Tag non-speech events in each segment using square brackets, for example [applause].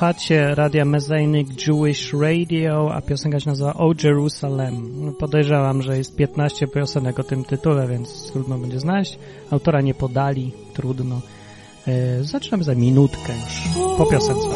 Słuchacie radia Messianic Jewish Radio, a piosenka się nazywa O Jerusalem. Podejrzewam, że jest 15 piosenek o tym tytule, więc trudno będzie znaleźć. Autora nie podali, trudno. E, zaczynamy za minutkę już po piosence.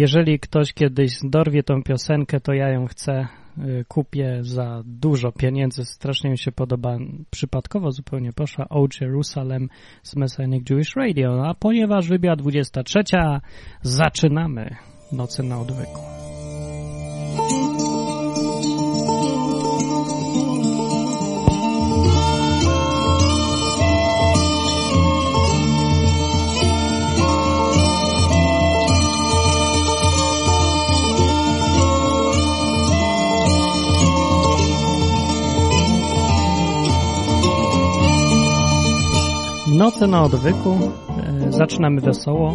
Jeżeli ktoś kiedyś dorwie tą piosenkę, to ja ją chcę, y, kupię za dużo pieniędzy. Strasznie mi się podoba. Przypadkowo zupełnie poszła O Jerusalem z Messianic Jewish Radio. A ponieważ wybija 23, zaczynamy Nocy na odwyku. Noce na odwyku. E, zaczynamy wesoło.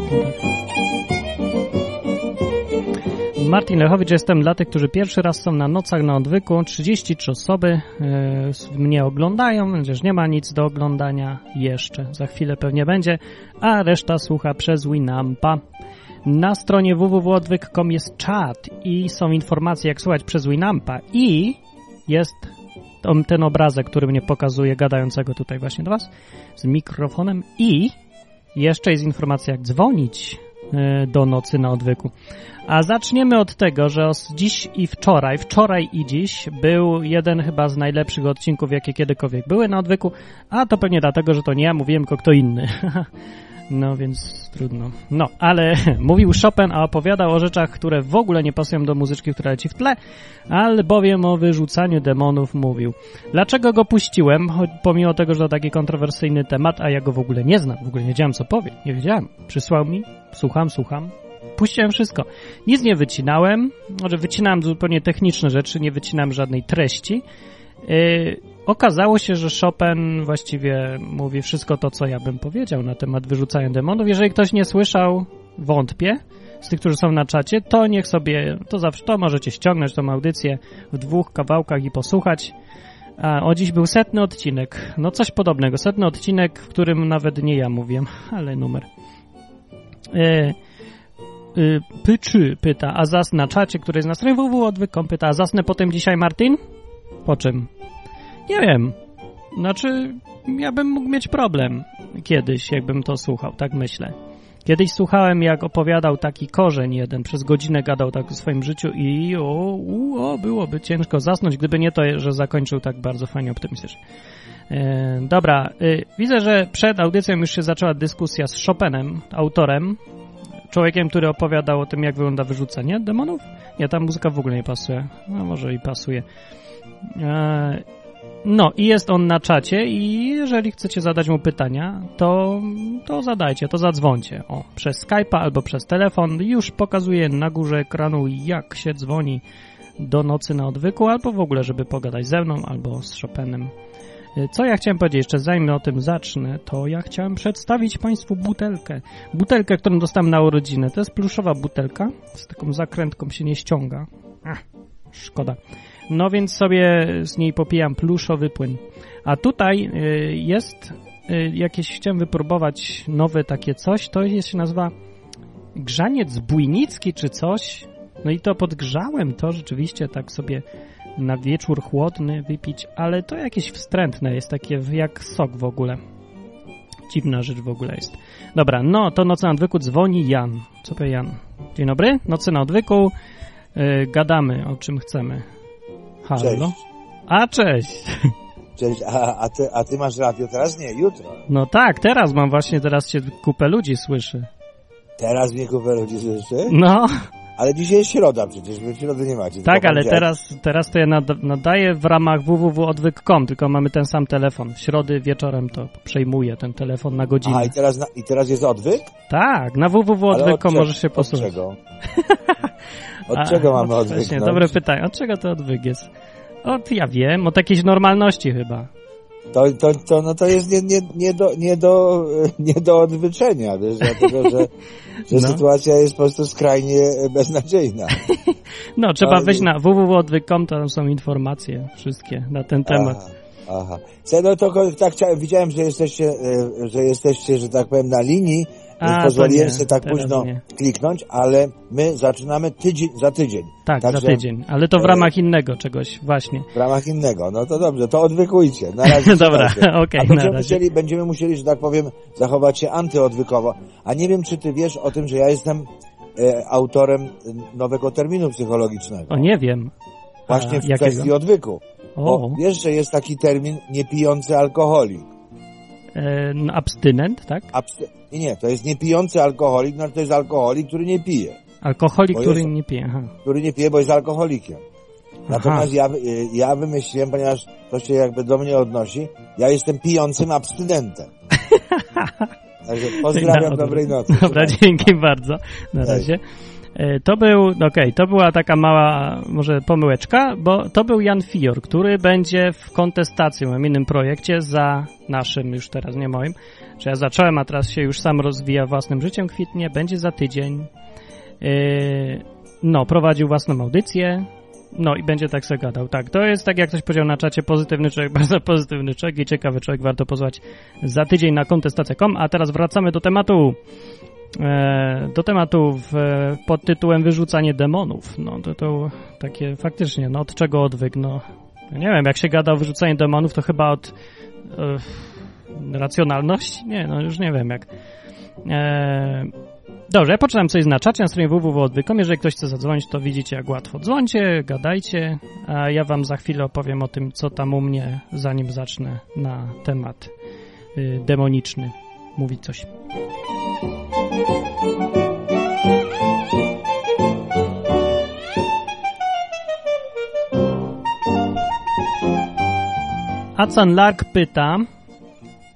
Martin Lechowicz, jestem dla tych, którzy pierwszy raz są na nocach na odwyku. 33 osoby e, mnie oglądają, chociaż nie ma nic do oglądania jeszcze. Za chwilę pewnie będzie, a reszta słucha przez Winampa. Na stronie www.odwyk.com jest czat i są informacje, jak słuchać przez Winampa i jest ten obrazek, który mnie pokazuje gadającego tutaj właśnie do Was z mikrofonem i jeszcze jest informacja, jak dzwonić e, do nocy na odwyku. A zaczniemy od tego, że dziś i wczoraj, wczoraj i dziś był jeden chyba z najlepszych odcinków, jakie kiedykolwiek były na odwyku, a to pewnie dlatego, że to nie ja mówiłem, tylko kto inny. [laughs] No więc trudno. No, ale [laughs] mówił Chopin, a opowiadał o rzeczach, które w ogóle nie pasują do muzyczki, która leci w tle, albowiem o wyrzucaniu demonów mówił. Dlaczego go puściłem, pomimo tego, że to taki kontrowersyjny temat, a ja go w ogóle nie znam, w ogóle nie wiedziałem co powie, nie wiedziałem. Przysłał mi, słucham, słucham, puściłem wszystko. Nic nie wycinałem, może wycinałem zupełnie techniczne rzeczy, nie wycinałem żadnej treści, Yy, okazało się, że Chopin właściwie mówi wszystko to, co ja bym powiedział na temat wyrzucania demonów. Jeżeli ktoś nie słyszał, wątpię, z tych, którzy są na czacie, to niech sobie, to zawsze, to możecie ściągnąć tą audycję w dwóch kawałkach i posłuchać. A o dziś był setny odcinek. No coś podobnego. Setny odcinek, w którym nawet nie ja mówiłem, ale numer. Yy, yy, Pyczy pyta, a zas na czacie, który jest na stronie www odwykom pyta, a zasnę potem dzisiaj Martin? Po czym? Nie wiem. Znaczy, ja bym mógł mieć problem kiedyś, jakbym to słuchał, tak myślę. Kiedyś słuchałem, jak opowiadał taki korzeń jeden, przez godzinę gadał tak o swoim życiu i o, o byłoby ciężko zasnąć, gdyby nie to, że zakończył tak bardzo fajnie optymistycznie. E, dobra, e, widzę, że przed audycją już się zaczęła dyskusja z Chopinem, autorem, człowiekiem, który opowiadał o tym, jak wygląda wyrzucenie demonów. Nie, ta muzyka w ogóle nie pasuje. No może i pasuje. E, No i jest on na czacie i jeżeli chcecie zadać mu pytania, to, to zadajcie, to zadzwońcie. O, przez Skype'a albo przez telefon. Już pokazuję na górze ekranu, jak się dzwoni do nocy na odwyku, albo w ogóle, żeby pogadać ze mną, albo z Chopinem. Co ja chciałem powiedzieć, jeszcze zanim o tym zacznę, to ja chciałem przedstawić Państwu butelkę. Butelkę, którą dostałem na urodziny. To jest pluszowa butelka, z taką zakrętką się nie ściąga. Ach, szkoda. No więc sobie z niej popijam pluszowy płyn. A tutaj y, jest y, jakieś, chciałem wypróbować nowe takie coś, to jest, się nazywa grzaniec bujnicki czy coś. No i to podgrzałem, to rzeczywiście tak sobie na wieczór chłodny wypić, ale to jakieś wstrętne jest, takie jak sok w ogóle. Dziwna rzecz w ogóle jest. Dobra, no to Nocy na Odwyku dzwoni Jan. Co powie Jan? Dzień dobry, Nocy na Odwyku. Yy, gadamy o czym chcemy. Halo? Cześć. A, cześć. [laughs] Cześć, a, a, ty, a ty masz radio teraz? Nie, jutro. No tak, teraz mam właśnie, teraz się kupę ludzi słyszy. Teraz mnie kupę ludzi słyszy? No, Ale dzisiaj jest środa przecież, wy w środę nie macie. tak, ale teraz, teraz to ja nad, nadaję w ramach www.odwyk.com, tylko mamy ten sam telefon. W środy wieczorem to przejmuję ten telefon na godzinę. Aha, i teraz, na, i teraz jest odwyk? Tak, na od www.odwyk.com możesz się Od posłuchać. czego? [laughs] Od A, czego mamy no odwyk? Właśnie, no? dobre pytanie. Od czego to odwyk jest? Od, ja wiem, od jakiejś normalności chyba. To, to, to, no to jest nie, nie, nie, do, nie, do, [laughs] nie do odwyczenia, wiesz, dlatego, że, [laughs] że No. sytuacja jest po prostu skrajnie beznadziejna. [laughs] No, trzeba Ale- wejść na www.odwyk.com, tam są informacje wszystkie na ten temat. Aha, aha. Co, no to tak chciałem, widziałem, że jesteście, e, że jesteście, że tak powiem, na linii, A, pozwoliłem sobie tak późno kliknąć, ale my zaczynamy tydzień, za tydzień. Tak, Także- za tydzień, ale to w e, ramach innego czegoś, właśnie. W ramach innego. No to dobrze, to odwykujcie. Na razie [laughs] Dobra, [laughs] okej, na będziemy musieli, będziemy musieli, że tak powiem, zachować się antyodwykowo. A nie wiem, czy ty wiesz o tym, że ja jestem e, autorem nowego terminu psychologicznego. O, nie wiem. Właśnie A, w jakiego? kwestii odwyku. O, Bo wiesz, że jest taki termin niepijący alkoholik. e, no, abstynent, tak? Absty- nie, to jest niepijący alkoholik, no to jest alkoholik, który nie pije. Alkoholik, który jest- nie pije. Aha. Który nie pije, bo jest alkoholikiem. Natomiast ja, y, ja wymyśliłem, ponieważ to się jakby do mnie odnosi, ja jestem pijącym abstynentem. [laughs] Także pozdrawiam, odwrót. dobrej nocy. Dobra, dzięki bardzo. Na razie. E, To był, okej, to była taka mała, może pomyłeczka, bo to był Jan Fior, który będzie w kontestacji w moim innym projekcie za naszym, już teraz nie moim, że ja zacząłem, a teraz się już sam rozwija własnym życiem, kwitnie, będzie za tydzień. E, No, prowadził własną audycję, no i będzie tak sobie gadał. Tak, to jest tak jak ktoś powiedział na czacie, pozytywny człowiek, [laughs] bardzo pozytywny człowiek i ciekawy człowiek, warto pozwać za tydzień na kontestację.com, a teraz wracamy do tematu do tematu w, pod tytułem Wyrzucanie demonów. No to, to takie faktycznie, no od czego odwyk? No nie wiem, jak się gada o wyrzucaniu demonów, to chyba od e, racjonalności? Nie, no już nie wiem jak. E, dobrze, ja poczytam coś na czacie na stronie www.odwyk.com. Jeżeli ktoś chce zadzwonić, to widzicie jak łatwo. Dzwońcie, gadajcie, a ja wam za chwilę opowiem o tym, co tam u mnie, zanim zacznę na temat y, demoniczny mówić coś. Acan Lark pyta,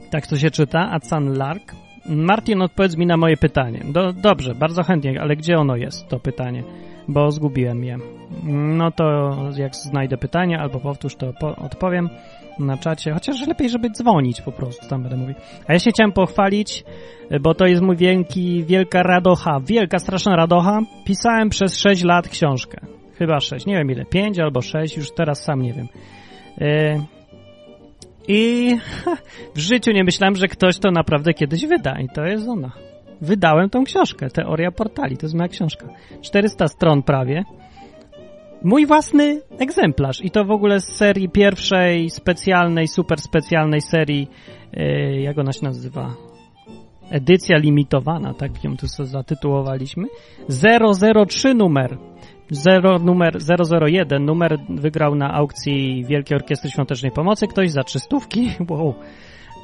tak to się czyta, Acan Lark. Martin, odpowiedz mi na moje pytanie. Do, dobrze, bardzo chętnie, ale gdzie ono jest, to pytanie? Bo zgubiłem je. No to jak znajdę pytanie, albo powtórz, to po, odpowiem na czacie. Chociaż lepiej, żeby dzwonić po prostu, tam będę mówił. A ja się chciałem pochwalić, bo to jest mój wielki, wielka radocha, wielka, straszna radocha. Pisałem przez 6 lat książkę. Chyba 6, nie wiem ile, 5 albo 6, już teraz sam nie wiem. Yy, I [laughs] w życiu nie myślałem, że ktoś to naprawdę kiedyś wyda i to jest ona. Wydałem tą książkę, Teoria Portali, to jest moja książka. 400 stron prawie. Mój własny egzemplarz i to w ogóle z serii pierwszej, specjalnej, super specjalnej serii, yy, jak ona się nazywa? Edycja limitowana, tak ją tu zatytułowaliśmy. 003 numer. 0, numer 001 numer wygrał na aukcji Wielkiej Orkiestry Świątecznej Pomocy ktoś za trzystówki. [laughs] Wow.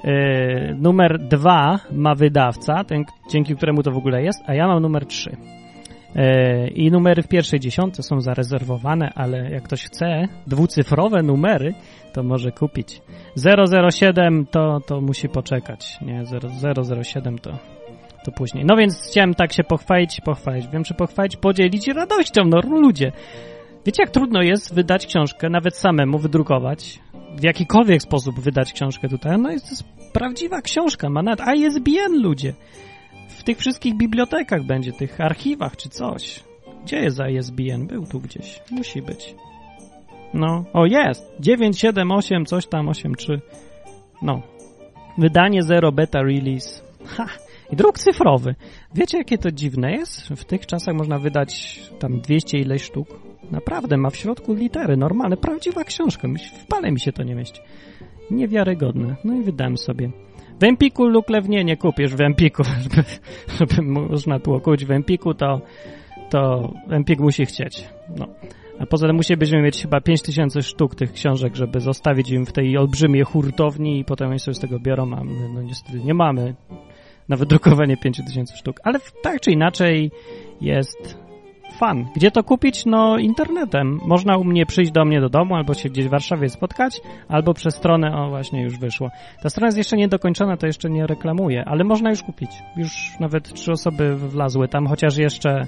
Yy, numer 2 ma wydawca, ten, dzięki któremu to w ogóle jest, a ja mam numer 3. E, I numery w pierwszej dziesiątce są zarezerwowane, ale jak ktoś chce dwucyfrowe numery, to może kupić. 007 to, to musi poczekać. Nie, 007 to, to później. No więc chciałem tak się pochwalić, pochwalić. Wiem, czy pochwalić, podzielić radością, no ludzie. Wiecie, jak trudno jest wydać książkę, nawet samemu wydrukować, w jakikolwiek sposób wydać książkę tutaj. No jest to jest prawdziwa książka, ma nawet ISBN ludzie. W tych wszystkich bibliotekach będzie, tych archiwach czy coś. Gdzie jest ISBN? Był tu gdzieś. Musi być. No, o jest! 978 coś tam 83. No. Wydanie 0 beta release. Ha! I druk cyfrowy. Wiecie, jakie to dziwne jest? W tych czasach można wydać tam 200 ileś sztuk. Naprawdę, ma w środku litery, normalne, prawdziwa książka. W pale mi się to nie mieści. Niewiarygodne. No i wydałem sobie. W Empiku luklewnie nie kupisz w Empiku, [laughs] żeby, żeby można było kupić w Empiku, to, to Empik musi chcieć. No. A poza tym musielibyśmy mieć chyba 5000 sztuk tych książek, żeby zostawić im w tej olbrzymiej hurtowni i potem oni sobie z tego biorą, a no niestety nie mamy na wydrukowanie 5000 sztuk. Ale tak czy inaczej jest fan. Gdzie to kupić? No internetem. Można u mnie przyjść do mnie do domu, albo się gdzieś w Warszawie spotkać, albo przez stronę, o właśnie już wyszło. Ta strona jest jeszcze niedokończona, to jeszcze nie reklamuję, ale można już kupić. Już nawet trzy osoby wlazły tam, chociaż jeszcze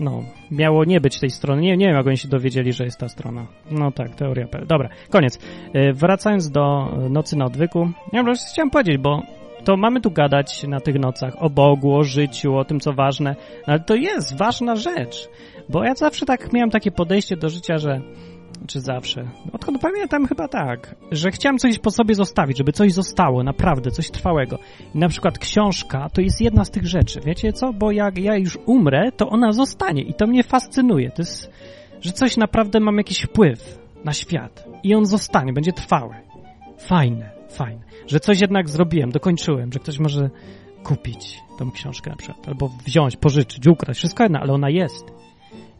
no, miało nie być tej strony. Nie, nie wiem, jak oni się dowiedzieli, że jest ta strona. No tak, teoria. Dobra, koniec. E, wracając do Nocy na Odwyku, ja po chciałem powiedzieć, bo to mamy tu gadać na tych nocach o Bogu, o życiu, o tym, co ważne, no, ale to jest ważna rzecz, bo ja zawsze tak miałem takie podejście do życia, że czy zawsze? Odkąd pamiętam chyba tak, że chciałem coś po sobie zostawić, żeby coś zostało, naprawdę, coś trwałego. I na przykład książka to jest jedna z tych rzeczy, wiecie co? Bo jak ja już umrę, to ona zostanie i to mnie fascynuje. To jest, że coś naprawdę mam jakiś wpływ na świat i on zostanie, będzie trwały. Fajne, fajne. Że coś jednak zrobiłem, dokończyłem, że ktoś może kupić tą książkę na przykład, albo wziąć, pożyczyć, ukraść, wszystko jedno, ale ona jest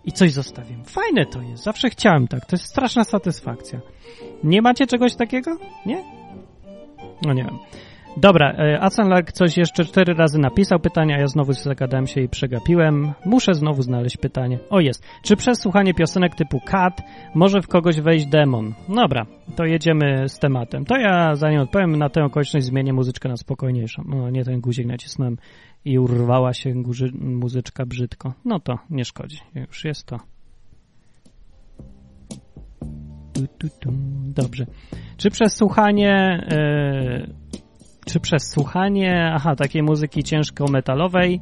i coś zostawiłem. Fajne to jest, zawsze chciałem tak, to jest straszna satysfakcja. Nie macie czegoś takiego? Nie? No nie wiem. Dobra, e, Asanlak coś jeszcze cztery razy napisał pytania, a ja znowu zagadałem się i przegapiłem. Muszę znowu znaleźć pytanie. O jest. Czy przez słuchanie piosenek typu Cat może w kogoś wejść demon? Dobra, to jedziemy z tematem. To ja zanim odpowiem na tę okoliczność zmienię muzyczkę na spokojniejszą. No nie ten guzik nacisnąłem i urwała się muzyczka brzydko. No to nie szkodzi. Już jest to. Dobrze. Czy przez słuchanie... Yy czy przez słuchanie, aha, takiej muzyki ciężko-metalowej,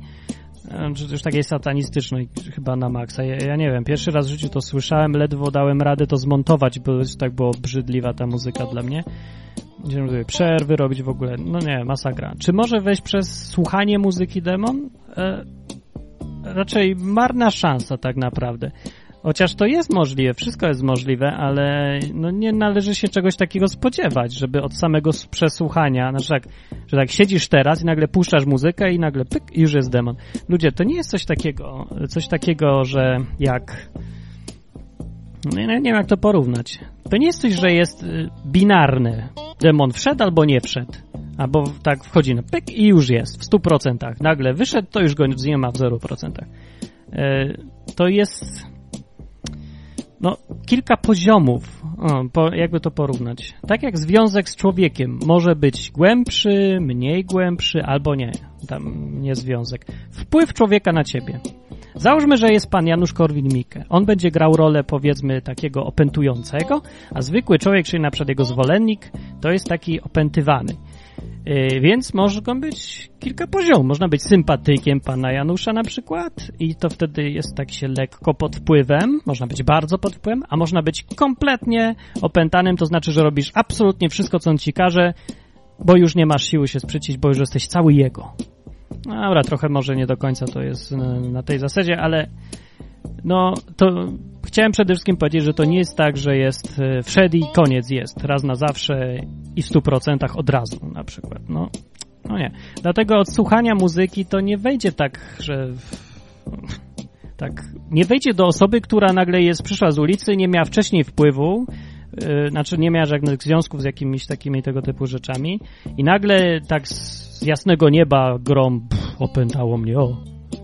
e, czy też takiej satanistycznej, chyba na maksa. Ja, ja, nie wiem, pierwszy raz w życiu to słyszałem, ledwo dałem radę to zmontować, bo tak było obrzydliwa ta muzyka dla mnie. Będziemy przerwy robić w ogóle, no nie, masakra. Czy może wejść przez słuchanie muzyki demon? E, raczej marna szansa tak naprawdę. Chociaż to jest możliwe, wszystko jest możliwe, ale no nie należy się czegoś takiego spodziewać, żeby od samego przesłuchania, znaczy tak, że tak siedzisz teraz i nagle puszczasz muzykę i nagle pyk już jest demon. Ludzie, to nie jest coś takiego, coś takiego, że jak no nie, nie wiem jak to porównać. To nie jest coś, że jest y, binarny. Demon wszedł albo nie wszedł. Albo tak wchodzi na pyk i już jest w 100%. Nagle wyszedł, to już go nie ma w 0%. Y, to jest no, kilka poziomów, o, po, jakby to porównać. Tak jak związek z człowiekiem może być głębszy, mniej głębszy, albo nie, tam nie związek. Wpływ człowieka na ciebie. Załóżmy, że jest pan Janusz Korwin-Mikke. On będzie grał rolę, powiedzmy, takiego opętującego, a zwykły człowiek, czyli na przykład jego zwolennik, to jest taki opętywany. Yy, więc może być kilka poziomów. Można być sympatykiem pana Janusza na przykład i to wtedy jest tak się lekko pod wpływem, można być bardzo pod wpływem, a można być kompletnie opętanym, to znaczy, że robisz absolutnie wszystko, co on ci każe, bo już nie masz siły się sprzecić, bo już jesteś cały jego. No dobra, trochę może nie do końca to jest na, na tej zasadzie, ale no to chciałem przede wszystkim powiedzieć, że to nie jest tak, że jest e, wszedł i koniec jest, raz na zawsze i w 100% od razu na przykład. No, no nie. Dlatego od słuchania muzyki to nie wejdzie tak, że tak, nie wejdzie do osoby, która nagle jest, przyszła z ulicy, nie miała wcześniej wpływu, yy, znaczy nie miała żadnych związków z jakimiś takimi tego typu rzeczami i nagle tak z jasnego nieba grom pff, opętało mnie, o,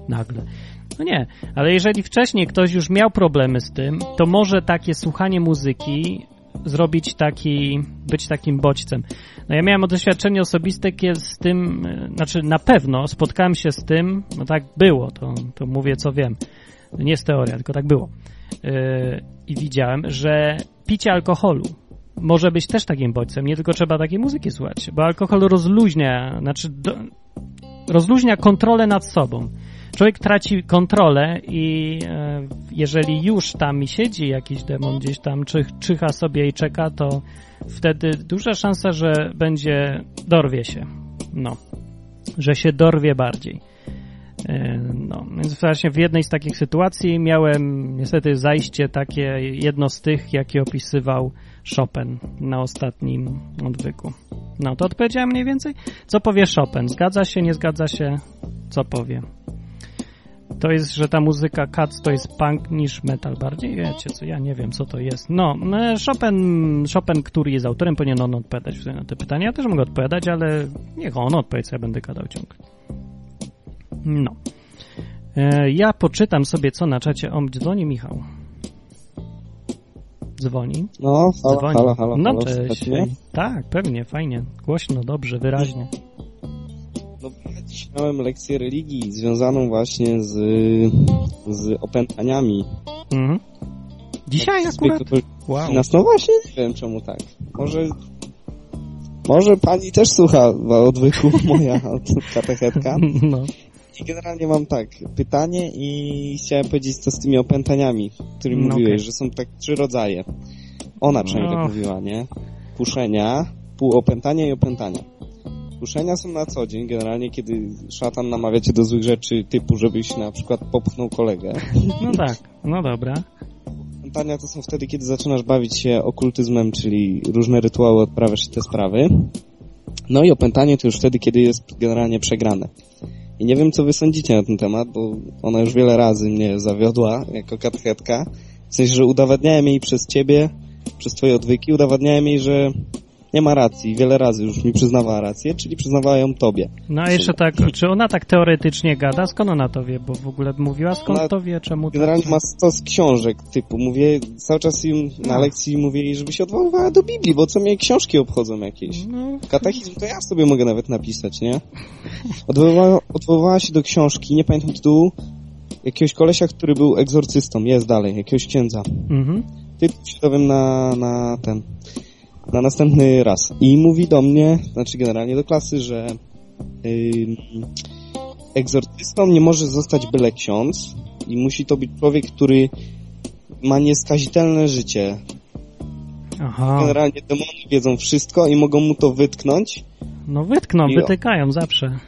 nagle. No nie, ale jeżeli wcześniej ktoś już miał problemy z tym, to może takie słuchanie muzyki zrobić taki, być takim bodźcem. No ja miałem doświadczenie osobiste z tym, e, znaczy na pewno spotkałem się z tym, no tak było, to, to mówię co wiem. nie jest teoria, tylko tak było. Yy, I widziałem, że picie alkoholu może być też takim bodźcem, nie tylko trzeba takiej muzyki słuchać, bo alkohol rozluźnia, znaczy do, rozluźnia kontrolę nad sobą. Człowiek traci kontrolę i e, jeżeli już tam siedzi jakiś demon gdzieś tam, czy, czyha sobie i czeka, to wtedy duża szansa, że będzie, dorwie się. No, że się dorwie bardziej. E, no, więc właśnie w jednej z takich sytuacji miałem niestety zajście takie, jedno z tych, jakie opisywał Chopin na ostatnim odwyku. No, to odpowiedziałem mniej więcej. Co powie Chopin? Zgadza się, nie zgadza się? Co powie? To jest, że ta muzyka Cats to jest punk niż metal bardziej? Wiecie co, ja nie wiem co to jest. No, e, Chopin, Chopin który jest autorem, powinien on odpowiadać na te pytania. Ja też mogę odpowiadać, ale niech on odpowie, co ja będę gadał ciągle. No. E, ja poczytam sobie, co na czacie. O, dzwoni Michał. Dzwoni. No, halo, dzwoni. halo, halo. No, halo, cześć. Tak, pewnie, fajnie. Głośno, dobrze, wyraźnie. No, dziś miałem lekcję religii związaną właśnie z, z opętaniami. Mhm. Dzisiaj akurat? Wow. Nas, no właśnie, nie wiem czemu tak. Może może pani też słucha odwyku [laughs] moja katechetka. [laughs] No. I generalnie mam tak, pytanie i chciałem powiedzieć co z tymi opętaniami, o których no mówiłeś, okay. że są tak trzy rodzaje. Ona przynajmniej tak mówiła, nie? Puszenia, półopętania i opętania. Puszenia są na co dzień, generalnie kiedy szatan namawia cię do złych rzeczy typu, żebyś na przykład popchnął kolegę. No tak, no dobra. Opętania to są wtedy, kiedy zaczynasz bawić się okultyzmem, czyli różne rytuały odprawiasz i te sprawy. No i opętanie to już wtedy, kiedy jest generalnie przegrane. I nie wiem, co wy sądzicie na ten temat, bo ona już wiele razy mnie zawiodła jako katechetka. W sensie, że udowadniałem jej przez ciebie, przez twoje odwyki, udowadniałem jej, że nie ma racji. Wiele razy już mi przyznawała rację, czyli przyznawała ją tobie. No a jeszcze tak, czy ona tak teoretycznie gada? Skąd ona to wie? Bo w ogóle mówiła, skąd ona to wie, czemu to... Generalnie ma stos książek typu, mówię, cały czas im na no. lekcji mówię jej, żeby się odwoływała do Biblii, bo co mnie książki obchodzą jakieś. No. Katechizm to ja sobie mogę nawet napisać, nie? Odwoływała, odwoływała się do książki, nie pamiętam tytułu, jakiegoś kolesia, który był egzorcystą, jest dalej, jakiegoś księdza. Mhm. Dowiem na, na ten na następny raz. I mówi do mnie, znaczy generalnie do klasy, że yy, egzorcystą nie może zostać byle ksiądz i musi to być człowiek, który ma nieskazitelne życie. Aha. Generalnie demony wiedzą wszystko i mogą mu to wytknąć. No wytkną, I wytykają o... zawsze.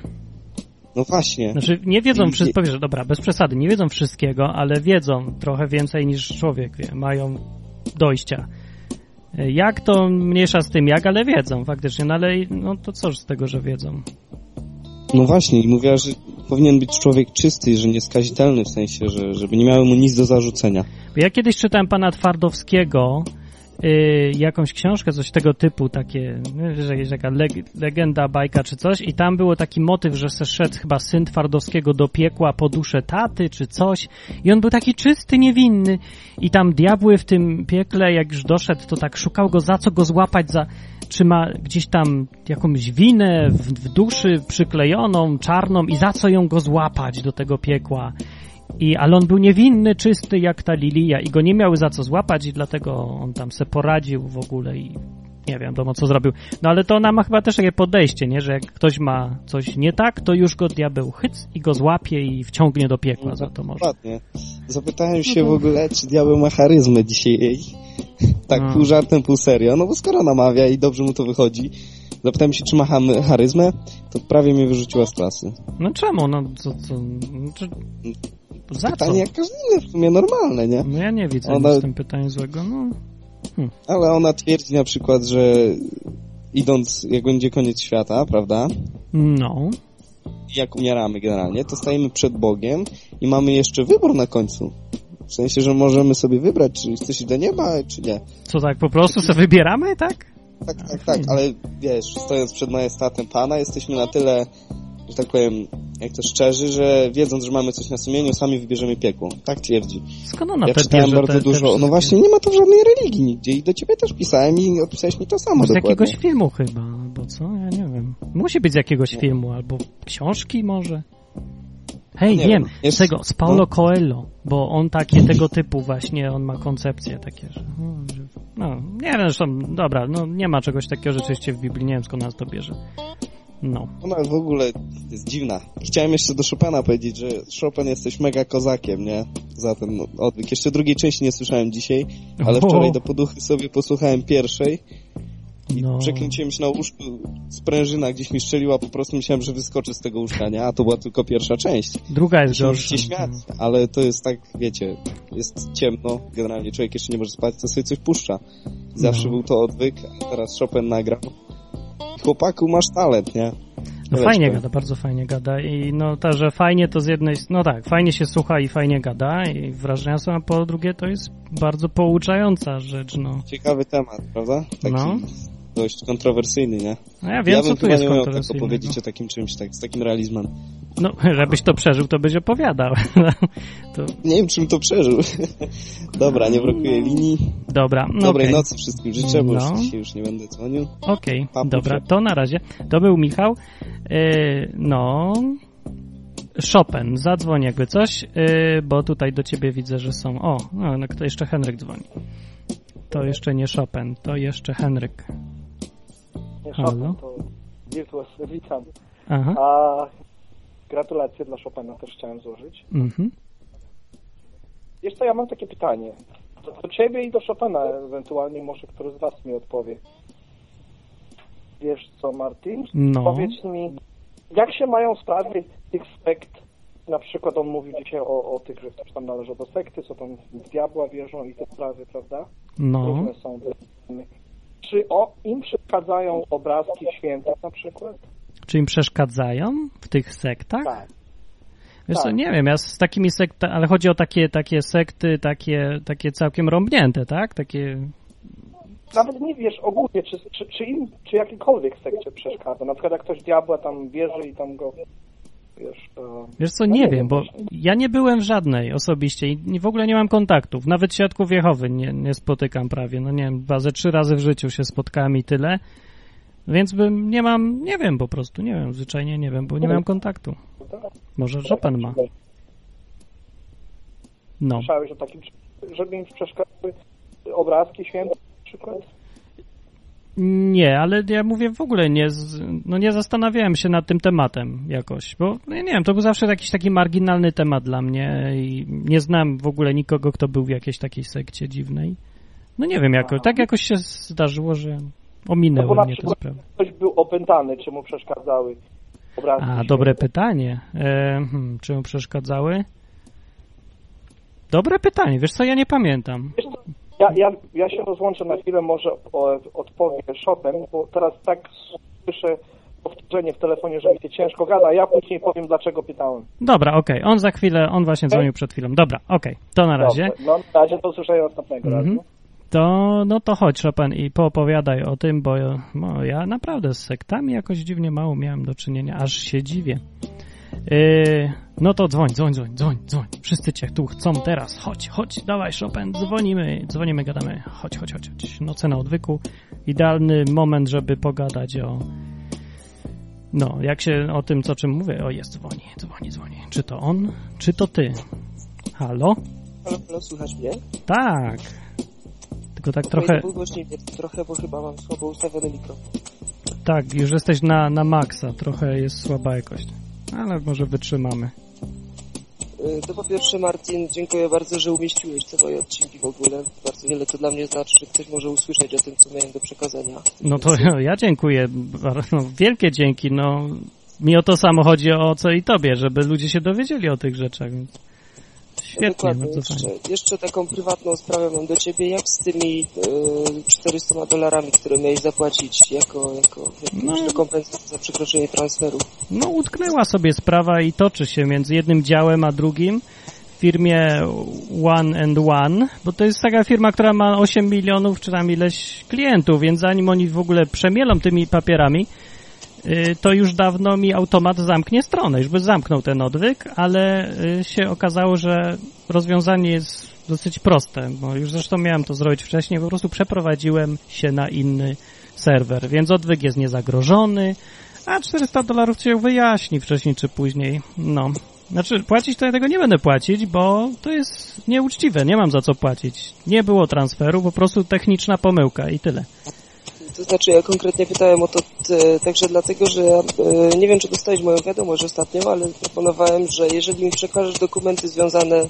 No właśnie. Znaczy nie wiedzą wszystkiego, powiesz, dobra, bez przesady, nie wiedzą wszystkiego, ale wiedzą trochę więcej niż człowiek wie, mają dojścia. Jak to mniejsza z tym jak, ale wiedzą faktycznie, no ale no to cóż z tego, że wiedzą. No właśnie i mówiła, że powinien być człowiek czysty, że nieskazitelny w sensie, że, żeby nie miały mu nic do zarzucenia. Ja kiedyś czytałem pana Twardowskiego, y, jakąś książkę, coś tego typu, takie, że jest jaka leg legenda, bajka czy coś i tam było taki motyw, że se szedł chyba syn Twardowskiego do piekła po duszę taty czy coś i on był taki czysty, niewinny i tam diabły w tym piekle, jak już doszedł, to tak szukał go za co go złapać, za czy ma gdzieś tam jakąś winę w, w duszy przyklejoną, czarną i za co ją go złapać do tego piekła. I, ale on był niewinny, czysty jak ta lilia i go nie miały za co złapać i dlatego on tam se poradził w ogóle i nie wiem, wiadomo co zrobił. No ale to ona ma chyba też takie podejście, nie? Że jak ktoś ma coś nie tak, to już go diabeł chyc i go złapie i wciągnie do piekła no, za to może. Dokładnie. Zapytałem się w ogóle, czy diabeł ma charyzmę dzisiaj jej. tak no. pół żartem, pół serio. No bo skoro namawia i dobrze mu to wychodzi, zapytałem się, czy ma charyzmę, to prawie mnie wyrzuciła z klasy. No czemu? No co, co, no, czy... Za Pytanie co? jak każdy inny, w sumie normalne, nie? No ja nie widzę ona... z tym pytania złego, no. Hm. Ale ona twierdzi na przykład, że idąc, jak będzie koniec świata, prawda? No. Jak umieramy generalnie, to stajemy przed Bogiem i mamy jeszcze wybór na końcu. W sensie, że możemy sobie wybrać, czy chcesz iść do nieba, czy nie. Co tak, po prostu sobie wybieramy, tak? Tak, tak, tak, ale wiesz, stojąc przed majestatem Pana, jesteśmy na tyle, że tak powiem, jak to szczerzy, że wiedząc, że mamy coś na sumieniu, sami wybierzemy piekło. Tak twierdzi. Skąd ona Ja te czytałem bardzo te, te dużo. wszystkie- No właśnie, nie ma to w żadnej religii nigdzie i do ciebie też pisałem i odpisałeś mi to samo Z dokładnie. jakiegoś filmu chyba, albo co? Ja nie wiem. Musi być z jakiegoś filmu, albo książki może. Hej, Nie wiem, wiem. z Jest- tego, z Paulo no. Coelho, bo on takie tego typu właśnie, on ma koncepcje takie, że, no, że, no nie wiem, zresztą, dobra, no nie ma czegoś takiego rzeczywiście w Biblii, nie wiem skąd nas to bierze. No, Ona w ogóle jest dziwna. Chciałem jeszcze do Chopina powiedzieć, że Chopin jesteś mega kozakiem, nie? Za ten odwyk. Jeszcze drugiej części nie słyszałem dzisiaj, ale wczoraj do poduchy sobie posłuchałem pierwszej i no, przekręciłem się na łóżku, sprężyna gdzieś mi strzeliła, po prostu myślałem, że wyskoczy z tego łóżka, nie? A to była tylko pierwsza część. druga jest gorsza. śmiać, ale to jest tak, wiecie, jest ciemno, generalnie człowiek jeszcze nie może spać, to sobie coś puszcza. Zawsze No. był to odwyk, a teraz Chopin nagrał. Chłopaku, masz talent, nie? No fajnie to- gada, bardzo fajnie gada i no to, że fajnie to z jednej, no tak, fajnie się słucha i fajnie gada i wrażenia są, a po drugie to jest bardzo pouczająca rzecz, no. Ciekawy temat, prawda? Taki No. Dość kontrowersyjny, nie? No ja wiem, ja co tu jest nie miał tak opowiedzieć o takim czymś, tak, z takim realizmem. No, [laughs] żebyś to przeżył, to byś opowiadał. [laughs] to, Nie wiem, czym to przeżył. [laughs] Dobra, nie brakuje linii. dobra, no Dobrej okej. nocy wszystkim życzę, bo No. już dzisiaj już nie będę dzwonił. Okej, Pa, dobra, to na razie. To był Michał. Yy, no, Chopin, zadzwoń jakby coś, yy, bo tutaj do ciebie widzę, że są... O, no, no kto jeszcze Henryk dzwoni. To jeszcze nie Chopin, to jeszcze Henryk. Nie? Chopin, to Virtuos, witam. Aha, A gratulacje dla Chopina też chciałem złożyć. mhm. Wiesz co, ja mam takie pytanie. Do, do ciebie i do Chopina ewentualnie może któryś z was mi odpowie. Wiesz co, Martin? No. Powiedz mi, jak się mają sprawy tych sekt? Na przykład on mówił dzisiaj o, o tych, że ktoś tam należy do sekty, co tam w diabła wierzą i te sprawy, prawda? No, Różne są Czy o, im przeszkadzają obrazki świętych na przykład? czy im przeszkadzają w tych sektach? Tak. Wiesz co, Tak. nie wiem, ja z takimi sektami, ale chodzi o takie, takie sekty, takie, takie całkiem rąbnięte, tak? Takie, Nawet nie wiesz ogólnie, czy, czy, czy im, czy jakikolwiek sekcie przeszkadza. Na przykład jak ktoś diabła tam wierzy i tam go, wiesz... Wiesz co, no nie wiem, bo ja nie byłem w żadnej osobiście i w ogóle nie mam kontaktów. Nawet świadków Jehowy nie, nie spotykam prawie. No nie wiem, dwa ze trzy razy w życiu się spotkałem i tyle. Więc bym, nie mam, nie wiem po prostu, nie wiem, zwyczajnie nie wiem, bo nie mam kontaktu. Może Chopin ma. No. Słyszałeś o takim, żeby im przeszkadzały obrazki święte na przykład? Nie, ale ja mówię w ogóle nie, no nie zastanawiałem się nad tym tematem jakoś, bo no ja nie wiem, to był zawsze jakiś taki marginalny temat dla mnie i nie znam w ogóle nikogo, kto był w jakiejś takiej sekcie dziwnej. No nie wiem, jako, tak jakoś się zdarzyło, że No ominęły bo na mnie te sprawy. ktoś był opętany, czy mu przeszkadzały obrazki A, dobre pytanie. E, hmm, czy mu przeszkadzały? Dobre pytanie, wiesz co, ja nie pamiętam. Wiesz co, Ja, ja, ja się rozłączę na chwilę, może o, odpowie Chopin, bo teraz tak słyszę powtórzenie w telefonie, że mi się ciężko gada, a ja później powiem, dlaczego pytałem. Dobra, okej, on za chwilę, on właśnie dzwonił przed chwilą. Dobra, okej, to na razie. Dobrze, no na razie do usłyszenia następnego Mhm. razu. To, no to chodź Chopin i poopowiadaj o tym, bo no, ja naprawdę z sektami jakoś dziwnie mało miałem do czynienia, aż się dziwię. Yy, no to dzwoń, dzwoń, dzwoń, dzwoń, dzwoń. Wszyscy cię tu chcą teraz. Chodź, chodź, dawaj Chopin, dzwonimy, dzwonimy, gadamy. Chodź, chodź, chodź, chodź. Noce na odwyku. Idealny moment, żeby pogadać o... No, jak się o tym, co czym mówię, o jest, dzwoni, dzwoni, dzwoni. Czy to on, czy to ty? Halo? Halo, halo, słychać mnie? Tak. Tylko tak trochę... Trochę, bo chyba mam słabo ustawiony mikrofon. Tak, już jesteś na, na maksa, trochę jest słaba jakość, ale może wytrzymamy. Y, To po pierwsze, Martin, dziękuję bardzo, że umieściłeś te moje odcinki w ogóle. Bardzo wiele to dla mnie znaczy, że ktoś może usłyszeć o tym, co miałem do przekazania. No to ja dziękuję, no, wielkie dzięki, no mi o to samo chodzi o co i tobie, żeby ludzie się dowiedzieli o tych rzeczach, więc świetnie, Dokładnie. Jeszcze, jeszcze taką prywatną sprawę mam do ciebie. Jak z tymi y, 400 dolarami, które miałeś zapłacić jako, jako No. rekompensatę za przekroczenie transferu? No utknęła sobie sprawa i toczy się między jednym działem a drugim w firmie One and One, bo to jest taka firma, która ma 8 milionów czy tam ileś klientów, więc zanim oni w ogóle przemielą tymi papierami, to już dawno mi automat zamknie stronę, już by zamknął ten odwyk, ale y, się okazało, że rozwiązanie jest dosyć proste, bo już zresztą miałem to zrobić wcześniej, po prostu przeprowadziłem się na inny serwer, więc odwyk jest niezagrożony, a 400 dolarów się wyjaśni wcześniej czy później. No. Znaczy, płacić to ja tego nie będę płacić, bo to jest nieuczciwe, nie mam za co płacić. Nie było transferu, po prostu techniczna pomyłka i tyle. To znaczy, ja konkretnie pytałem o to te, także dlatego, że ja e, nie wiem, czy dostałeś moją wiadomość ostatnio, ale proponowałem, że jeżeli mi przekażesz dokumenty związane e,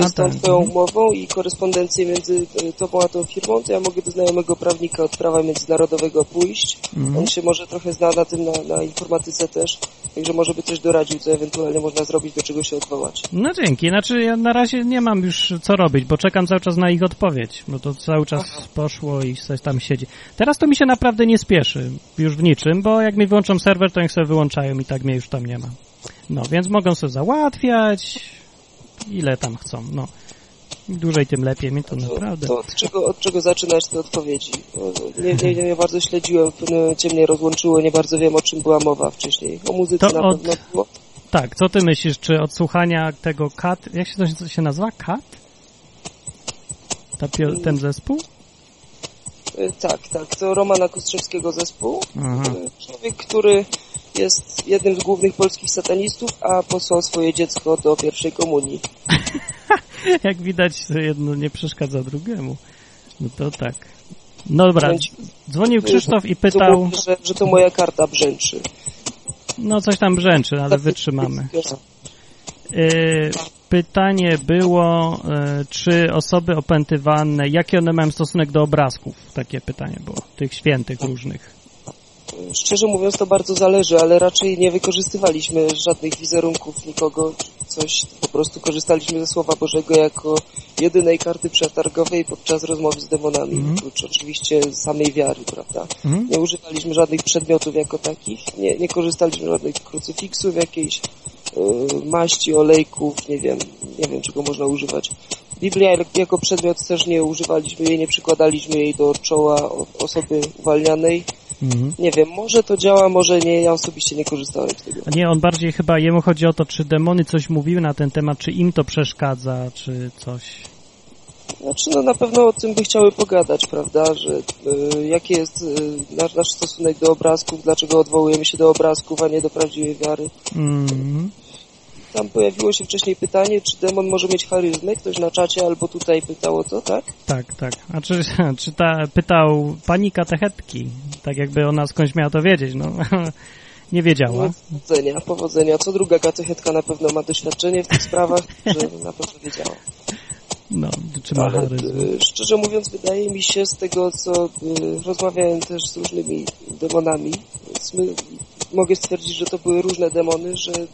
A z tą tak, twoją mhm. umową i korespondencję między e, tobą a tą firmą, to ja mogę do znajomego prawnika od prawa międzynarodowego pójść. Mhm. On się może trochę zna na tym, na, na informatyce też, także może by coś doradził, co ewentualnie można zrobić, do czego się odwołać. No dzięki, znaczy ja na razie nie mam już co robić, bo czekam cały czas na ich odpowiedź, bo to cały czas poszło i coś tam siedzi. Teraz to mi się naprawdę nie spieszy już w niczym, bo jak mi wyłączą serwer, to niech sobie wyłączają i tak mnie już tam nie ma. No, więc mogą sobie załatwiać ile tam chcą, no. Im Dłużej tym lepiej, mi to naprawdę. To od czego, od czego zaczynać te odpowiedzi? Nie, nie, nie, nie bardzo śledziłem, w pewnym momencie mnie rozłączyło, nie bardzo wiem o czym była mowa wcześniej. O muzyce To na od- pewno było. Tak, co ty myślisz, czy odsłuchania tego kat, jak się to się nazywa? Kat? Ta, ten zespół? Y, Tak, tak, to Romana Kostrzewskiego zespół. Aha. Y, Człowiek, który jest jednym z głównych polskich satanistów, a posłał swoje dziecko do pierwszej komunii. [laughs] Jak widać, jedno nie przeszkadza drugiemu. No to tak. No dobra, dzwonił Krzysztof i pytał, mówi, że, że to moja karta brzęczy. no coś tam brzęczy, ale wytrzymamy. Y, Pytanie było, y, czy osoby opętywane, jaki one mają stosunek do obrazków? Takie pytanie było, tych świętych różnych. Szczerze mówiąc to bardzo zależy, ale raczej nie wykorzystywaliśmy żadnych wizerunków nikogo, coś, po prostu korzystaliśmy ze Słowa Bożego jako jedynej karty przetargowej podczas rozmowy z demonami, Mhm. oprócz oczywiście samej wiary, prawda? Mhm. Nie używaliśmy żadnych przedmiotów jako takich, nie, nie korzystaliśmy żadnych krucyfiksów, jakiejś maści, olejków, nie wiem, nie wiem czego można używać. Biblia jak- jako przedmiot też nie używaliśmy jej, nie przykładaliśmy jej do czoła osoby uwalnianej. Mhm. Nie wiem, może to działa, może nie, ja osobiście nie korzystałem z tego. Nie, on bardziej chyba, jemu chodzi o to, czy demony coś mówiły na ten temat, czy im to przeszkadza, czy coś. Znaczy, no na pewno o tym by chciały pogadać, prawda, że y, jaki jest y, nasz, nasz stosunek do obrazków, dlaczego odwołujemy się do obrazków, a nie do prawdziwej wiary. Mhm. Tam pojawiło się wcześniej pytanie, czy demon może mieć charyzmę, ktoś na czacie albo tutaj pytał o to, tak? Tak, tak. A czy, [laughs] czy ta, pytał pani katechetki, tak jakby ona skądś miała to wiedzieć, no. [laughs] Nie wiedziała. No, powodzenia, powodzenia. Co druga katechetka na pewno ma doświadczenie w tych sprawach, że [laughs] na pewno wiedziała. No, Ale y, szczerze mówiąc, wydaje mi się z tego, co y, rozmawiałem też z różnymi demonami, więc my, mogę stwierdzić, że to były różne demony, że y,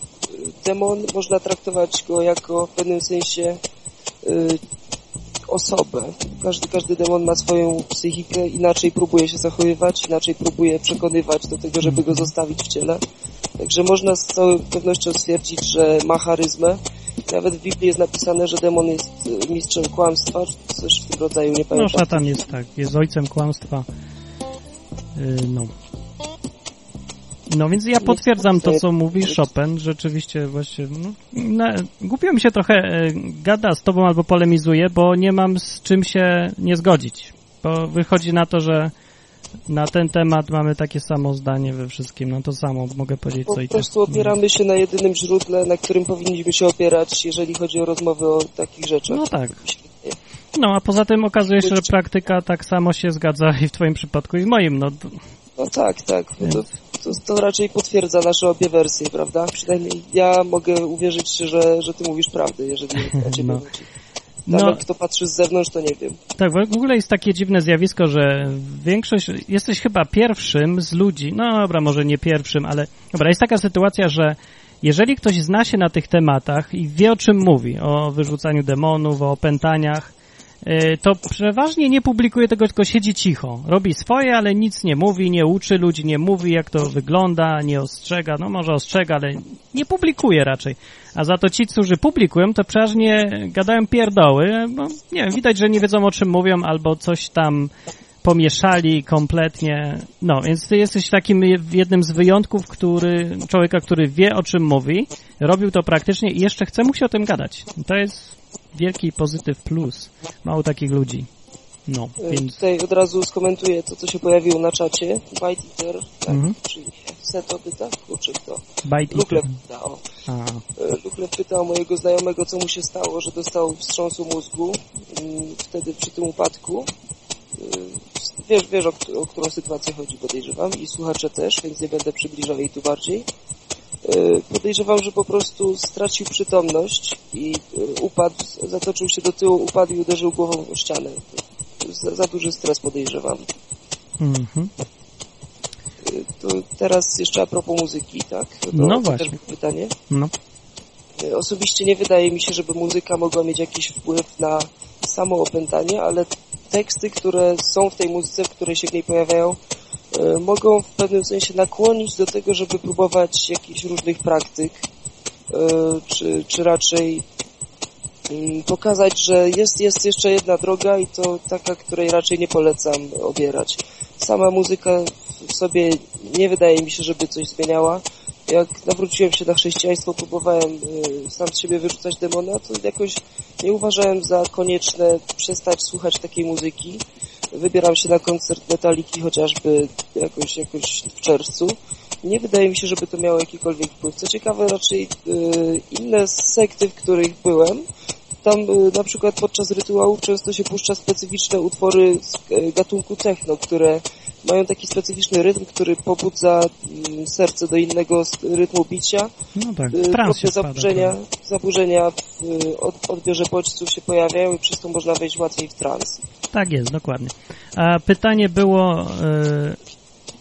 demon można traktować go jako w pewnym sensie osobę. Każdy, każdy demon ma swoją psychikę, inaczej próbuje się zachowywać, inaczej próbuje przekonywać do tego, żeby go zostawić w ciele. Także można z całą pewnością stwierdzić, że ma charyzmę. Nawet w Biblii jest napisane, że demon jest y, mistrzem kłamstwa, coś w tym rodzaju, nie No, pamiętam. szatan jest tak, jest ojcem kłamstwa. Yy, no. No więc ja potwierdzam to, co mówi Chopin. Rzeczywiście właśnie, no, na, głupio mi się trochę e, gada z tobą albo polemizuje, bo nie mam z czym się nie zgodzić. Bo wychodzi na to, że na ten temat mamy takie samo zdanie we wszystkim. No to samo mogę powiedzieć co Po i ty. prostu opieramy się na jedynym źródle, na którym powinniśmy się opierać, jeżeli chodzi o rozmowy o takich rzeczach. No tak. No a poza tym okazuje się, że praktyka tak samo się zgadza i w twoim przypadku i w moim. No, No tak, tak. No to, to, raczej potwierdza nasze obie wersje, prawda? Przynajmniej ja mogę uwierzyć, że, że ty mówisz prawdę, jeżeli o ciebie No. chodzi. Tam No. jak kto patrzy z zewnątrz, to nie wiem. Tak, w ogóle jest takie dziwne zjawisko, że większość, jesteś chyba pierwszym z ludzi, no dobra, może nie pierwszym, ale dobra, jest taka sytuacja, że jeżeli ktoś zna się na tych tematach i wie o czym mówi, o wyrzucaniu demonów, o opętaniach, to przeważnie nie publikuje tego, tylko siedzi cicho. Robi swoje, ale nic nie mówi, nie uczy ludzi, nie mówi jak to wygląda, nie ostrzega, no może ostrzega, ale nie publikuje raczej. A za to ci, którzy publikują, to przeważnie gadają pierdoły, bo nie wiem, widać, że nie wiedzą o czym mówią albo coś tam pomieszali kompletnie. No, więc ty jesteś takim jednym z wyjątków, który, człowieka, który wie o czym mówi, robił to praktycznie i jeszcze chce mu się o tym gadać. To jest wielki pozytyw plus. Mało takich ludzi. No, E, więc... Tutaj od razu skomentuję to, co się pojawiło na czacie. Bite Eater, tak, Mhm. czyli Seto pyta, kurczę kto? Bite Lukle eater. pyta, o. E, Lukle pytał mojego znajomego, co mu się stało, że dostał wstrząsu mózgu mm, wtedy przy tym upadku. E, Wiesz, wiesz o, o którą sytuację chodzi, podejrzewam, i słuchacze też, więc nie będę przybliżał jej tu bardziej. E, Podejrzewam, że po prostu stracił przytomność i e, upadł, zatoczył się do tyłu, upadł i uderzył głową o ścianę. Za, za duży stres podejrzewam. mhm. E, To teraz jeszcze a propos muzyki, tak? To No właśnie. Też pytanie. No. Osobiście nie wydaje mi się, żeby muzyka mogła mieć jakiś wpływ na samo opętanie, ale teksty, które są w tej muzyce, w której się w niej pojawiają, e, mogą w pewnym sensie nakłonić do tego, żeby próbować jakichś różnych praktyk, e, czy, czy raczej mm, pokazać, że jest, jest jeszcze jedna droga i to taka, której raczej nie polecam obierać. Sama muzyka w sobie nie wydaje mi się, żeby coś zmieniała. Jak nawróciłem się na chrześcijaństwo, próbowałem y, sam z siebie wyrzucać demona, to jakoś nie uważałem za konieczne przestać słuchać takiej muzyki. Wybieram się na koncert Metaliki chociażby jakoś, jakoś w czerwcu. Nie wydaje mi się, żeby to miało jakikolwiek wpływ. Co ciekawe, raczej y, inne sekty, w których byłem, tam y, na przykład podczas rytuałów często się puszcza specyficzne utwory z gatunku techno, które mają taki specyficzny rytm, który pobudza mm, serce do innego rytmu bicia. No tak, Y, trans Drobne spada. zaburzenia, zaburzenia w y, od, odbiorze bodźców się pojawiają i przez to można wejść łatwiej w trans. Tak jest, dokładnie. A pytanie było, e,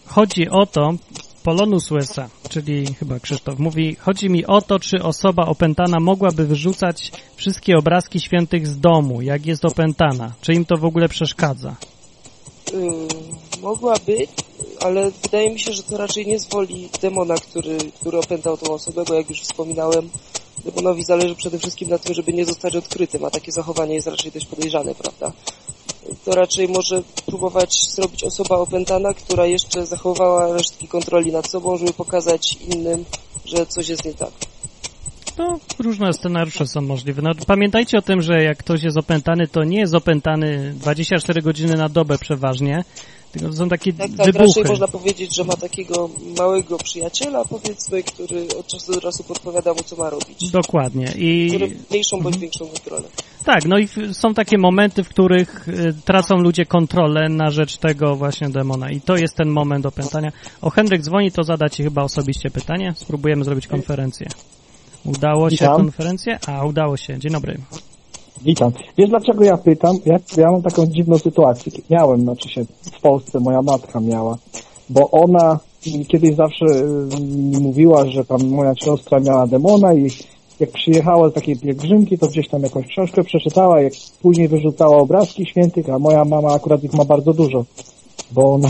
chodzi o to, Polonus USA, czyli chyba Krzysztof, mówi, chodzi mi o to, czy osoba opętana mogłaby wyrzucać wszystkie obrazki świętych z domu, jak jest opętana. Czy im to w ogóle przeszkadza? Y, mogłaby, ale wydaje mi się, że to raczej nie z woli demona, który, który opętał tą osobę, bo jak już wspominałem, demonowi zależy przede wszystkim na tym, żeby nie zostać odkrytym, a takie zachowanie jest raczej dość podejrzane, prawda? To raczej może próbować zrobić osoba opętana, która jeszcze zachowała resztki kontroli nad sobą, żeby pokazać innym, że coś jest nie tak. No, różne scenariusze są możliwe. No, pamiętajcie o tym, że jak ktoś jest opętany, to nie jest opętany 24 godziny na dobę przeważnie, tylko to są takie Tak, tak, wybuchy. raczej można powiedzieć, że ma takiego małego przyjaciela, powiedzmy, który od czasu do czasu podpowiada mu, co ma robić. Dokładnie. I Który mniejszą bądź większą kontrolę. Tak, no i w- są takie momenty, w których y, tracą ludzie kontrolę na rzecz tego właśnie demona i to jest ten moment opętania. O, Henryk dzwoni, to zada Ci chyba osobiście pytanie. Spróbujemy zrobić konferencję. Udało się konferencję? A, udało się. Dzień dobry. Witam. Wiesz dlaczego ja pytam? Ja, ja mam taką dziwną sytuację. Miałem, znaczy się w Polsce moja matka miała, bo ona kiedyś zawsze y, mi mówiła, że tam moja siostra miała demona i jak przyjechała z takiej pielgrzymki, to gdzieś tam jakąś książkę przeczytała, jak później wyrzucała obrazki świętych, a moja mama akurat ich ma bardzo dużo, bo ona,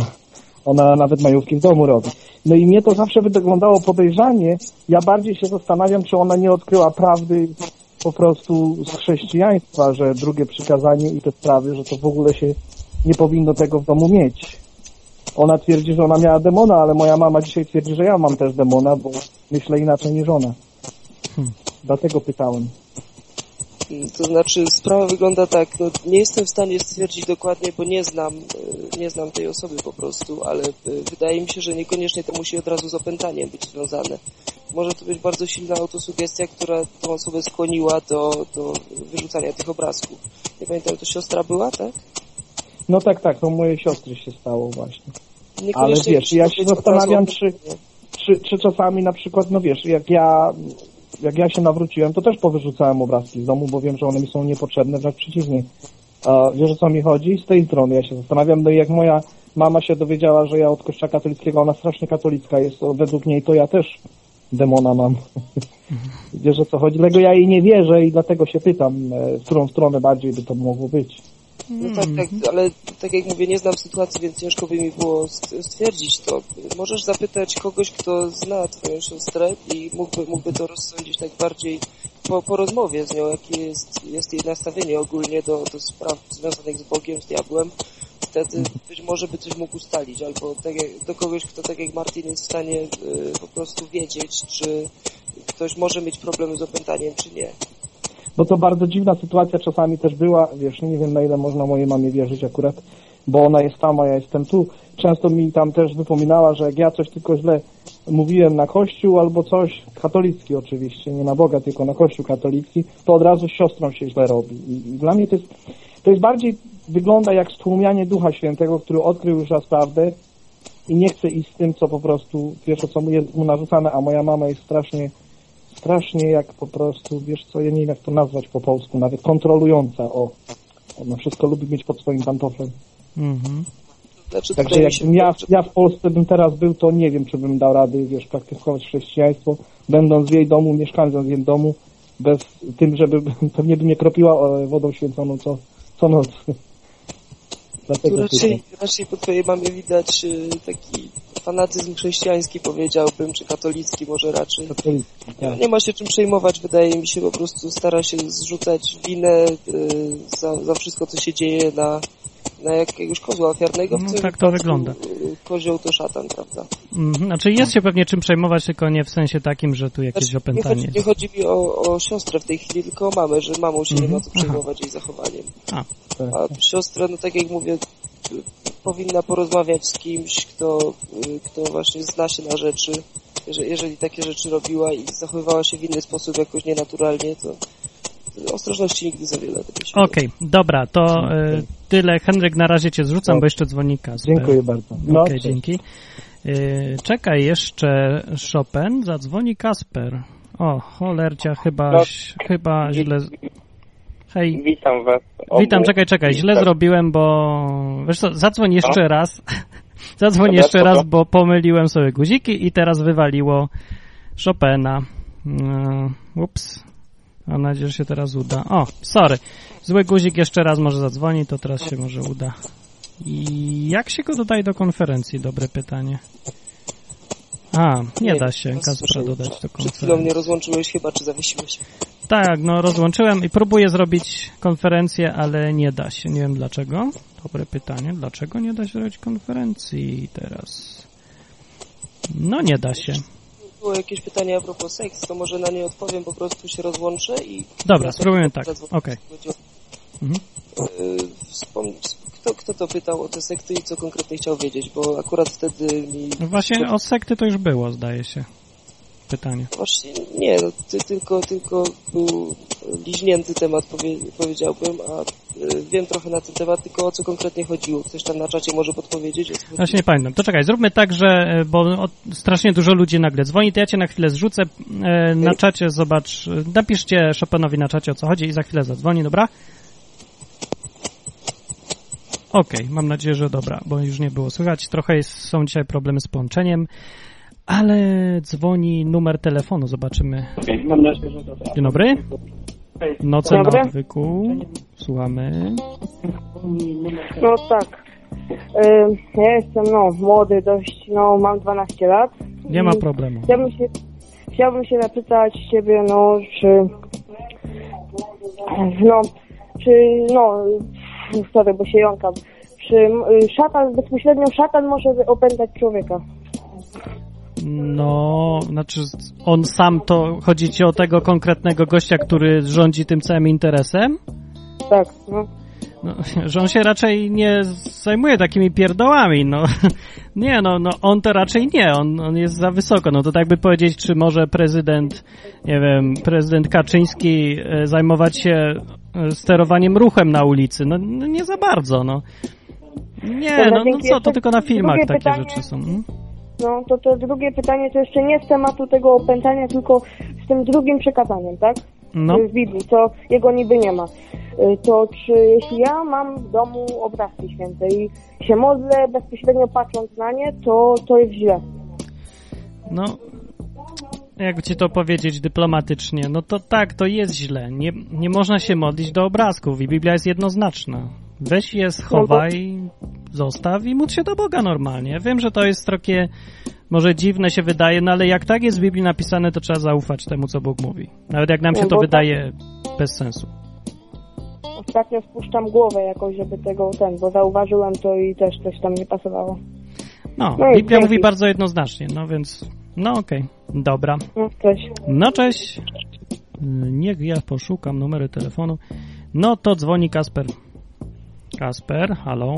ona nawet majówki w domu robi. No i mnie to zawsze wyglądało podejrzanie. Ja bardziej się zastanawiam, czy ona nie odkryła prawdy po prostu z chrześcijaństwa, że drugie przykazanie i te sprawy, że to w ogóle się nie powinno tego w domu mieć. Ona twierdzi, że ona miała demona, ale moja mama dzisiaj twierdzi, że ja mam też demona, bo myślę inaczej niż ona. Hmm. Dlatego pytałem. To znaczy, sprawa wygląda tak, no, nie jestem w stanie stwierdzić dokładnie, bo nie znam, e, nie znam tej osoby po prostu, ale e, wydaje mi się, że niekoniecznie to musi od razu z opętaniem być związane. Może to być bardzo silna autosugestia, która tą osobę skłoniła do, do wyrzucania tych obrazków. Nie pamiętam, to siostra była, tak? No tak, tak, to mojej siostry się stało właśnie. Niekoniecznie wiesz, ja się zastanawiam, czy- Czy, czy czasami na przykład, no wiesz, jak ja, jak ja się nawróciłem, to też powyrzucałem obrazki z domu, bo wiem, że one mi są niepotrzebne, wręcz przeciwnie. Wiesz o co mi chodzi? Z tej strony ja się zastanawiam, no i jak moja mama się dowiedziała, że ja od kościoła katolickiego, ona strasznie katolicka jest, według niej to ja też demona mam. [laughs] wiesz o co chodzi? Dlatego ja jej nie wierzę i dlatego się pytam, e, w którą stronę bardziej by to mogło być. No tak, tak, ale tak jak mówię, nie znam sytuacji, więc ciężko by mi było st- stwierdzić to. Możesz zapytać kogoś, kto zna twoją siostrę i mógłby, mógłby to rozsądzić tak bardziej po, po rozmowie z nią, jakie jest, jest jej nastawienie ogólnie do, do spraw związanych z Bogiem, z diabłem. Wtedy być może by coś mógł ustalić, albo tak jak, do kogoś, kto tak jak Martin jest w stanie y, po prostu wiedzieć, czy ktoś może mieć problemy z opętaniem, czy nie. Bo to bardzo dziwna sytuacja czasami też była, wiesz, nie wiem na ile można mojej mamie wierzyć akurat, bo ona jest tam, a ja jestem tu. Często mi tam też wypominała, że jak ja coś tylko źle mówiłem na kościół albo coś, katolicki oczywiście, nie na Boga, tylko na kościół katolicki, to od razu siostrą się źle robi. I, i dla mnie to jest, to jest bardziej, wygląda jak stłumianie Ducha Świętego, który odkrył już raz prawdę i nie chce iść z tym, co po prostu, wiesz, o co mu jest mu narzucane, a moja mama jest strasznie strasznie jak po prostu, wiesz co, ja nie wiem jak to nazwać po polsku, nawet kontrolująca, o. Ona wszystko lubi mieć pod swoim pantoflem. Mhm. Znaczy, Także mi się jakbym ja, ja w Polsce bym teraz był, to nie wiem, czy bym dał rady, wiesz, praktykować chrześcijaństwo, będąc w jej domu, mieszkając w jej domu, bez tym, żeby [laughs] pewnie by mnie kropiła e, wodą święconą co, co noc. Tu [laughs] Dlatego raczej, pytam. raczej po twojej mamie widać y, taki fanatyzm chrześcijański powiedziałbym, czy katolicki może raczej. Katolicki, tak. Nie ma się czym przejmować, wydaje mi się, po prostu stara się zrzucać winę y, za, za wszystko, co się dzieje na, na jakiegoś kozła ofiarnego. No, tak to wygląda. y, Kozioł to szatan, prawda? Mhm. Znaczy jest się pewnie czym przejmować, tylko nie w sensie takim, że tu jakieś Znaczy, nie, opętanie chodzi, nie chodzi mi o, o siostrę w tej chwili, tylko o mamę, że mamą się nie Mhm. ma co przejmować jej zachowaniem. A. Tak. A siostra, no tak jak mówię, powinna porozmawiać z kimś, kto, y, kto właśnie zna się na rzeczy. Jeżeli, jeżeli takie rzeczy robiła i zachowywała się w inny sposób, jakoś nienaturalnie, to to ostrożności nigdy za wiele. Okej, dobra, to y, tyle. Henryk, na razie cię zrzucam, bo jeszcze dzwoni Kasper. Dziękuję bardzo. No, Okej, cześć. dzięki. Y, czekaj jeszcze Chopin, zadzwoni Kasper. O, cholercia, chyba, No. chyba źle... Hej, Witam was. obu. witam, czekaj, czekaj, źle Tak. zrobiłem, bo... Wiesz co, zadzwoń jeszcze raz. [laughs] zadzwoń Dobra, jeszcze raz, bo pomyliłem sobie guziki i teraz wywaliło Chopina. Yy, ups. Mam nadzieję, że się teraz uda. O, sorry. Zły guzik jeszcze raz może zadzwoni, to teraz się może uda. I jak się go dodaje do konferencji? Dobre pytanie. A, nie da się no, Kaspra dodać do Przed chwilą konferencji. mnie rozłączyłeś chyba, czy zawiesiłeś? Tak, no rozłączyłem i próbuję zrobić konferencję, ale nie da się. Nie wiem dlaczego. Dobre pytanie. Dlaczego nie da się zrobić konferencji teraz? No nie da się. Było jakieś pytanie a propos seks, to może na nie odpowiem, po prostu się rozłączę i... Dobra, spróbujmy tak. Okej. jeśli chodzi o- Mhm. Yy, wspom- kto, kto to pytał o te sekty i co konkretnie chciał wiedzieć, bo akurat wtedy mi... No właśnie o sekty to już było, zdaje się. Pytanie. Właśnie nie, no, ty, tylko, tylko był liźnięty temat, powie, powiedziałbym, a y, wiem trochę na ten temat, tylko o co konkretnie chodziło. Ktoś tam na czacie może podpowiedzieć? Właśnie nie pamiętam. To czekaj, zróbmy tak, że, e, bo strasznie dużo ludzi nagle dzwoni, to ja cię na chwilę zrzucę. E, na czacie zobacz, e, napiszcie Chopinowi na czacie o co chodzi i za chwilę zadzwoni, dobra? Okej, mam nadzieję, że dobra, bo już nie było słychać. Trochę jest, są dzisiaj problemy z połączeniem, ale dzwoni numer telefonu, zobaczymy. Mam nadzieję, że tak. Dzień dobry. Noce na odwyku. Słuchamy. No tak. Ja jestem no młody dość, no mam 12 lat. Nie ma problemu. Chciałbym się, chciałbym się zapytać ciebie, no czy no czy no sorry, bo się jąkam. Czy y, szatan, bezpośrednio szatan może opętać człowieka? No, znaczy on sam to, chodzi ci o tego konkretnego gościa, który rządzi tym całym interesem? Tak, no. No, [laughs] że on się raczej nie zajmuje takimi pierdołami, no. [laughs] Nie, no, no on to raczej nie, on, on jest za wysoko. No to tak by powiedzieć, czy może prezydent, nie wiem, prezydent Kaczyński e, zajmować się e, sterowaniem ruchem na ulicy? No, no nie za bardzo, no. Nie, no, no co, to tylko na filmach takie pytanie. rzeczy są. mm? No to to drugie pytanie to jeszcze nie z tematu tego opętania, tylko z tym drugim przekazaniem, tak? No, w Biblii, to jego niby nie ma. Y, To czy jeśli ja mam w domu obrazki święte i się modlę bezpośrednio patrząc na nie, to to jest źle. No, jakby ci to powiedzieć dyplomatycznie, no to tak, to jest źle. Nie, nie można się modlić do obrazków i Biblia jest jednoznaczna. Weź je, schowaj, zostaw i módl się do Boga normalnie. Wiem, że to jest trochę może dziwne się wydaje, no ale jak tak jest w Biblii napisane, to trzeba zaufać temu, co Bóg mówi. Nawet jak nam się to wydaje bez sensu. ostatnio spuszczam głowę jakoś, żeby tego ten, bo zauważyłem to i też coś tam nie pasowało. No, No Biblia mówi bardzo jednoznacznie, no więc, no okej, dobra. No, cześć. No cześć. Niech ja poszukam numery telefonu. No to dzwoni Kasper. Kasper, halo.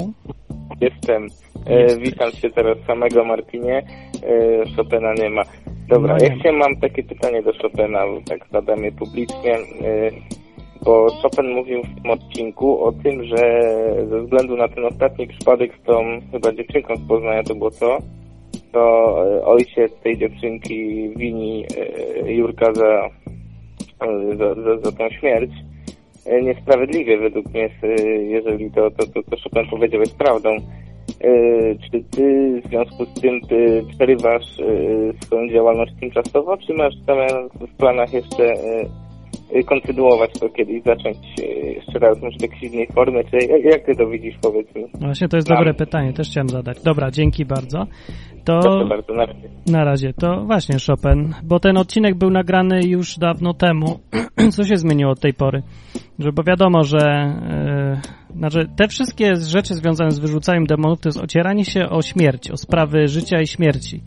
Jestem. E, witam cię teraz samego Martinie. E, Chopina nie ma. Dobra, No nie chciałem, mam takie pytanie do Chopina, bo tak zadam je publicznie. E, bo Chopin mówił w tym odcinku o tym, że ze względu na ten ostatni przypadek z tą chyba dziewczynką z Poznania to było co? To e, ojciec tej dziewczynki wini e, Jurka za, e, za, za, za tą śmierć. E, Niesprawiedliwie według mnie, e, jeżeli to, to, to, to Chopin powiedział jest prawdą. E, Czy ty w związku z tym ty przerywasz swoją działalność tymczasowo, czy masz w planach jeszcze kontynuować to kiedyś, zacząć e, jeszcze raz może w jakiejś innej formie, czy jak- ty to widzisz, powiedz mi? Właśnie to jest dobre pytanie, też chciałem zadać. Dobra, dzięki bardzo. To Proszę bardzo, na razie. na razie, to właśnie Chopin, bo ten odcinek był nagrany już dawno temu. [clears throat] Co się zmieniło od tej pory? Że bo wiadomo, że e, znaczy te wszystkie rzeczy związane z wyrzucaniem demonów to jest ocieranie się o śmierć, o sprawy życia i śmierci.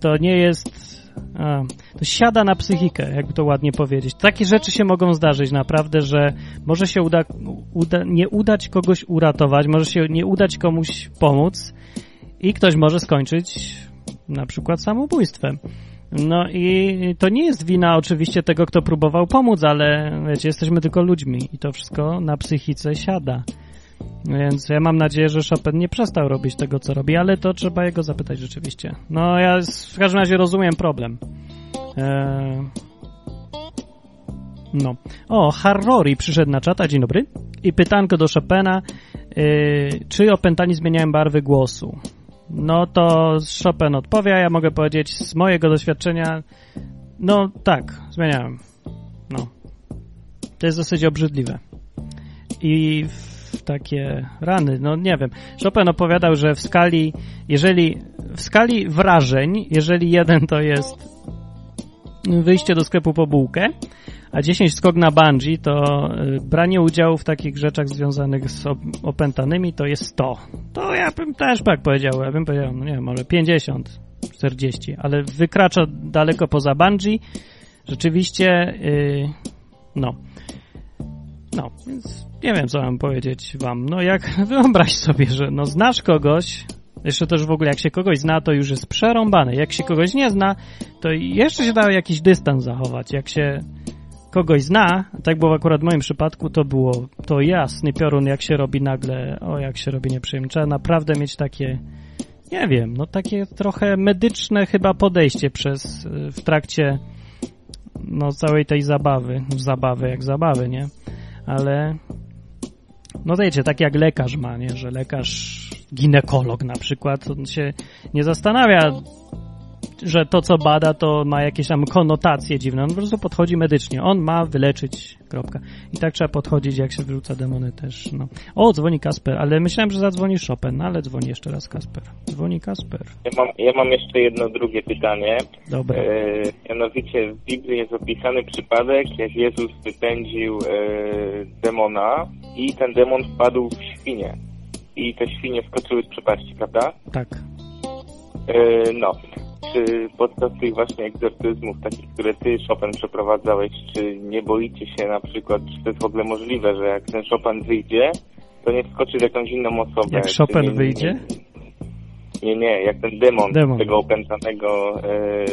To nie jest a, to siada na psychikę, jakby to ładnie powiedzieć. Takie rzeczy się mogą zdarzyć naprawdę, że może się uda, uda, nie udać kogoś uratować, może się nie udać komuś pomóc i ktoś może skończyć na przykład samobójstwem. No i to nie jest wina oczywiście tego, kto próbował pomóc, ale wiecie, jesteśmy tylko ludźmi i to wszystko na psychice siada. Więc ja mam nadzieję, że Chopin nie przestał robić tego, co robi, ale to trzeba jego zapytać rzeczywiście. No ja w każdym razie rozumiem problem. Eee... No. O, Harrori przyszedł na czata, dzień dobry. I pytanko do Chopina, yy, czy opętani zmieniają barwy głosu? No to Chopin odpowie, ja mogę powiedzieć z mojego doświadczenia, no tak, zmieniałem. No. To jest dosyć obrzydliwe. I w takie rany, no nie wiem. Chopin opowiadał, że w skali, jeżeli, w skali wrażeń, jeżeli jeden to jest wyjście do sklepu po bułkę, a 10 skok na bungee to y, branie udziału w takich rzeczach związanych z op- opętanymi to jest 100. To ja bym też tak powiedział, ja bym powiedział, no nie wiem, może 50, 40, ale wykracza daleko poza bungee. Rzeczywiście, y, no. No, więc nie wiem, co mam powiedzieć wam. No jak [laughs] wyobraź sobie, że no znasz kogoś, jeszcze też w ogóle jak się kogoś zna, to już jest przerąbane. Jak się kogoś nie zna, to jeszcze się da jakiś dystans zachować. Jak się kogoś zna, tak było akurat w moim przypadku, to było to jasny piorun, jak się robi nagle, o jak się robi nieprzyjemnie. Trzeba naprawdę mieć takie, nie wiem, no takie trochę medyczne chyba podejście przez, y, w trakcie no całej tej zabawy, zabawy jak zabawy, nie? Ale no wiecie, tak jak lekarz ma, nie? Że lekarz, ginekolog na przykład, on się nie zastanawia, że to, co bada, to ma jakieś tam konotacje dziwne. On po prostu podchodzi medycznie. On ma wyleczyć, kropka. I tak trzeba podchodzić, jak się wyrzuca demony też, no. O, dzwoni Kasper, ale myślałem, że zadzwoni Chopin, no ale dzwoni jeszcze raz Kasper. Dzwoni Kasper. Ja mam, ja mam jeszcze jedno drugie pytanie. Dobra. E, mianowicie w Biblii jest opisany przypadek, jak Jezus wypędził e, demona i ten demon wpadł w świnie. I te świnie skoczyły z przepaści, prawda? Tak. E, no. Czy podczas tych właśnie egzorcyzmów, takich, które ty, Chopin, przeprowadzałeś, czy nie boicie się na przykład, czy to jest w ogóle możliwe, że jak ten Chopin wyjdzie, to nie wskoczy w jakąś inną osobę? Jak Chopin nie- wyjdzie? Nie, nie, jak ten demon, Demon. tego opętanego e,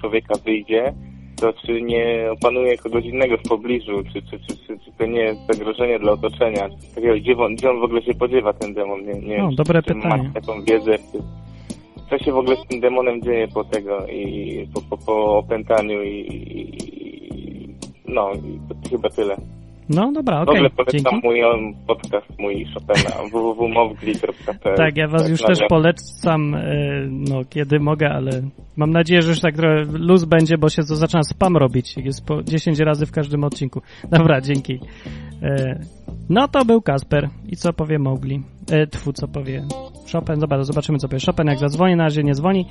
człowieka wyjdzie, to czy nie opanuje kogoś innego w pobliżu, czy, czy, czy, czy, to nie jest zagrożenie dla otoczenia, takiego, gdzie, on, w ogóle się podziewa, ten demon, nie, nie No, dobre pytanie. masz taką wiedzę, czy, co się w ogóle z tym demonem dzieje po tego i po, po, po opętaniu i, i no, i to chyba tyle. No dobra, W okej, ogóle polecam dzięki. mój on, podcast mój Chopina [laughs] www.mowgli.pl Tak, ja was już też polecam, e, no, kiedy mogę, ale mam nadzieję, że już tak trochę luz będzie, bo się to zaczyna spam robić. Jest po 10 razy w każdym odcinku. [laughs] Dobra, dzięki. E, no to był Kasper. I co powie Mowgli? E, tfu, co powie Chopin? Zobacz, zobaczymy, co powie Chopin, jak zadzwoni, na razie nie dzwoni.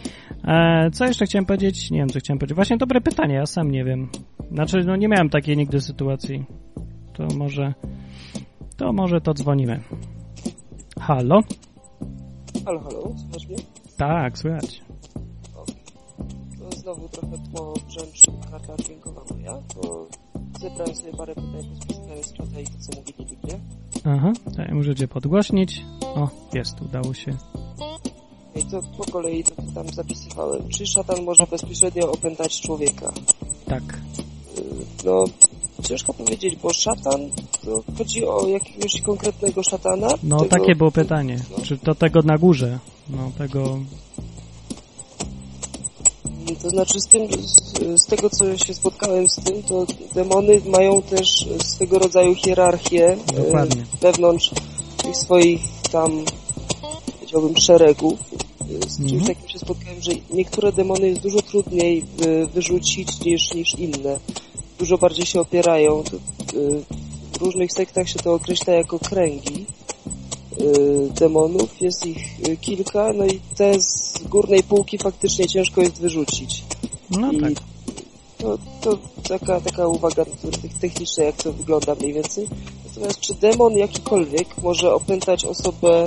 Co jeszcze chciałem powiedzieć? Nie wiem, co chciałem powiedzieć. Właśnie dobre pytanie, ja sam nie wiem. Znaczy, no nie miałem takiej nigdy sytuacji. To może... To może to dzwonimy. Halo? Halo, halo, słychać mnie? Tak, słychać. To znowu trochę po brzęczy karta dźwiękowa moja, bo zebrałem sobie parę pytań bezpośrednio z czata i to co mówili ludzie. Aha, ja możecie podgłośnić. O, jest, udało się. I to po kolei to tam zapisywałem. Czy szatan może bezpośrednio opętać człowieka? Tak. Y, No, ciężko powiedzieć, bo szatan, to chodzi o jakiegoś konkretnego szatana? No, Tego- takie było pytanie. Czy to tego na górze? No, tego... To znaczy z tym, z, z tego co się spotkałem z tym, to demony mają też swego rodzaju hierarchię e, Dokładnie. wewnątrz tych swoich tam, powiedziałbym, szeregów. E, Z czymś Mhm. takim się spotkałem, że niektóre demony jest dużo trudniej e, wyrzucić niż, niż inne. Dużo bardziej się opierają. E, W różnych sektach się to określa jako kręgi e, demonów. Jest ich e, kilka, no i te z górnej półki faktycznie ciężko jest wyrzucić. No I tak. to, to taka, taka uwaga techniczna, jak to wygląda mniej więcej. Natomiast czy demon jakikolwiek może opętać osobę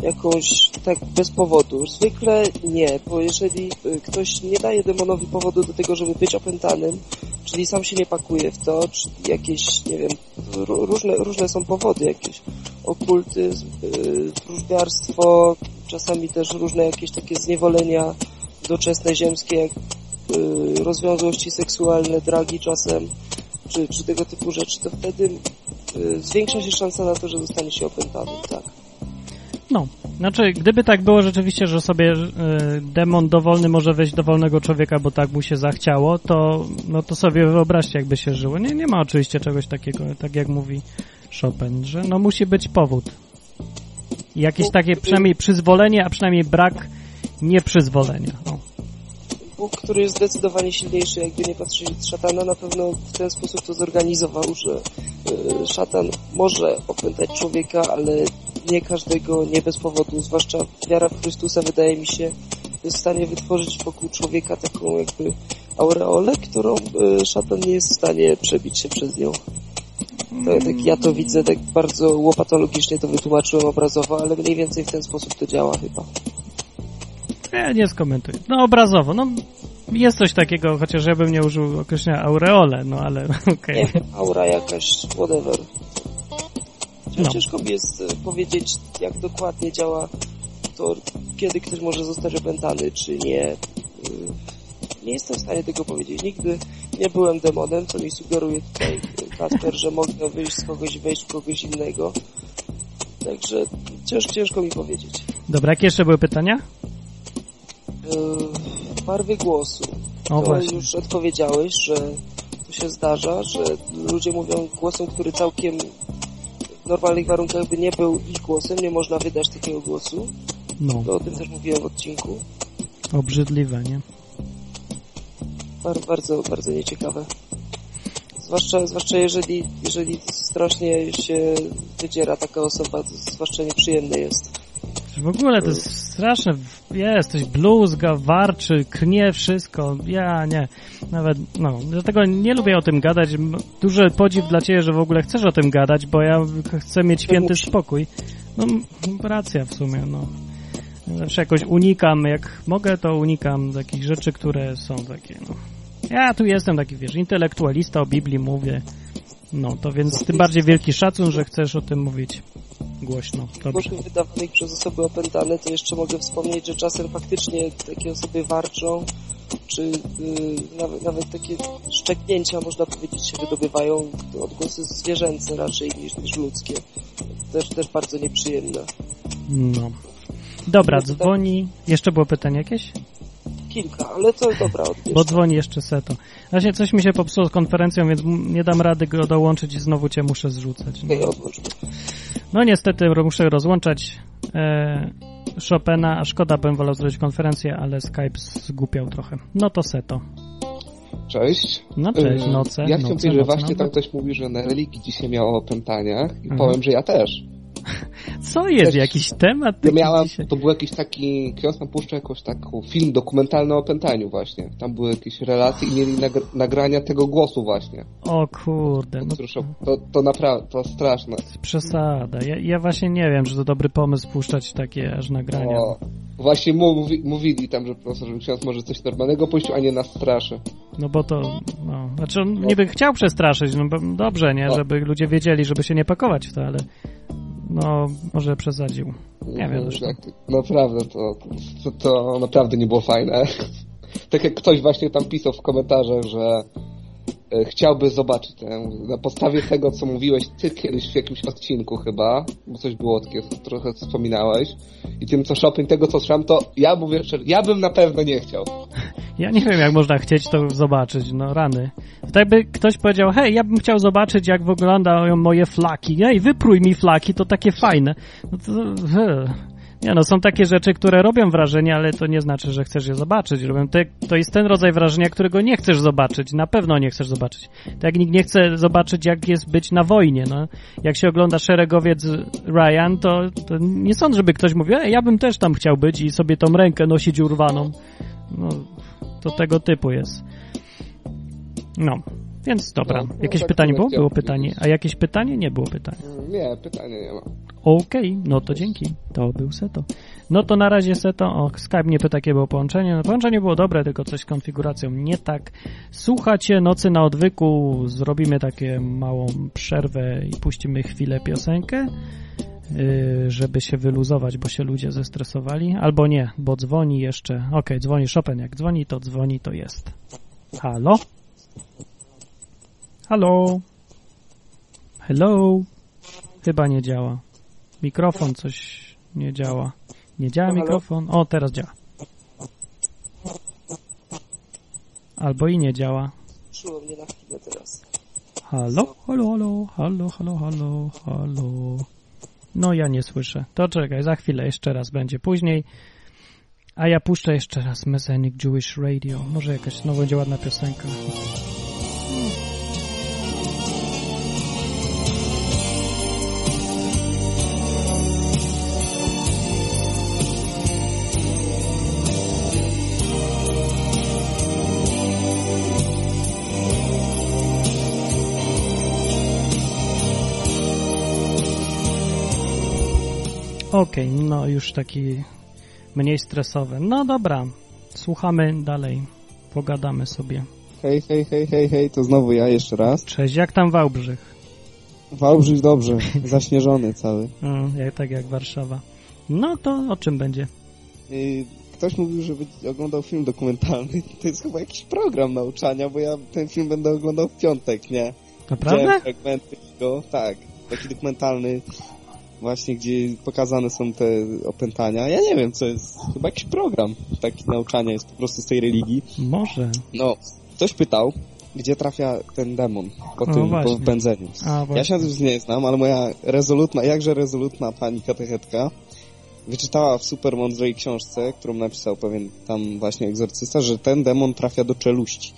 jakąś tak bez powodu? Zwykle nie, bo jeżeli y, ktoś nie daje demonowi powodu do tego, żeby być opętanym, czyli sam się nie pakuje w to, czy jakieś, nie wiem, ró- różne, różne są powody, jakieś okultyzm, y, wróżbiarstwo, czasami też różne jakieś takie zniewolenia doczesne ziemskie, jak y, rozwiązłości seksualne, dragi czasem, czy, czy tego typu rzeczy, to wtedy zwiększa się szansa na to, że zostanie się tak. No, znaczy, gdyby tak było rzeczywiście, że sobie y, demon dowolny może wejść do wolnego człowieka, bo tak mu się zachciało, to, no to sobie wyobraźcie, jakby się żyło. Nie, nie ma oczywiście czegoś takiego, tak jak mówi Chopin, że no musi być powód. Jakieś takie przynajmniej przyzwolenie, a przynajmniej brak nieprzyzwolenia. O. Bóg, który jest zdecydowanie silniejszy, jakby nie patrzeć szatana, na pewno w ten sposób to zorganizował, że y, szatan może opętać człowieka, ale nie każdego, nie bez powodu, zwłaszcza wiara w Chrystusa, wydaje mi się, jest w stanie wytworzyć wokół człowieka taką jakby aureolę, którą y, szatan nie jest w stanie przebić się przez nią. To, tak ja to widzę, tak bardzo łopatologicznie to wytłumaczyłem obrazowo, ale mniej więcej w ten sposób to działa chyba. Ja nie skomentuję. No obrazowo, no jest coś takiego, chociaż ja bym nie użył określenia aureole, no ale [laughs] okej. Nie wiem, aura jakaś, whatever. No. Ciężko mi jest e, powiedzieć, jak dokładnie działa to, kiedy ktoś może zostać opętany, czy nie. Y, Nie jestem w stanie tego powiedzieć. Nigdy nie byłem demonem, co mi sugeruje tutaj Kasper, że mogę wyjść z kogoś, wejść w kogoś innego. Także ciężko, ciężko mi powiedzieć. Dobra, jakie jeszcze były pytania? Yy, barwy głosu. To właśnie. już odpowiedziałeś, że to się zdarza, że ludzie mówią głosem, który całkiem w normalnych warunkach by nie był ich głosem, nie można wydać takiego głosu. No, To o tym też mówiłem w odcinku. obrzydliwe, nie? Bar- Bardzo, bardzo nieciekawe. Zwłaszcza, zwłaszcza jeżeli, jeżeli strasznie się wydziera taka osoba, to zwłaszcza nieprzyjemne jest. W ogóle to jest straszne. Jest, coś bluzga, warczy, krnie wszystko. Ja nie. Nawet, no, dlatego nie lubię o tym gadać. Duży podziw dla Ciebie, że w ogóle chcesz o tym gadać, bo ja ch- chcę mieć święty spokój. No, racja w sumie, no. Zawsze jakoś unikam, jak mogę, to unikam takich rzeczy, które są takie, no. Ja tu jestem taki, wiesz, intelektualista, o Biblii mówię. No, to więc tym bardziej wielki szacun, że chcesz o tym mówić głośno. Dobrze. Wydawanych przez osoby opętane, to jeszcze mogę wspomnieć, że czasem faktycznie takie osoby warczą, czy yy, nawet, nawet takie szczeknięcia, można powiedzieć, się wydobywają, odgłosy zwierzęce raczej niż, niż ludzkie. Też, też bardzo nieprzyjemne. No. Dobra, dzwoni. Jeszcze było pytanie jakieś? Kilka, ale to dobra, odbierz. Bo dzwoni jeszcze Seto. Właśnie coś mi się popsuło z konferencją, więc nie dam rady go dołączyć i znowu cię muszę zrzucać. No, no niestety muszę rozłączać e, Chopina, a szkoda, bym wolał zrobić konferencję, ale Skype zgłupiał trochę. No to Seto. Cześć. No cześć, Yy, noce. Ja chciałem powiedzieć, że właśnie nam- tam ktoś mówi, że na religii dzisiaj miało o opętaniach i Mhm. powiem, że ja też. [laughs] Co jest? Jakiś temat? Ja miałam, dzisiaj? to był jakiś taki, ksiądz nam puszczał jakoś taką film dokumentalny o opętaniu właśnie. Tam były jakieś relacje i mieli nagr- nagrania tego głosu właśnie. O kurde, no. To, to naprawdę, to straszne. przesada. Ja, ja właśnie nie wiem, czy to dobry pomysł puszczać takie aż nagrania. O, właśnie mówi, mówili tam, że prostu, że ksiądz może coś normalnego puścił, a nie nas straszy. No bo to, no, znaczy on niby chciał przestraszyć, no bo dobrze, nie, żeby ludzie wiedzieli, żeby się nie pakować w to, ale no, może przesadził. Nie wiem zresztą. Tak, naprawdę, to, to, to naprawdę nie było fajne. [laughs] Tak jak ktoś właśnie tam pisał w komentarzach, że chciałby zobaczyć tę, na podstawie tego, co mówiłeś ty kiedyś w jakimś odcinku chyba, bo coś było trochę wspominałeś, i tym co shopping, tego co słyszałem, to ja mówię szczerze, ja bym na pewno nie chciał. [laughs] Ja nie wiem, jak można chcieć to zobaczyć, no rany. Tak by ktoś powiedział, hej, ja bym chciał zobaczyć, jak wyglądają moje flaki. Ej, wyprój mi flaki, to takie fajne. No to. Nie no, są takie rzeczy, które robią wrażenie, ale to nie znaczy, że chcesz je zobaczyć. Robią te, to jest ten rodzaj wrażenia, którego nie chcesz zobaczyć. Na pewno nie chcesz zobaczyć. Tak jak nikt nie chce zobaczyć, jak jest być na wojnie, no. Jak się ogląda szeregowiec Ryan, to, to nie sądzę, żeby ktoś mówił, ej, ja bym też tam chciał być i sobie tą rękę nosić urwaną. No, to tego typu jest. No, więc dobra. No, no jakieś tak pytanie było? Było pytanie. A jakieś pytanie? Nie było pytania. Nie, pytania nie ma. Okej, no to dzięki. To był Seto. No to na razie Seto. O, Skype nie pyta, jakie było połączenie. No, połączenie było dobre, tylko coś z konfiguracją nie tak. Słuchacie Nocy na Odwyku. Zrobimy takie małą przerwę i puścimy chwilę piosenkę, yy, żeby się wyluzować, bo się ludzie zestresowali. Albo nie, bo dzwoni jeszcze. Okej, dzwoni Chopin. Jak dzwoni, to dzwoni, to jest. Halo? Halo? Hello? Chyba nie działa. Mikrofon coś nie działa. Nie działa Halo? mikrofon? O, teraz działa. Albo i nie działa. Czuło mnie na chwilę teraz. Halo? Halo, halo, halo, halo, halo, halo. No ja nie słyszę. To czekaj, za chwilę jeszcze raz będzie później. A ja puszczę jeszcze raz Messianic Jewish Radio. Może jakaś no będzie ładna piosenka. Okej, no już taki mniej stresowy. No dobra, słuchamy dalej. Pogadamy sobie. Hej, hej, hej, hej, hej, to znowu ja jeszcze raz. Cześć, jak tam Wałbrzych? Wałbrzych dobrze, [laughs] zaśnieżony cały. Mm, jak, tak jak Warszawa. No to o czym będzie? Ktoś mówił, że oglądał film dokumentalny. [laughs] To jest chyba jakiś program nauczania, bo ja ten film będę oglądał w piątek, nie? Naprawdę? Widziałem fragmenty go, tak. Taki dokumentalny właśnie, gdzie pokazane są te opętania. Ja nie wiem, co jest. Chyba jakiś program taki nauczania jest po prostu z tej religii. Może. No, ktoś pytał, gdzie trafia ten demon po No tym, po. A, Ja się na tym nie znam, ale moja rezolutna, jakże rezolutna pani katechetka wyczytała w super mądrej książce, którą napisał pewien tam właśnie egzorcysta, że ten demon trafia do czeluści.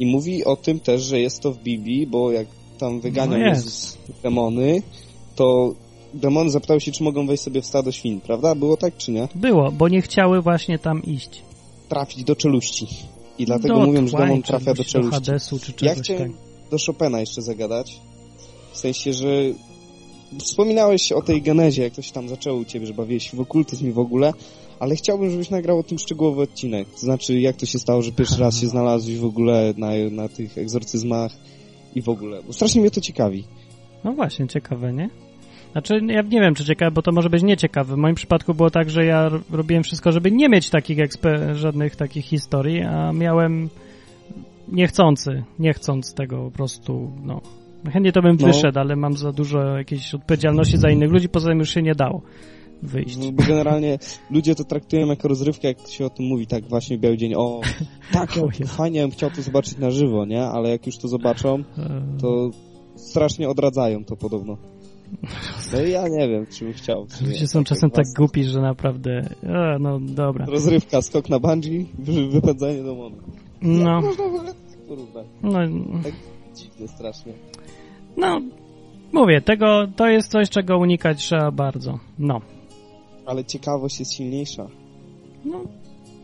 I mówi o tym też, że jest to w Biblii, bo jak tam wyganiał No. Jezus demony, to demony zapytały się, czy mogą wejść sobie w stado świn, prawda? Było tak, czy nie? Było, bo nie chciały właśnie tam iść. Trafić do czeluści. I dlatego Do mówią, że demon trafia do czegoś, do czeluści. Hadesu czy Ja czegoś chciałem tak. do Chopina jeszcze zagadać. W sensie, że wspominałeś o tej genezie, jak to się tam zaczęło u ciebie, że bawiłeś się w okultyzm i w ogóle, ale chciałbym, żebyś nagrał o tym szczegółowy odcinek. To znaczy, jak to się stało, że pierwszy raz się znalazłeś w ogóle na, na tych egzorcyzmach i w ogóle. Bo strasznie mnie to ciekawi. No właśnie, ciekawe, nie? Znaczy, ja nie wiem, czy ciekawe, bo to może być nieciekawe. W moim przypadku było tak, że ja robiłem wszystko, żeby nie mieć takich żadnych takich historii, a miałem niechcący, nie chcąc tego po prostu, no. Chętnie to bym No. wyszedł, ale mam za dużo jakiejś odpowiedzialności za innych ludzi, poza tym już się nie dało wyjść. No, Bo generalnie ludzie to traktują jako rozrywkę, jak się o tym mówi, tak właśnie biały dzień. O, [laughs] tak, ja, fajnie bym chciał to zobaczyć na żywo, nie? Ale jak już to zobaczą, E, to strasznie odradzają to podobno. No i ja nie wiem, czy bym chciał. Czy. Ludzie są czasem tak głupi, że naprawdę, no dobra. Rozrywka, skok na bungee, wy, wypędzanie demonu. No. Jak można w ogóle tak porównać? No, Tak dziwnie strasznie. no, Mówię, tego, to jest coś, czego unikać trzeba bardzo. No. Ale ciekawość jest silniejsza. No.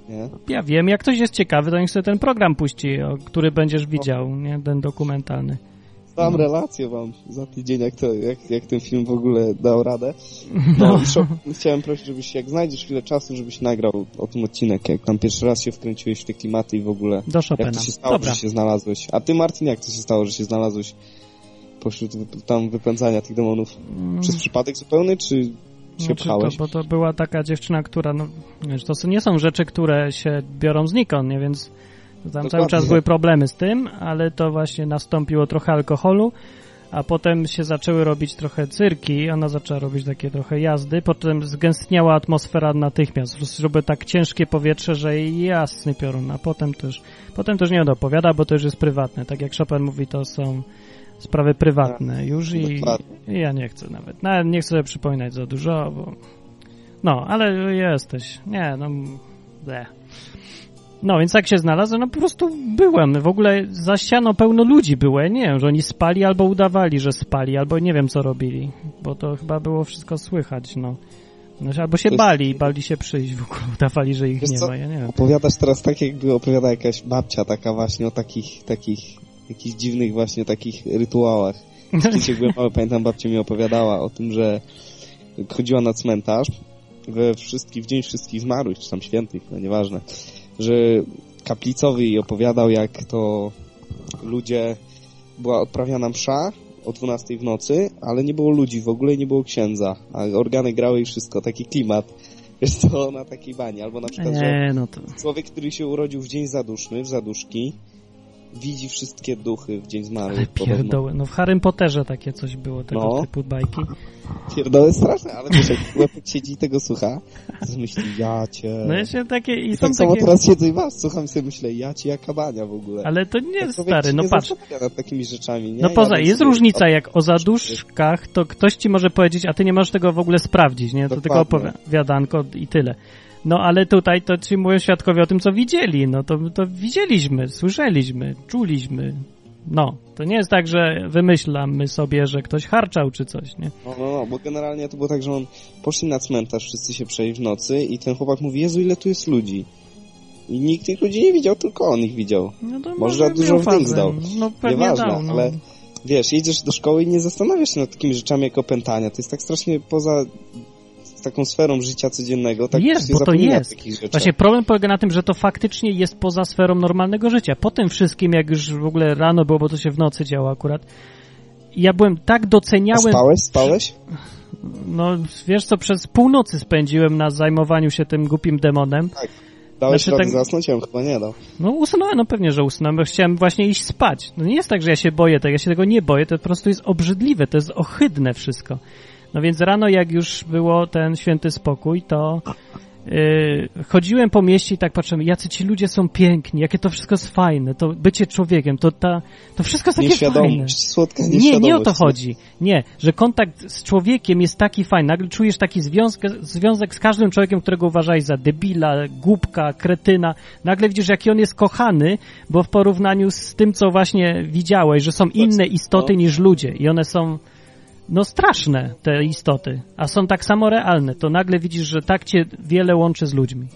Nie? Ja wiem, jak ktoś jest ciekawy, to niech sobie ten program puści, który będziesz widział, nie? Ten dokumentalny. Dam relację wam za tydzień, jak, to, jak, jak ten film w ogóle dał radę. No, szok, chciałem prosić, żebyś, jak znajdziesz chwilę czasu, żebyś nagrał o tym odcinek, jak tam pierwszy raz się wkręciłeś w te klimaty i w ogóle. Do Chopina. Jak to się stało, Dobra. że się znalazłeś. A ty, Martin, jak to się stało, że się znalazłeś pośród tam wypędzania tych demonów? Mm. Przez przypadek zupełny, czy się Znaczy, pchałeś? To, bo to była taka dziewczyna, która, no, wiesz, to nie są rzeczy, które się biorą znikąd, nie? Więc tam cały Dokładnie. czas były problemy z tym, ale to właśnie nastąpiło trochę alkoholu, a potem się zaczęły robić trochę cyrki, ona zaczęła robić takie trochę jazdy, potem zgęstniała atmosfera natychmiast, żeby tak ciężkie powietrze, że jasny piorun, a potem też, potem też nie dopowiada, bo to już jest prywatne, tak jak Chopin mówi, to są sprawy prywatne. Już i, i ja nie chcę nawet, nawet nie chcę sobie przypominać za dużo, bo no, ale jesteś, nie, no, ble. No, więc jak się znalazłem, no po prostu byłem. W ogóle za ścianą pełno ludzi było. Ja nie wiem, że oni spali albo udawali, że spali, albo nie wiem, co robili. Bo to chyba było wszystko słychać, no. Znaczy, albo się bali, bali się przyjść w ogóle, udawali, że ich Wiesz nie co? ma, ja nie wiem. Opowiadasz teraz tak, jakby opowiada jakaś babcia taka właśnie o takich, takich, jakichś dziwnych właśnie takich rytuałach. [laughs] Kiedyś jak byłem mały, pamiętam babcia mi opowiadała o tym, że chodziła na cmentarz we wszystkich, w dzień wszystkich zmarłych, czy tam świętych, no nieważne, że kaplicowy jej opowiadał, jak to ludzie, była odprawiana msza o 12 w nocy, ale nie było ludzi w ogóle nie było księdza, a organy grały i wszystko, taki klimat. [laughs] Jest to na takiej bani, albo na przykład, że no to... Człowiek, który się urodził w dzień zaduszny, w zaduszki, widzi wszystkie duchy w dzień zmarłych. podobno. Pierdoły. No w Harrym Potterze takie coś było, tego No. typu bajki. Pierdoły straszne, ale wiesz, jak [laughs] chłopak siedzi i tego słucha, to myśli, ja cię... No jeszcze takie... I I są tak samo takie... teraz siedzę i was słucham i sobie myślę, ja cię jaka bania w ogóle. Ale to nie, Tak stary, no patrz. nad takimi rzeczami, nie? No poza, bym jest różnica, jak o zaduszkach, to ktoś ci może powiedzieć, a ty nie możesz tego w ogóle sprawdzić, nie? To tylko Dokładnie. opowiadanko i tyle. No ale tutaj to ci mówią świadkowie o tym, co widzieli, no to, to widzieliśmy, słyszeliśmy, czuliśmy. No, to nie jest tak, że wymyślamy sobie, że ktoś harczał czy coś, nie? No, no, no, bo generalnie to było tak, że on poszli na cmentarz, wszyscy się przejść w nocy i ten chłopak mówi, Jezu, ile tu jest ludzi. I nikt tych ludzi nie widział, tylko on ich widział. No to Może za dużo miał w dynk fazę. zdał. No pewnie Nieważne, dał, no. ale wiesz, jedziesz do szkoły i nie zastanawiasz się nad takimi rzeczami jak opętania. To jest tak strasznie poza taką sferą życia codziennego. Tak jest, bo to jest. Właśnie problem polega na tym, że to faktycznie jest poza sferą normalnego życia. Po tym wszystkim, jak już w ogóle rano było, bo to się w nocy działo akurat, ja byłem tak A doceniałem... spałeś? Spałeś? No, wiesz co, przez północy spędziłem na zajmowaniu się tym głupim demonem. Tak. Dałeś Znaczy, tak- zasnąć? Ja bym chyba nie dał. No usnąłem, no pewnie, że usnąłem, bo chciałem właśnie iść spać. No nie jest tak, że ja się boję tego, ja się tego nie boję, to po prostu jest obrzydliwe, to jest ohydne wszystko. No więc rano, jak już było ten święty spokój, to yy, chodziłem po mieście i tak patrzyłem, jacy ci ludzie są piękni, jakie to wszystko jest fajne, to bycie człowiekiem, to ta, to wszystko jest takie fajne. Słodka Nie, nie o to chodzi. Nie, że kontakt z człowiekiem jest taki fajny. Nagle czujesz taki związek, związek z każdym człowiekiem, którego uważaj za debila, głupka, kretyna. Nagle widzisz, jaki on jest kochany, bo w porównaniu z tym, co właśnie widziałeś, że są inne istoty niż ludzie i one są no straszne, te istoty, a są tak samo realne, to nagle widzisz, że tak cię wiele łączy z ludźmi.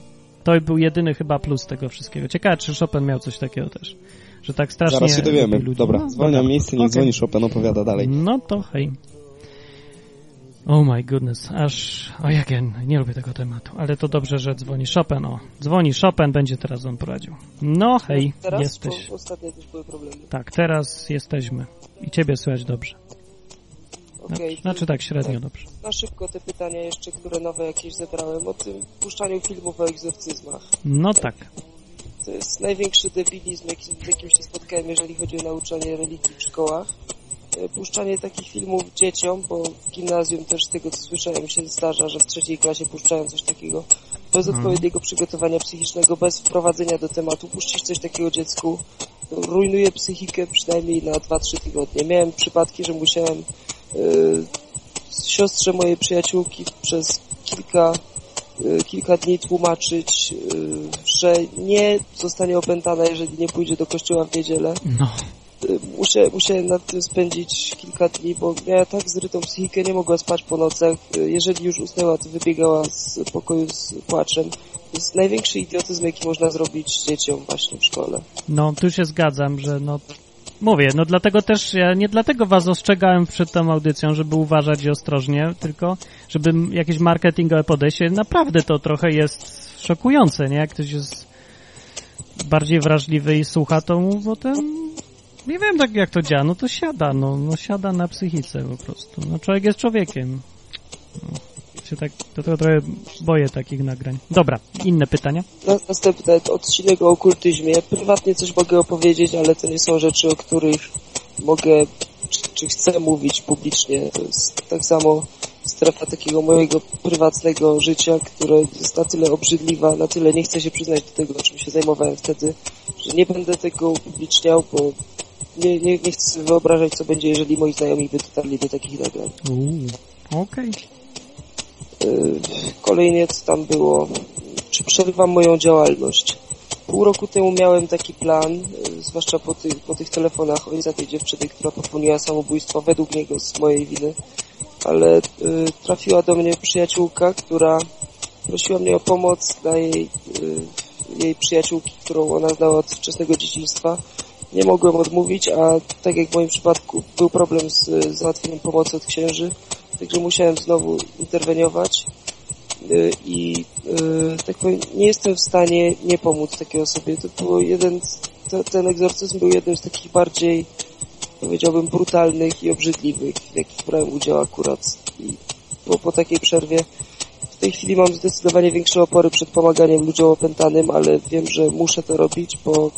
To był jedyny chyba plus tego wszystkiego. Ciekawe, czy Chopin miał coś takiego też. Że tak strasznie Zaraz się dowiemy. ludzi. Dobra, No, zwalniam dobra. miejsce, niech Okej. dzwoni Chopin, opowiada dalej. No to hej. Oh my goodness, aż... O jak ja nie lubię tego tematu, ale to dobrze, że dzwoni Chopin, o. Dzwoni Chopin, będzie teraz on prowadził. No hej, Teraz? jesteś. Bo ostatnio też były problemy. Tak, teraz jesteśmy. I ciebie słychać dobrze. Okej. Znaczy tak średnio dobrze. Na szybko te pytania jeszcze, które nowe jakieś zebrałem o tym puszczaniu filmów o egzorcyzmach. No tak. To jest największy debilizm, jaki, z jakim się spotkałem, jeżeli chodzi o nauczanie religii w szkołach. E, Puszczanie takich filmów dzieciom, bo w gimnazjum też z tego co słyszałem się zdarza, że w trzeciej klasie puszczają coś takiego bez Mhm. odpowiedniego przygotowania psychicznego, bez wprowadzenia do tematu. Puścić coś takiego dziecku rujnuje psychikę przynajmniej na 2-3 tygodnie. Miałem przypadki, że musiałem siostrze mojej przyjaciółki przez kilka y, kilka dni tłumaczyć, y, że nie zostanie opętana, jeżeli nie pójdzie do kościoła w niedzielę. No. Y, muszę, musiałem nad tym spędzić kilka dni, bo miała tak zrytą psychikę, nie mogła spać po nocach. Y, Jeżeli już usnęła, to wybiegała z pokoju z płaczem. To jest największy idiotyzm, jaki można zrobić dzieciom właśnie w szkole. No, tu się zgadzam, że no... Mówię, no dlatego też, ja nie dlatego was ostrzegałem przed tą audycją, żeby uważać i ostrożnie, tylko żeby jakieś marketingowe podejście, naprawdę to trochę jest szokujące, nie? Jak ktoś jest bardziej wrażliwy i słucha, to mu potem, nie wiem tak jak to działa, no to siada, no, no siada na psychice po prostu. No człowiek jest człowiekiem. No, się tak, to, to trochę boję takich nagrań. Dobra, inne pytania? Na- Następny odcinek o okultyzmie. Prywatnie coś mogę opowiedzieć, ale to nie są rzeczy, o których mogę czy, czy chcę mówić publicznie. To jest tak samo strefa takiego mojego prywatnego życia, które jest na tyle obrzydliwa, na tyle nie chcę się przyznać do tego, czym się zajmowałem wtedy, że nie będę tego upubliczniał, bo nie, nie, nie chcę wyobrażać, co będzie, jeżeli moi znajomi by dotarli do takich nagrań. Okej. Yy, Kolejnie co tam było, czy przerywam moją działalność. Pół roku temu miałem taki plan, yy, zwłaszcza po tych, po tych telefonach ojca tej dziewczyny, która popełniła samobójstwo według niego z mojej winy, ale yy, trafiła do mnie przyjaciółka, która prosiła mnie o pomoc dla jej, yy, jej przyjaciółki, którą ona znała od wczesnego dzieciństwa. Nie mogłem odmówić, a tak jak w moim przypadku był problem z załatwieniem pomocy od księży, także musiałem znowu interweniować y, i y, tak powiem, nie jestem w stanie nie pomóc takiej osobie. To było jeden, ten egzorcyzm był jednym z takich bardziej, powiedziałbym, brutalnych i obrzydliwych, w jakich brałem udział akurat. I po, po takiej przerwie w tej chwili mam zdecydowanie większe opory przed pomaganiem ludziom opętanym, ale wiem, że muszę to robić, bo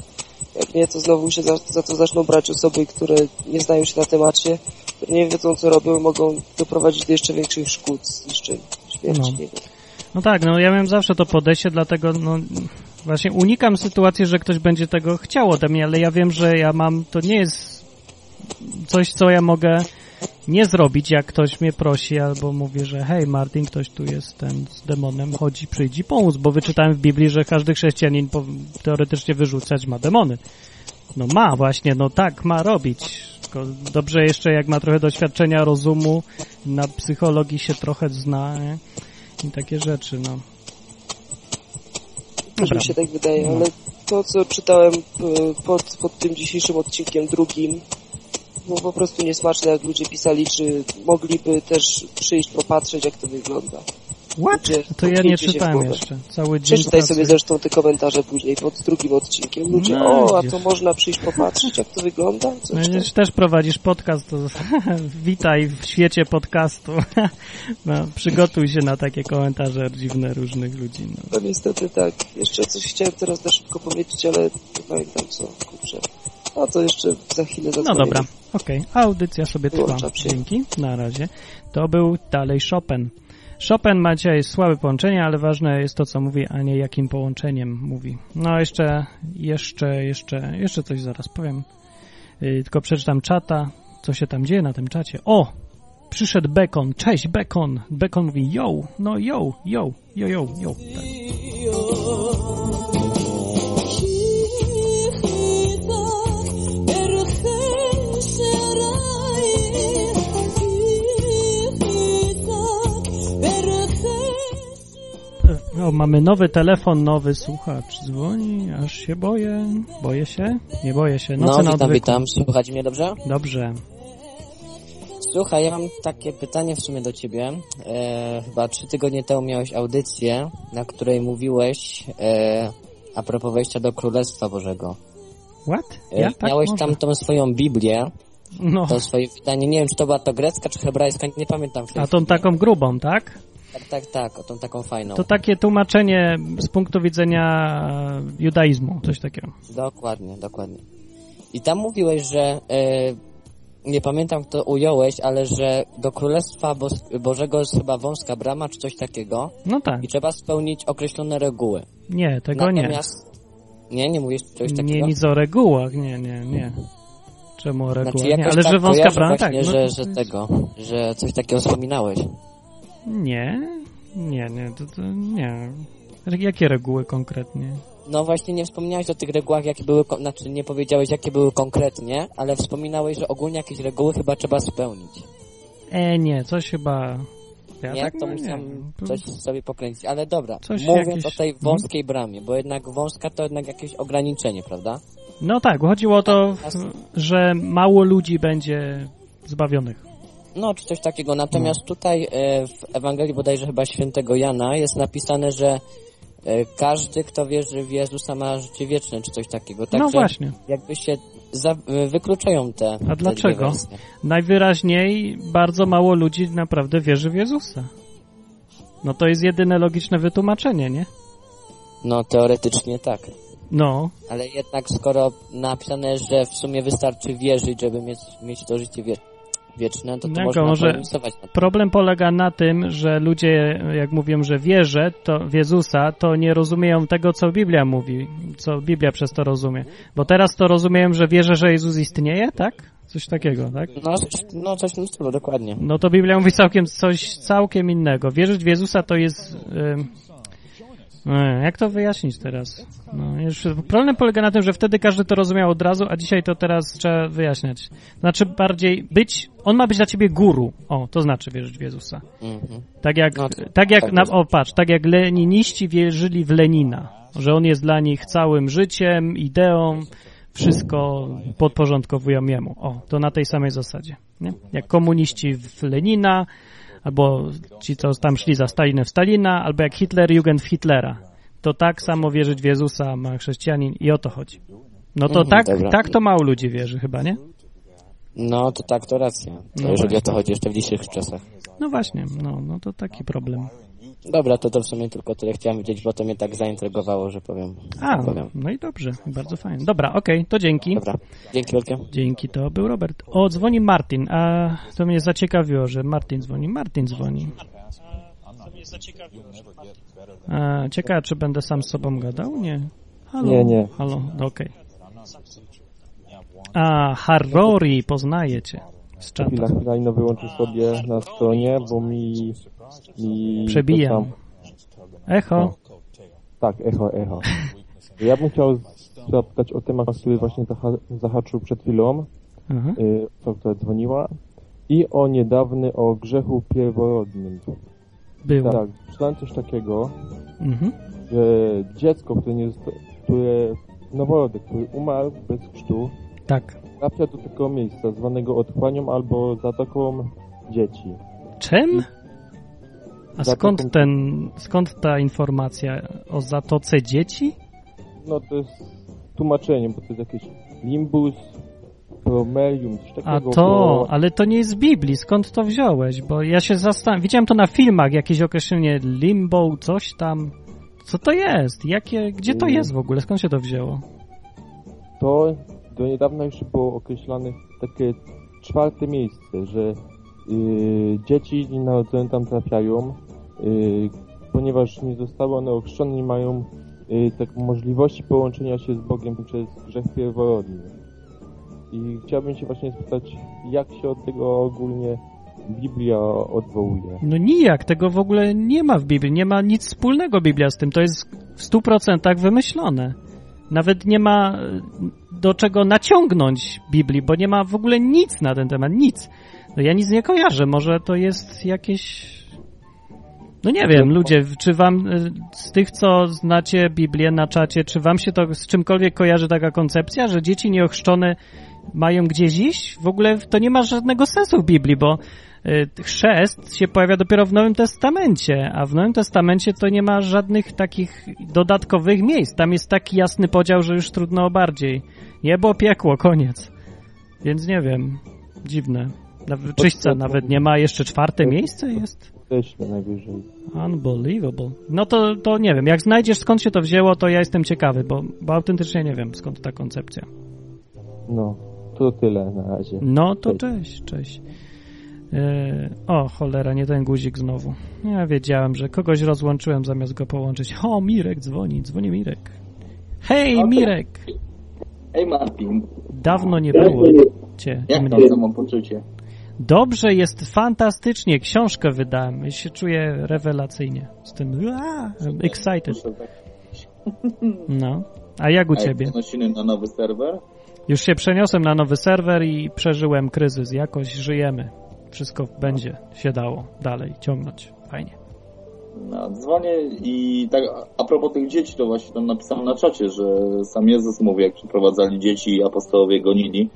jak nie, to znowu się za, za to zaczną brać osoby, które nie znają się na temacie, które nie wiedzą co robią i mogą doprowadzić do jeszcze większych szkód, zniszczeń, śmierci. No. Nie wiem. No tak, no ja miałem zawsze to podejście, dlatego no właśnie unikam sytuacji, że ktoś będzie tego chciał ode mnie, ale ja wiem, że ja mam, to nie jest coś, co ja mogę nie zrobić, jak ktoś mnie prosi albo mówi, że hej Martin, ktoś tu jest ten z demonem, chodzi, przyjdź i pomóc, bo wyczytałem w Biblii, że każdy chrześcijanin teoretycznie wyrzucać ma demony. No ma właśnie, no tak ma robić. Tylko dobrze jeszcze jak ma trochę doświadczenia rozumu, na psychologii się trochę zna, nie? i takie rzeczy, no. Dobra. mi się tak wydaje, No. ale to co czytałem e, pod, pod tym dzisiejszym odcinkiem drugim było po prostu niesmaczne, jak ludzie pisali, czy mogliby też przyjść popatrzeć, jak to wygląda. What? Ludzie, To ja nie czytałem jeszcze. Cały dzień Przeczytaj pracy. sobie zresztą te komentarze później pod drugim odcinkiem. Ludzie, No, o, a to można przyjść popatrzeć, jak to wygląda? No, tam. też prowadzisz podcast, to [laughs] witaj w świecie podcastu. [laughs] No, przygotuj się na takie komentarze dziwne różnych ludzi. No. No niestety tak. Jeszcze coś chciałem teraz na szybko powiedzieć, ale nie pamiętam co, kurczę. A to jeszcze za chwilę No zadzwonię. dobra, okej. Audycja sobie trwa. Dzięki, na razie. To był dalej Chopin. Chopin ma dzisiaj słabe połączenie, ale ważne jest to, co mówi, a nie jakim połączeniem mówi. No jeszcze, jeszcze, jeszcze, jeszcze coś zaraz powiem. Yy, tylko przeczytam czata, co się tam dzieje na tym czacie. O! Przyszedł Bekon. Cześć, Bekon. Bekon mówi yo, no yo, yo, yo, yo, yo. Tak. O, mamy nowy telefon, nowy słuchacz. Dzwoni, aż się boję. Boję się? Nie boję się. No, Nocy na witam, odwyku. witam. Słuchać mnie dobrze? Dobrze. Słuchaj, ja mam takie pytanie w sumie do ciebie. E, chyba trzy tygodnie temu miałeś audycję, na której mówiłeś e, a propos wejścia do Królestwa Bożego. What? E, Ja? Tak? miałeś Może. tam tą swoją Biblię, No, to swoje pytanie, nie wiem czy to była to grecka czy hebrajska, nie pamiętam a tą taką grubą, tak? Tak, tak, tak, o tą taką fajną. To takie tłumaczenie z punktu widzenia judaizmu, coś takiego. Dokładnie, dokładnie. I tam mówiłeś, że e, nie pamiętam kto ująłeś, ale że do Królestwa Bos- Bożego jest chyba wąska brama czy coś takiego No tak. i trzeba spełnić określone reguły. Nie, tego nie. Natomiast... Nie, nie mówisz coś Nie takiego? nic o regułach, nie, nie, nie. Czemu o regułach? Znaczy nie, ale tak że wąska brama, tak. No, że, że tego, że coś takiego wspominałeś. Nie, nie, nie, to, to nie. Jakie reguły konkretnie? No właśnie nie wspomniałeś o tych regułach, jakie były, znaczy nie powiedziałeś, jakie były konkretnie, ale wspominałeś, że ogólnie jakieś reguły chyba trzeba spełnić. E, nie, coś chyba... Ja nie? tak to no, musiałem coś sobie pokręcić. Ale dobra, Coś mówiąc jakieś- o tej mhm. wąskiej bramie, bo jednak wąska to jednak jakieś ograniczenie, prawda? No tak, chodziło o to, że mało ludzi będzie zbawionych. No, czy coś takiego. Natomiast tutaj e, w Ewangelii bodajże chyba świętego Jana jest napisane, że e, każdy, kto wierzy w Jezusa ma życie wieczne, czy coś takiego. Także właśnie. jakby się za, e, wykluczają te A te dlaczego? Najwyraźniej bardzo mało ludzi naprawdę wierzy w Jezusa. No to jest jedyne logiczne wytłumaczenie, nie? No, teoretycznie tak. No, Ale jednak skoro napisane, że w sumie wystarczy wierzyć, żeby mieć, mieć to życie wie, wieczne, to to można może problem polega na tym, że ludzie, jak mówią, że wierzę to w Jezusa, to nie rozumieją tego, co Biblia mówi, co Biblia przez to rozumie. Bo teraz to rozumieją, że wierzę, że Jezus istnieje, tak? Coś takiego, tak? No, coś- no coś w tym stylu, dokładnie. No to Biblia mówi całkiem coś całkiem innego. Wierzyć w Jezusa to jest... e, jak to wyjaśnić teraz? No, już problem polega na tym, że wtedy każdy to rozumiał od razu, a dzisiaj to teraz trzeba wyjaśniać. Znaczy bardziej być... On ma być dla ciebie guru. O, to znaczy wierzyć w Jezusa. Mhm. Tak jak, No to- tak jak tak na, jest. o patrz, tak jak leniniści wierzyli w Lenina, że on jest dla nich całym życiem, ideą, wszystko podporządkowują jemu. O, to na tej samej zasadzie. Nie? Jak komuniści w Lenina, albo ci, co tam szli za Stalinem w Stalina, albo jak Hitler, Jugend w Hitlera. To tak samo wierzyć w Jezusa ma chrześcijanin i o to chodzi. No to Mhm, tak, dobra. tak to mało ludzi wierzy chyba, nie? No, to tak, to racja. To No jeżeli o to chodzi jeszcze w dzisiejszych czasach. No właśnie, no, no to taki problem. Dobra, to to w sumie tylko tyle chciałem wiedzieć, bo to mnie tak zaintrygowało, że powiem. A, powiem. no i dobrze, bardzo fajnie. Dobra, okej, to dzięki. Dobra, dzięki wielkie. Dzięki, to był Robert. O, dzwoni Martin, a to mnie zaciekawiło, że Martin dzwoni. Martin dzwoni. A, ciekawe, czy będę sam z sobą gadał? Nie. Halo? Nie, nie. Halo, no okej. A, Harrori, poznaję cię z czatu. Chwila, chwila, no wyłączę sobie na stronie, bo mi... mi Przebijam. tam- Echo. Tak, echo, echo. Ja bym chciał zapytać o temat, który właśnie zaha- zahaczył przed chwilą, Aha. y, co która dzwoniła, i o niedawny, o grzechu pierworodnym. Było. Tak, czytałem coś takiego, Mhm. że dziecko, które, nie które noworodek, który umarł bez chrztu, Tak. trafia do tego miejsca zwanego otchłanią albo zatoką dzieci. Czym? A skąd ten, skąd ta informacja o zatoce dzieci? No to jest tłumaczenie, bo to jest jakieś limbus, promelium, coś A takiego. to, bo- ale to nie jest z Biblii, skąd to wziąłeś? Bo ja się zastanawiam, widziałem to na filmach, jakieś określenie limbo, coś tam. Co to jest? Jakie, gdzie to Mm. jest w ogóle? Skąd się to wzięło? To do niedawna jeszcze było określane takie czwarte miejsce, że yy, dzieci narodzone tam trafiają, ponieważ nie zostały one ochrzczone, nie mają yy, tak możliwości połączenia się z Bogiem przez grzech pierworodny. I chciałbym się właśnie spytać, jak się od tego ogólnie Biblia odwołuje. No nijak, tego w ogóle nie ma w Biblii, nie ma nic wspólnego Biblia z tym, to jest w stu procentach wymyślone. Nawet nie ma e, do czego naciągnąć Biblii, bo nie ma w ogóle nic na ten temat, nic. No ja nic nie kojarzę, może to jest jakieś... No nie wiem, ludzie, czy wam e, z tych, co znacie Biblię na czacie, czy wam się to z czymkolwiek kojarzy taka koncepcja, że dzieci nieochrzczone mają gdzieś iść? W ogóle to nie ma żadnego sensu w Biblii, bo y, chrzest się pojawia dopiero w Nowym Testamencie, a w Nowym Testamencie to nie ma żadnych takich dodatkowych miejsc. Tam jest taki jasny podział, że już trudno o bardziej. Niebo, piekło, koniec. Więc nie wiem, dziwne. Nawet, czyśćca nawet nie ma, jeszcze czwarte miejsce jest? Prześlę najwyżej. Unbelievable. No to, to nie wiem, jak znajdziesz skąd się to wzięło, to ja jestem ciekawy, bo, bo autentycznie nie wiem skąd ta koncepcja. No, to tyle na razie. No to cześć, cześć. E, o, cholera, nie ten guzik znowu. Ja wiedziałem, że kogoś rozłączyłem zamiast go połączyć. O, Mirek dzwoni, dzwoni Mirek. Hej, Okej. Mirek! Hej Martin. Dawno nie było cię. Jak mnie. tam samopoczucie? Dobrze, jest fantastycznie. Książkę wydałem i się czuję rewelacyjnie. Z tym, excited. No. A jak u ciebie? przenosiny na nowy serwer? Już się przeniosłem na nowy serwer i przeżyłem kryzys. Jakoś żyjemy. Wszystko będzie się dało dalej ciągnąć. Fajnie. No, dzwonię i tak a propos tych dzieci, to właśnie tam napisałem na czacie, że sam Jezus mówi, jak przyprowadzali dzieci i apostołowie gonili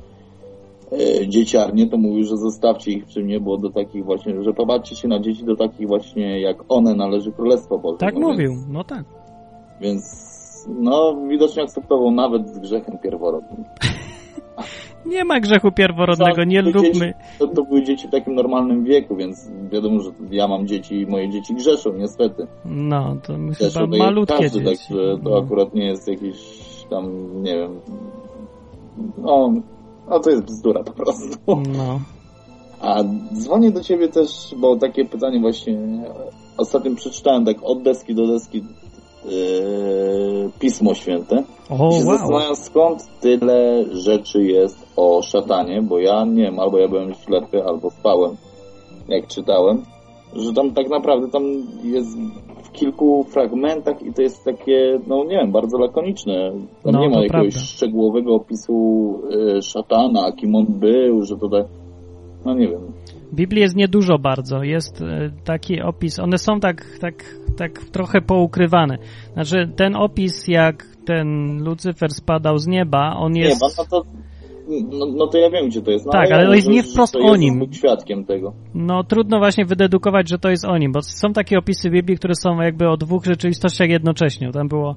dzieciarnie, to mówił, że zostawcie ich przy mnie, bo do takich właśnie, że popatrzcie się na dzieci do takich właśnie jak one należy Królestwo Boże. Tak no mówił, Więc, no tak. więc no widocznie akceptował nawet z grzechem pierworodnym. [laughs] Nie ma grzechu pierworodnego, nie To lubmy. Dzieci, to, to były dzieci w takim normalnym wieku, więc wiadomo, że ja mam dzieci i moje dzieci grzeszą, niestety. No, to my Zresztą chyba malutkie każdy, dzieci. Także to No. akurat nie jest jakiś tam, nie wiem, no, no to jest bzdura po prostu. No. A dzwonię do ciebie też, bo takie pytanie właśnie ostatnio przeczytałem tak od deski do deski yy, Pismo Święte. O, I się wow. zastanawiam skąd tyle rzeczy jest o szatanie, bo ja nie wiem, albo ja byłem ślepy, albo spałem, jak czytałem, że tam tak naprawdę tam jest kilku fragmentach i to jest takie, no nie wiem, bardzo lakoniczne. Tam No, nie ma jakiegoś prawda. szczegółowego opisu y, szatana, kim on był, że to tak, no nie wiem. Biblii jest niedużo bardzo. Jest e, taki opis. One są tak, tak, tak trochę poukrywane. Znaczy, ten opis, jak ten Lucyfer spadał z nieba, on jest. Nie, no to, no, no to ja wiem, gdzie to jest. No, Tak, ale to jest nie wprost to o nim. świadkiem tego. No trudno właśnie wydedukować, że to jest o nim, bo są takie opisy w Biblii, które są jakby o dwóch rzeczywistościach jednocześnie. Tam było,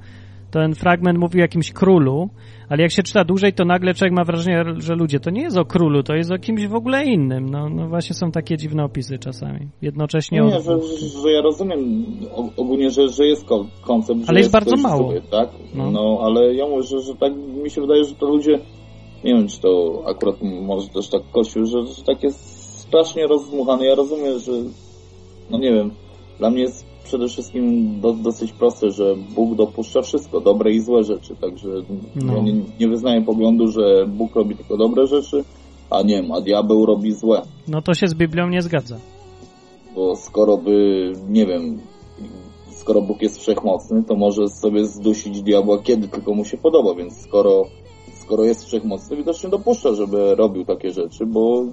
ten fragment mówił o jakimś królu, ale jak się czyta dłużej, to nagle człowiek ma wrażenie, że ludzie, to nie jest o królu, to jest o kimś w ogóle innym. No, no właśnie są takie dziwne opisy czasami. Jednocześnie o Nie, że, że, że ja rozumiem ogólnie, że, że jest ko- koncept, że Ale jest bardzo ktoś mało. Zły, tak? No. No. ale ja mówię, że, że tak mi się wydaje, że to ludzie, nie wiem, czy to akurat może też tak Kościół, że, że tak jest strasznie rozdmuchany. Ja rozumiem, że no nie wiem, dla mnie jest przede wszystkim do, dosyć proste, że Bóg dopuszcza wszystko, dobre i złe rzeczy, także No. ja nie, nie wyznaję poglądu, że Bóg robi tylko dobre rzeczy, a nie wiem, a diabeł robi złe. No to się z Biblią nie zgadza. Bo skoro by, nie wiem, skoro Bóg jest wszechmocny, to może sobie zdusić diabła kiedy tylko mu się podoba, więc skoro, skoro jest wszechmocny, widocznie dopuszcza, żeby robił takie rzeczy, bo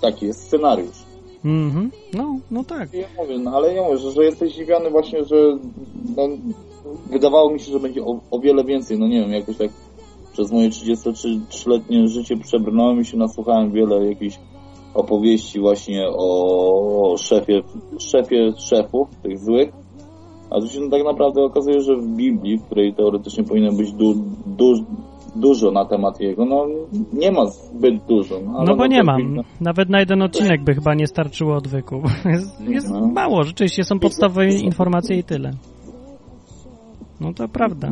taki jest scenariusz. Mhm. No, no tak. Ja mówię, no ale ja mówię, że, że jesteś zdziwiony właśnie, że no, wydawało mi się, że będzie o, o wiele więcej, no nie wiem, jakoś tak przez moje 33-letnie życie przebrnąłem i się nasłuchałem wiele jakichś opowieści właśnie o szefie, szefie szefów, tych złych, a tu się tak naprawdę okazuje, że w Biblii, w której teoretycznie powinno być du, du, dużo na temat jego, no nie ma zbyt dużo. No, No bo no, nie mam. Biblia- Nawet na jeden odcinek by chyba nie starczyło odwyku. [laughs] Jest, jest No. mało, rzeczywiście są podstawowe informacje i tyle. No to prawda.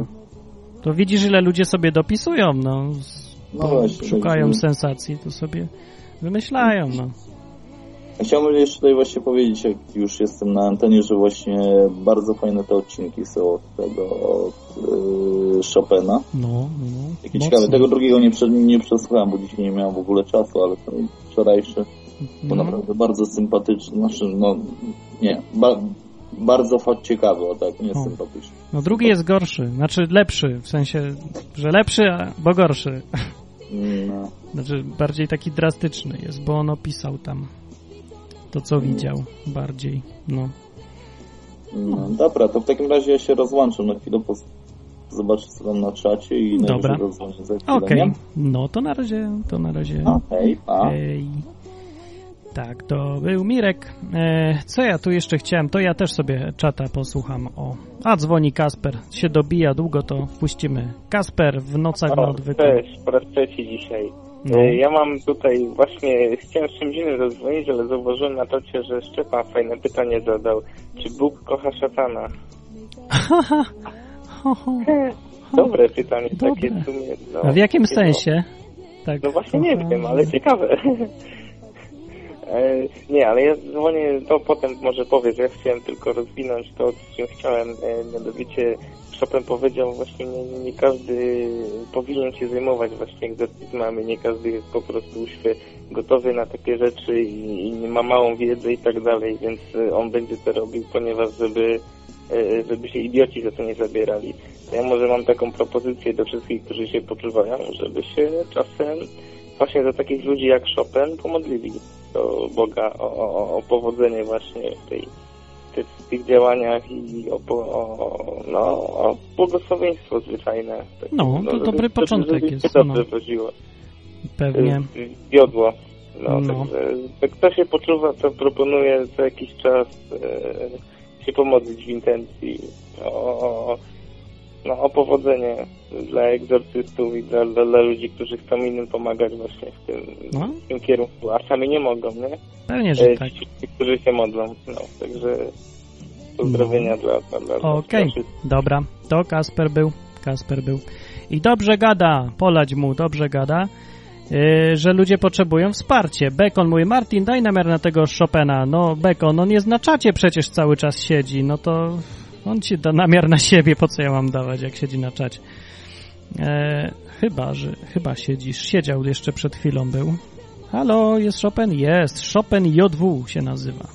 To widzisz, ile ludzie sobie dopisują, no. No właśnie, szukają sensacji, to sobie wymyślają, no. Chciałbym jeszcze tutaj właśnie powiedzieć, jak już jestem na antenie, że właśnie bardzo fajne te odcinki są od tego, od yy, Chopina. No, no. Mocno. ciekawe. Tego drugiego nie, nie przesłuchałem, bo dzisiaj nie miałem w ogóle czasu, ale ten wczorajszy był No. naprawdę bardzo sympatyczny. Znaczy, no nie, ba, bardzo fakt ciekawy, o tak, nie O. sympatyczny. No drugi jest gorszy, znaczy lepszy, w sensie, że lepszy, a- bo gorszy. No. Znaczy bardziej taki drastyczny jest, bo on opisał tam to, co widział bardziej, no. No, dobra, to w takim razie ja się rozłączę na chwilę, po, zobaczę co tam na czacie i Dobra. zadzwonię za chwilę, Okej, nie? no to na razie, to na razie. No, hej, pa. Hej. Tak, to był Mirek. E, co ja tu jeszcze chciałem? To ja też sobie czata posłucham. O, a dzwoni Kasper. Się dobija długo, to wpuścimy. Kasper w nocach na odwyku. cześć, po raz trzeci dzisiaj. No. E, Ja mam tutaj właśnie, chciałem z czymś innym zadzwonić, ale zauważyłem na czacie, że Szczepan fajne pytanie zadał. Czy Bóg kocha szatana? [laughs] Dobre pytanie, takie w sumie. No, A w jakim takie, sensie? Tak. No, no właśnie nie wiem, ale ciekawe. [laughs] E, Nie, ale ja dzwonię, to potem może powiedz, ja chciałem tylko rozwinąć to, z czym chciałem, e, mianowicie Chopin powiedział właśnie, nie, nie każdy powinien się zajmować właśnie egzorcyzmami, nie każdy jest po prostu już gotowy na takie rzeczy i, i ma małą wiedzę i tak dalej, więc e, on będzie to robił, ponieważ żeby e, żeby się idioci za to nie zabierali. Ja może mam taką propozycję do wszystkich, którzy się poczuwają, żeby się czasem właśnie za takich ludzi jak Chopin pomodlili do Boga o, o, o powodzenie właśnie tej tych, w tych działaniach i o, o, no, o błogosławieństwo zwyczajne. Tak, No, to żeby- dobry żeby- początek żeby jest, dobrze no. woziło. Pewnie. Wiodło. No, No. Jak kto się poczuwa, to proponuję co jakiś czas e, się pomodlić w intencji o, no, o powodzenie dla egzorcystów i dla, dla, dla ludzi, którzy chcą innym pomagać właśnie w tym, No. w tym kierunku, a sami nie mogą, nie? Pewnie, że E, tak. Ci, którzy się modlą. No, także pozdrowienia dla, dla, dla, dla Okej, wszystkich. dobra. To Kasper był. Kasper był. I dobrze gada, polać mu, dobrze gada, yy, że ludzie potrzebują wsparcie. Bekon mówi, Martin, daj namiar na tego Chopina. No, Bekon, on jest na czacie przecież cały czas siedzi, no to on ci da namiar na siebie, po co ja mam dawać, jak siedzi na czacie. E, chyba, że, chyba siedzisz, siedział jeszcze przed chwilą był. Halo, jest Chopin? Jest, Chopin JW się nazywa.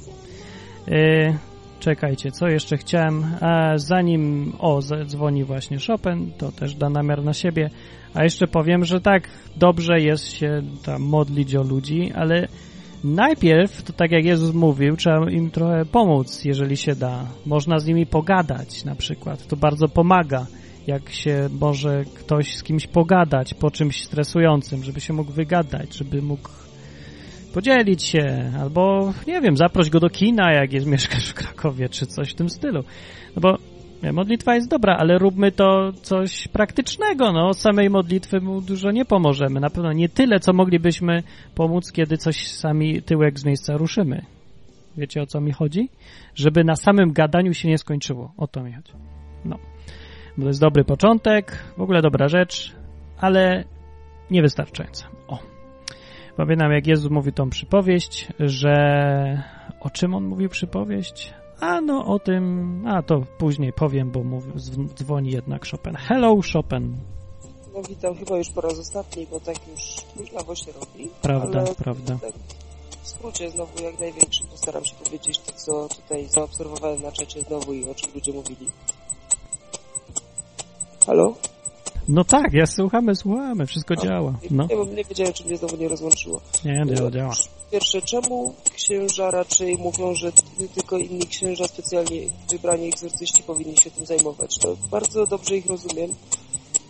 E, Czekajcie, co jeszcze chciałem? A zanim, o, dzwoni właśnie Chopin, to też da namiar na siebie. A jeszcze powiem, że tak, dobrze jest się tam modlić o ludzi, ale najpierw, to tak jak Jezus mówił, trzeba im trochę pomóc, jeżeli się da. Można z nimi pogadać na przykład. To bardzo pomaga, jak się może ktoś z kimś pogadać po czymś stresującym, żeby się mógł wygadać, żeby mógł podzielić się, albo nie wiem, zaproś go do kina, jak jest mieszkasz w Krakowie, czy coś w tym stylu. No bo modlitwa jest dobra, ale róbmy to coś praktycznego, no, samej modlitwy mu dużo nie pomożemy, na pewno nie tyle, co moglibyśmy pomóc, kiedy coś sami tyłek z miejsca ruszymy. Wiecie, o co mi chodzi? Żeby na samym gadaniu się nie skończyło. O to mi chodzi. No. Bo to jest dobry początek, w ogóle dobra rzecz, ale niewystarczająca. O. Pamiętam, jak Jezus mówił tą przypowieść, że o czym on mówił przypowieść? A no o tym, a to później powiem, bo mówił, zw- dzwoni jednak Chopin. Hello Chopin. No witam chyba już po raz ostatni, bo tak już późno się robi. Prawda, prawda. Tak, w skrócie znowu jak największym postaram się powiedzieć to, co tutaj zaobserwowałem na czacie znowu i o czym ludzie mówili. Halo? No tak, ja słuchamy, słuchamy, wszystko działa. No, Ja bym nie wiedziałem, czy mnie znowu nie rozłączyło. nie, działa, działa. Pierwsze, czemu księża raczej mówią, że ty- tylko inni księża specjalnie wybrani egzorcyści powinni się tym zajmować? To bardzo dobrze ich rozumiem,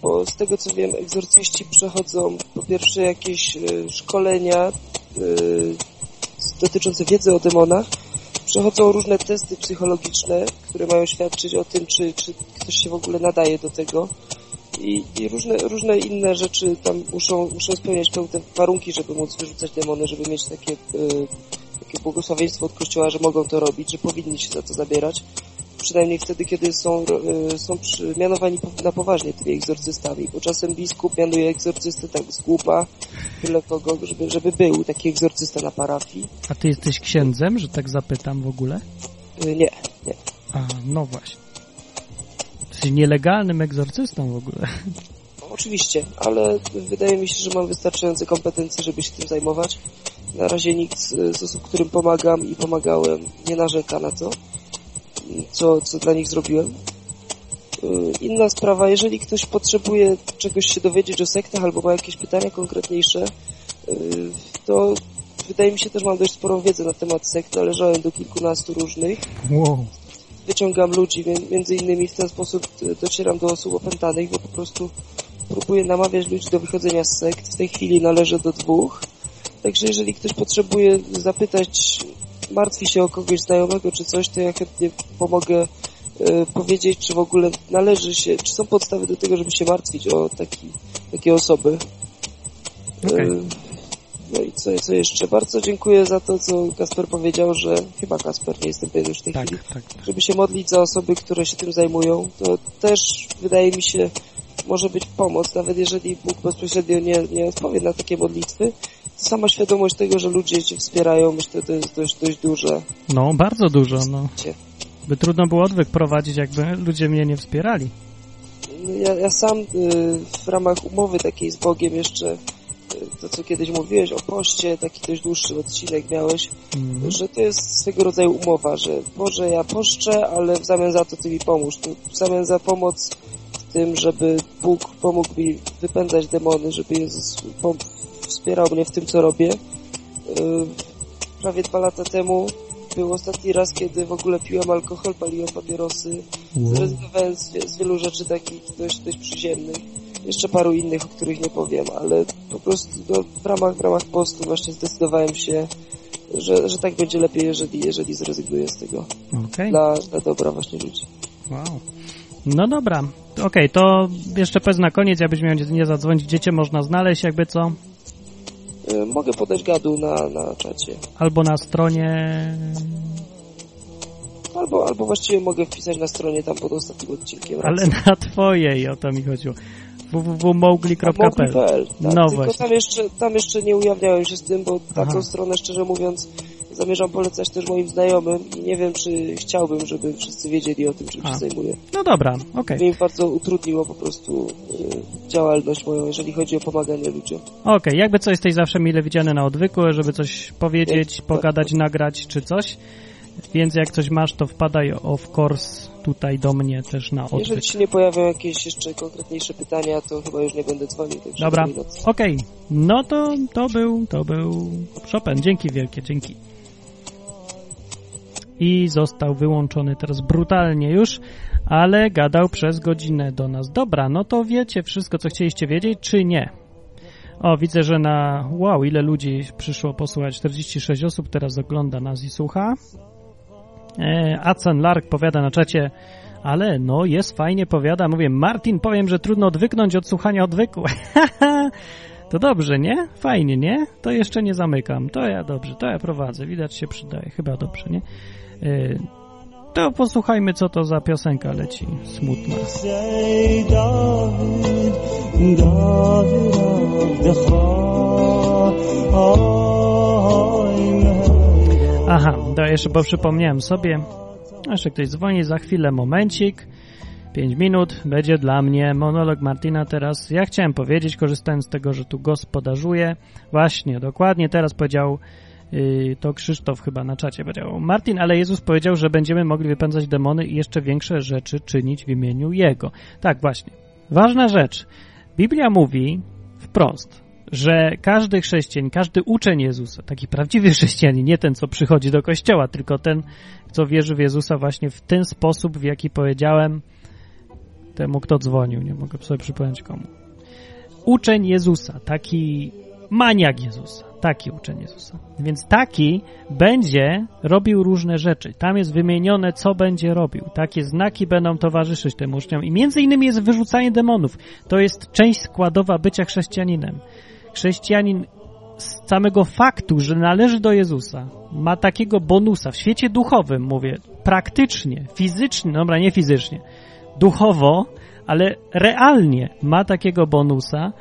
bo z tego co wiem, egzorcyści przechodzą po pierwsze jakieś e, szkolenia e, dotyczące wiedzy o demonach, przechodzą różne testy psychologiczne, które mają świadczyć o tym, czy, czy ktoś się w ogóle nadaje do tego. I, i różne, różne inne rzeczy tam muszą, muszą spełniać pewne warunki, żeby móc wyrzucać demony, żeby mieć takie, y, takie błogosławieństwo od Kościoła, że mogą to robić, że powinni się za to zabierać. Przynajmniej wtedy, kiedy są, y, są przy, mianowani na poważnie tymi egzorcystami, bo czasem biskup mianuje egzorcystę tak z głupa, tyle kogo, żeby, żeby był taki egzorcysta na parafii. A ty jesteś księdzem, że tak zapytam w ogóle? Y, nie, nie. A, no właśnie. Jesteś nielegalnym egzorcystą w ogóle. No, Oczywiście, ale wydaje mi się, że mam wystarczające kompetencje, żeby się tym zajmować. Na razie nikt z, z osób, którym pomagam i pomagałem, nie narzeka na to, co, co dla nich zrobiłem. Yy, Inna sprawa, jeżeli ktoś potrzebuje czegoś się dowiedzieć o sektach albo ma jakieś pytania konkretniejsze, yy, to wydaje mi się też mam dość sporą wiedzę na temat sekt, należałem do kilkunastu różnych Wow. Wyciągam ludzi, mię- między innymi w ten sposób y, docieram do osób opętanych, bo po prostu próbuję namawiać ludzi do wychodzenia z sekt. W tej chwili należę do dwóch. Także jeżeli ktoś potrzebuje zapytać, martwi się o kogoś znajomego czy coś, to ja chętnie pomogę y, powiedzieć, czy w ogóle należy się, czy są podstawy do tego, żeby się martwić o taki, takie osoby. Y, No i co, co jeszcze? Bardzo dziękuję za to, co Kasper powiedział, że chyba Kasper, nie jestem pewien już w tej Tak, chwili, tak. żeby się modlić za osoby, które się tym zajmują. To też wydaje mi się może być pomoc, nawet jeżeli Bóg bezpośrednio nie, nie odpowie na takie modlitwy. To sama świadomość tego, że ludzie cię wspierają, myślę, to jest dość, dość duże. No, bardzo dużo, no. By trudno było odwyk prowadzić, jakby ludzie mnie nie wspierali. No Ja, ja sam y, w ramach umowy takiej z Bogiem jeszcze to, co kiedyś mówiłeś o poście, taki dość dłuższy odcinek miałeś, Mhm. że to jest swego rodzaju umowa, że Boże, ja poszczę, ale w zamian za to Ty mi pomóż. W zamian za pomoc w tym, żeby Bóg pomógł mi wypędzać demony, żeby Jezus wspierał mnie w tym, co robię. Yy, Prawie dwa lata temu był ostatni raz, kiedy w ogóle piłem alkohol, paliłem papierosy. Zrezygnowałem z, z wielu rzeczy takich dość, dość przyziemnych. Jeszcze paru innych, o których nie powiem, ale po prostu no, w ramach, w ramach postu właśnie zdecydowałem się, że, że tak będzie lepiej, jeżeli, jeżeli zrezygnuję z tego. Okej. Dla, dla dobra właśnie ludzi. Wow. No dobra, okej, to jeszcze powiedz na koniec, jakbyś miał nie zadzwonić, gdzie cię można znaleźć, jakby co? Y, Mogę podać gadu na, na czacie. Albo na stronie... Albo, albo właściwie mogę wpisać na stronie tam pod ostatnim odcinkiem. Ale racji. na twojej, o to mi chodziło. www.mowgli.pl Mowgli.pl, tak, No tylko właśnie. tam jeszcze, tam jeszcze nie ujawniałem się z tym, bo taką Aha. stronę szczerze mówiąc zamierzam polecać też moim znajomym i nie wiem, czy chciałbym, żeby wszyscy wiedzieli o tym, czym A. się zajmuję. No dobra, okej. Mi im bardzo utrudniło po prostu y, działalność moją, jeżeli chodzi o pomaganie ludziom. Okej, jakby co jesteś zawsze mile widziany na odwyku, żeby coś powiedzieć, pogadać, nagrać czy coś. Więc jak coś masz, to wpadaj of course tutaj do mnie też na odwyk. Jeżeli się nie pojawią jakieś jeszcze konkretniejsze pytania, to chyba już nie będę dzwonił. Dobra, okej. No to, to był, to był Chopin. Dzięki wielkie, dzięki. I został wyłączony teraz brutalnie już, ale gadał przez godzinę do nas. Dobra, no to wiecie wszystko, co chcieliście wiedzieć, czy nie? O, widzę, że na... Wow, ile ludzi przyszło posłuchać. 46 osób teraz ogląda nas i słucha. E, Acan Lark powiada na czacie, ale no jest fajnie, powiada. Mówię, Martin, powiem, że trudno odwyknąć od słuchania odwyku. [laughs] to dobrze, nie? Fajnie, nie? To jeszcze nie zamykam. To ja dobrze, to ja prowadzę. Widać się przydaje. Chyba dobrze, nie? E, to posłuchajmy, co to za piosenka leci. Smutna. Aha, to jeszcze, bo przypomniałem sobie. Jeszcze ktoś dzwoni, za chwilę, momencik. 5 minut, będzie dla mnie monolog Martina teraz. Ja chciałem powiedzieć, korzystając z tego, że tu gospodarzuje, właśnie, dokładnie teraz powiedział yy, to Krzysztof chyba na czacie powiedział. Martin, ale Jezus powiedział, że będziemy mogli wypędzać demony i jeszcze większe rzeczy czynić w imieniu Jego. Tak, właśnie. Ważna rzecz. Biblia mówi wprost, że każdy chrześcijanin, każdy uczeń Jezusa, taki prawdziwy [laughs] chrześcijanin, nie ten, co przychodzi do kościoła, tylko ten, co wierzy w Jezusa właśnie w ten sposób, w jaki powiedziałem temu, kto dzwonił, nie mogę sobie przypomnieć komu. Uczeń Jezusa, taki maniak Jezusa, taki uczeń Jezusa. Więc taki będzie robił różne rzeczy. Tam jest wymienione, co będzie robił. Takie znaki będą towarzyszyć tym uczniom. I między innymi jest wyrzucanie demonów. To jest część składowa bycia chrześcijaninem. Chrześcijanin z samego faktu, że należy do Jezusa, ma takiego bonusa w świecie duchowym, mówię, praktycznie, fizycznie, dobra, nie fizycznie, duchowo, ale realnie ma takiego bonusa,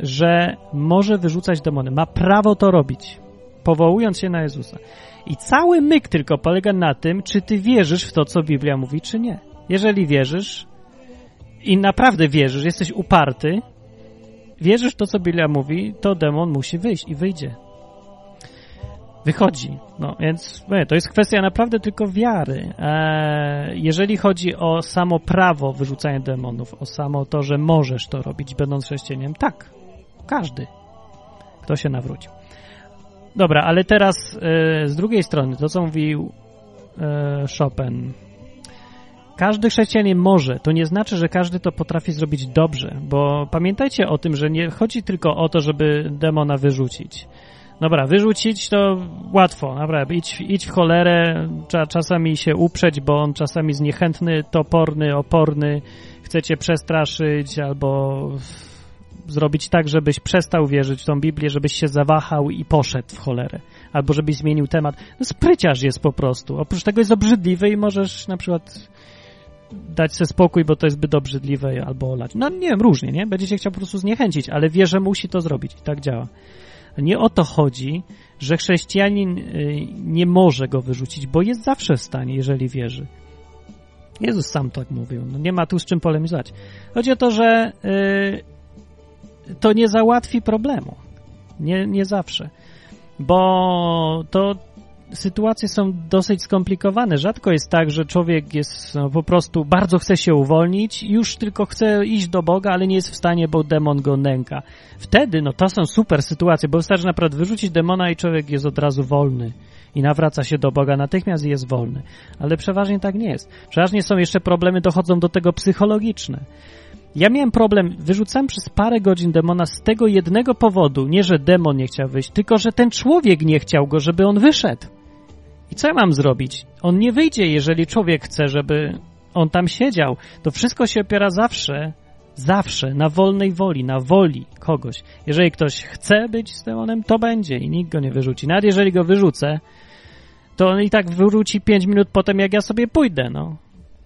że może wyrzucać demony. Ma prawo to robić, powołując się na Jezusa. I cały myk tylko polega na tym, czy ty wierzysz w to, co Biblia mówi, czy nie. Jeżeli wierzysz i naprawdę wierzysz, jesteś uparty, wierzysz to, co Biblia mówi, to demon musi wyjść i wyjdzie. Wychodzi. No więc to jest kwestia naprawdę tylko wiary. Eee, jeżeli chodzi o samo prawo wyrzucania demonów, o samo to, że możesz to robić, będąc chrześcijaniem, tak. Każdy. Kto się nawrócił. Dobra, ale teraz e, z drugiej strony, to co mówił e, Chopin. Każdy chrześcijanin może. To nie znaczy, że każdy to potrafi zrobić dobrze, bo pamiętajcie o tym, że nie chodzi tylko o to, żeby demona wyrzucić. Dobra, wyrzucić to łatwo, naprawdę. Idź, idź w cholerę, trzeba czasami się uprzeć, bo on czasami jest niechętny, toporny, oporny, chce cię przestraszyć albo zrobić tak, żebyś przestał wierzyć w tą Biblię, żebyś się zawahał i poszedł w cholerę. Albo żebyś zmienił temat. No spryciarz jest po prostu. Oprócz tego jest obrzydliwy i możesz na przykład dać sobie spokój, bo to jest zbyt obrzydliwe albo olać. No nie wiem, różnie, nie? Będziecie chciał po prostu zniechęcić, ale wie, że musi to zrobić i tak działa. Nie o to chodzi, że chrześcijanin y, nie może go wyrzucić, bo jest zawsze w stanie, jeżeli wierzy. Jezus sam tak mówił. No nie ma tu z czym polemizować. Chodzi o to, że y, to nie załatwi problemu. Nie, nie zawsze. Bo to sytuacje są dosyć skomplikowane. Rzadko jest tak, że człowiek jest no, po prostu bardzo chce się uwolnić, już tylko chce iść do Boga, ale nie jest w stanie, bo demon go nęka. Wtedy, no to są super sytuacje, bo wystarczy naprawdę wyrzucić demona i człowiek jest od razu wolny i nawraca się do Boga natychmiast i jest wolny. Ale przeważnie tak nie jest. Przeważnie są jeszcze problemy, dochodzą do tego psychologiczne. Ja miałem problem, wyrzucałem przez parę godzin demona z tego jednego powodu, nie że demon nie chciał wyjść, tylko że ten człowiek nie chciał go, żeby on wyszedł. I co ja mam zrobić? On nie wyjdzie, jeżeli człowiek chce, żeby on tam siedział. To wszystko się opiera zawsze, zawsze na wolnej woli, na woli kogoś. Jeżeli ktoś chce być z demonem, to będzie i nikt go nie wyrzuci. Nawet jeżeli go wyrzucę, to on i tak wróci pięć minut potem, jak ja sobie pójdę, no.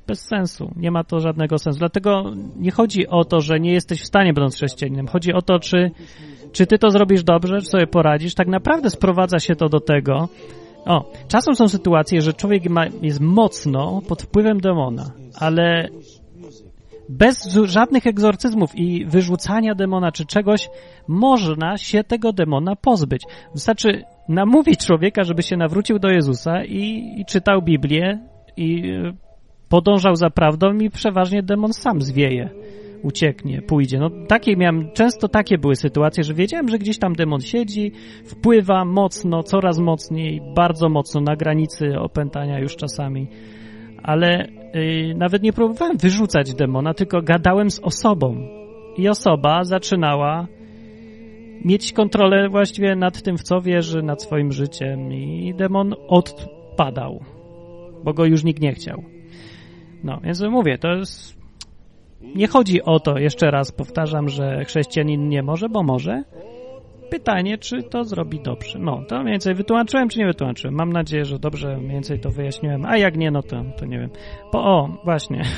Bez sensu. Nie ma to żadnego sensu. Dlatego nie chodzi o to, że nie jesteś w stanie będąc chrześcijaninem. Chodzi o to, czy, czy ty to zrobisz dobrze, czy sobie poradzisz. Tak naprawdę sprowadza się to do tego, o, czasem są sytuacje, że człowiek ma, jest mocno pod wpływem demona, ale bez żadnych egzorcyzmów i wyrzucania demona czy czegoś można się tego demona pozbyć. Wystarczy namówić człowieka, żeby się nawrócił do Jezusa i, i czytał Biblię i e, podążał za prawdą i przeważnie demon sam zwieje ucieknie, pójdzie. No takie miałem, często takie były sytuacje, że wiedziałem, że gdzieś tam demon siedzi, wpływa mocno, coraz mocniej, bardzo mocno, na granicy opętania już czasami. Ale yy, nawet nie próbowałem wyrzucać demona, tylko gadałem z osobą. I osoba zaczynała mieć kontrolę właściwie nad tym, w co wierzy, nad swoim życiem i demon odpadał, bo go już nikt nie chciał. No, więc mówię, to jest nie chodzi o to, jeszcze raz powtarzam, że chrześcijanin nie może, bo może. Pytanie, czy to zrobi dobrze. No, to mniej więcej wytłumaczyłem, czy nie wytłumaczyłem. Mam nadzieję, że dobrze mniej więcej to wyjaśniłem. A jak nie, no to, to nie wiem. Po, o, właśnie. [laughs]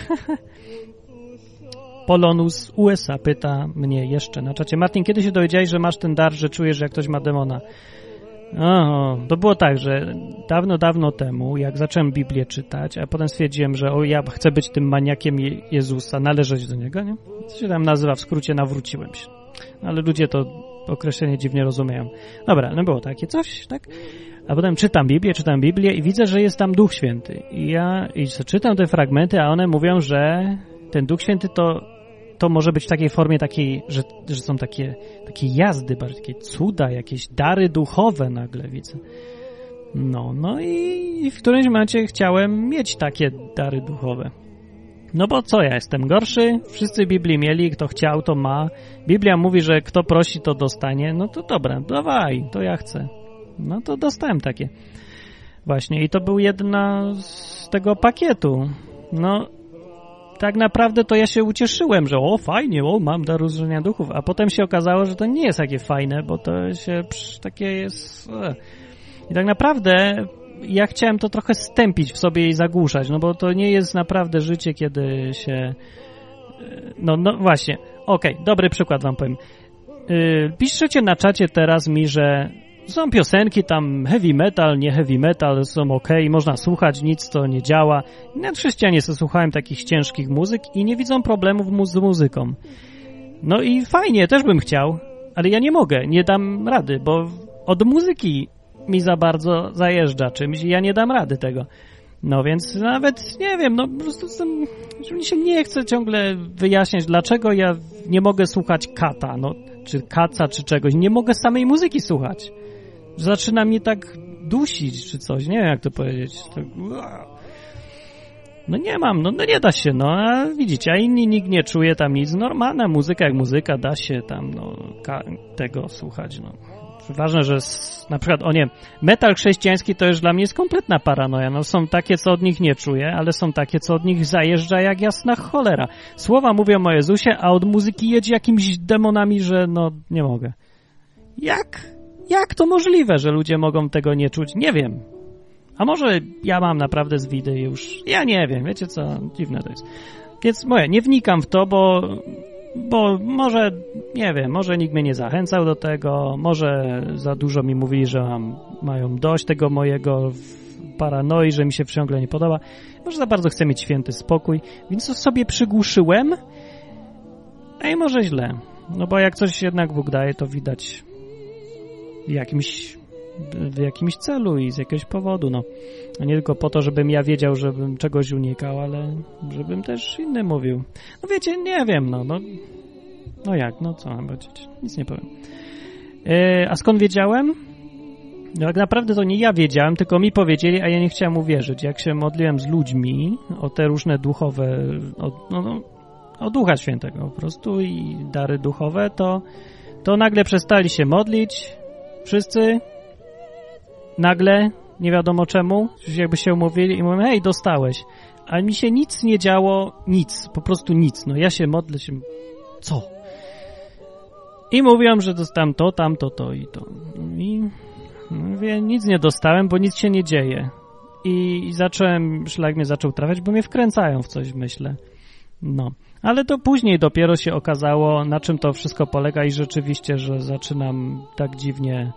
Polonus USA pyta mnie jeszcze na czacie. Martin, kiedy się dowiedziałeś, że masz ten dar, że czujesz, że jak ktoś ma demona? O, to było tak, że dawno, dawno temu, jak zacząłem Biblię czytać, a potem stwierdziłem, że o, ja chcę być tym maniakiem Je Jezusa, należeć do Niego, nie? Co się tam nazywa, w skrócie nawróciłem się. Ale ludzie to określenie dziwnie rozumieją. Dobra, no było takie coś, tak? A potem czytam Biblię, czytam Biblię i widzę, że jest tam Duch Święty. I ja i czytam te fragmenty, a one mówią, że ten Duch Święty to to może być w takiej formie takiej, że, że są takie, takie jazdy, bardziej takie cuda, jakieś dary duchowe nagle widzę. No, no i w którymś momencie chciałem mieć takie dary duchowe. No bo co, ja jestem gorszy? Wszyscy Biblii mieli, kto chciał, to ma. Biblia mówi, że kto prosi, to dostanie. No to dobra, dawaj, to ja chcę. No to dostałem takie. Właśnie i to był jedna z tego pakietu. No, tak naprawdę to ja się ucieszyłem, że o fajnie, o mam dar różnienia duchów, a potem się okazało, że to nie jest takie fajne, bo to się psz, takie jest... E. I tak naprawdę ja chciałem to trochę stępić w sobie i zagłuszać, no bo to nie jest naprawdę życie, kiedy się... E, no, no właśnie, okej, okay, dobry przykład wam powiem. Yy, piszecie na czacie teraz mi, że są piosenki tam heavy metal, nie heavy metal, są ok, można słuchać, nic to nie działa. Nawet chrześcijanie sobie słuchałem takich ciężkich muzyk i nie widzą problemów z muzyką. No i fajnie, też bym chciał, ale ja nie mogę, nie dam rady, bo od muzyki mi za bardzo zajeżdża czymś i ja nie dam rady tego. No więc nawet nie wiem, no po prostu że mi się nie chce ciągle wyjaśniać, dlaczego ja nie mogę słuchać kata, no, czy kaca, czy czegoś. Nie mogę samej muzyki słuchać zaczyna mnie tak dusić, czy coś, nie wiem jak to powiedzieć. No nie mam, no, no nie da się, no a widzicie, a inni nikt nie czuje tam nic. Normalna muzyka jak muzyka, da się tam no, tego słuchać, no. Ważne, że na przykład, o nie, metal chrześcijański to już dla mnie jest kompletna paranoja. No są takie, co od nich nie czuję, ale są takie, co od nich zajeżdża jak jasna cholera. Słowa mówią o Jezusie, a od muzyki jedzie jakimiś demonami, że no nie mogę. Jak? Jak to możliwe, że ludzie mogą tego nie czuć? Nie wiem. A może ja mam naprawdę zwidy już. Ja nie wiem, wiecie co? Dziwne to jest. Więc moje, nie wnikam w to, bo, bo może, nie wiem, może nikt mnie nie zachęcał do tego, może za dużo mi mówili, że mam, mają dość tego mojego paranoi, że mi się ciągle nie podoba. Może za bardzo chcę mieć święty spokój, więc to sobie przygłuszyłem. I może źle. No bo jak coś jednak Bóg daje, to widać jakimś, w jakimś celu i z jakiegoś powodu, no. Nie tylko po to, żebym ja wiedział, żebym czegoś unikał, ale żebym też inny mówił. No wiecie, nie wiem, no, no, no jak, no co mam powiedzieć? Nic nie powiem. E, a skąd wiedziałem? No tak naprawdę to nie ja wiedziałem, tylko mi powiedzieli, a ja nie chciałem uwierzyć. Jak się modliłem z ludźmi o te różne duchowe, o, no, no, o Ducha Świętego po prostu i dary duchowe, to, to nagle przestali się modlić, wszyscy, nagle, nie wiadomo czemu, jakby się umówili i mówią, hej, dostałeś. A mi się nic nie działo, nic, po prostu nic. No ja się modlę, się, co? I mówią, że dostałem to, tamto, to i to. I mówię, nic nie dostałem, bo nic się nie dzieje. I, i zacząłem, szlak mnie zaczął trafiać, bo mnie wkręcają w coś, myślę. No. Ale to później dopiero się okazało, na czym to wszystko polega i rzeczywiście, że zaczynam tak dziwnie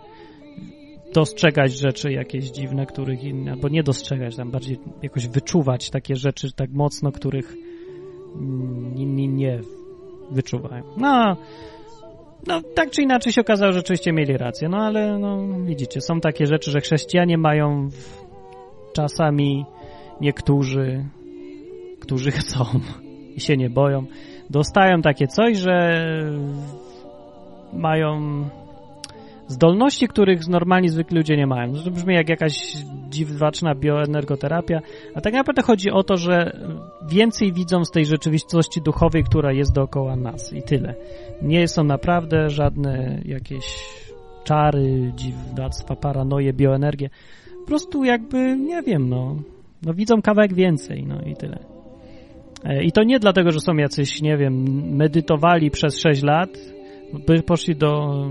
dostrzegać rzeczy jakieś dziwne, których inne, albo nie dostrzegać, tam bardziej jakoś wyczuwać takie rzeczy tak mocno, których inni nie wyczuwają. No, no, tak czy inaczej się okazało, że rzeczywiście mieli rację, no ale no, widzicie, są takie rzeczy, że chrześcijanie mają czasami niektórzy, którzy chcą i się nie boją, dostają takie coś, że mają zdolności, których normalni zwykli ludzie nie mają. To brzmi jak jakaś dziwaczna bioenergoterapia, a tak naprawdę chodzi o to, że więcej widzą z tej rzeczywistości duchowej, która jest dookoła nas i tyle. Nie są naprawdę żadne jakieś czary, dziwactwa, paranoje, bioenergie. Po prostu jakby, nie wiem, no, no widzą kawałek więcej, no i tyle. I to nie dlatego, że są jacyś, nie wiem, medytowali przez 6 lat, by poszli do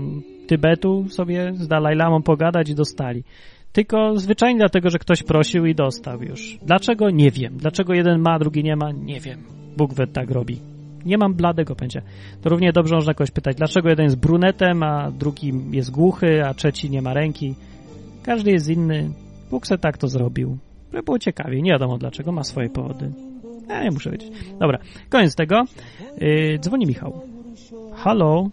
Tybetu sobie z Dalaj Lamą pogadać i dostali. Tylko zwyczajnie dlatego, że ktoś prosił i dostał już. Dlaczego? Nie wiem. Dlaczego jeden ma, drugi nie ma? Nie wiem. Bóg we tak robi. Nie mam bladego pęcia. To równie dobrze można kogoś pytać, dlaczego jeden jest brunetem, a drugi jest głuchy, a trzeci nie ma ręki. Każdy jest inny. Bóg se tak to zrobił. Żeby było ciekawie. Nie wiadomo dlaczego. Ma swoje powody. Ja nie muszę wiedzieć. Dobra, koniec tego. Yy, dzwoni Michał. Halo?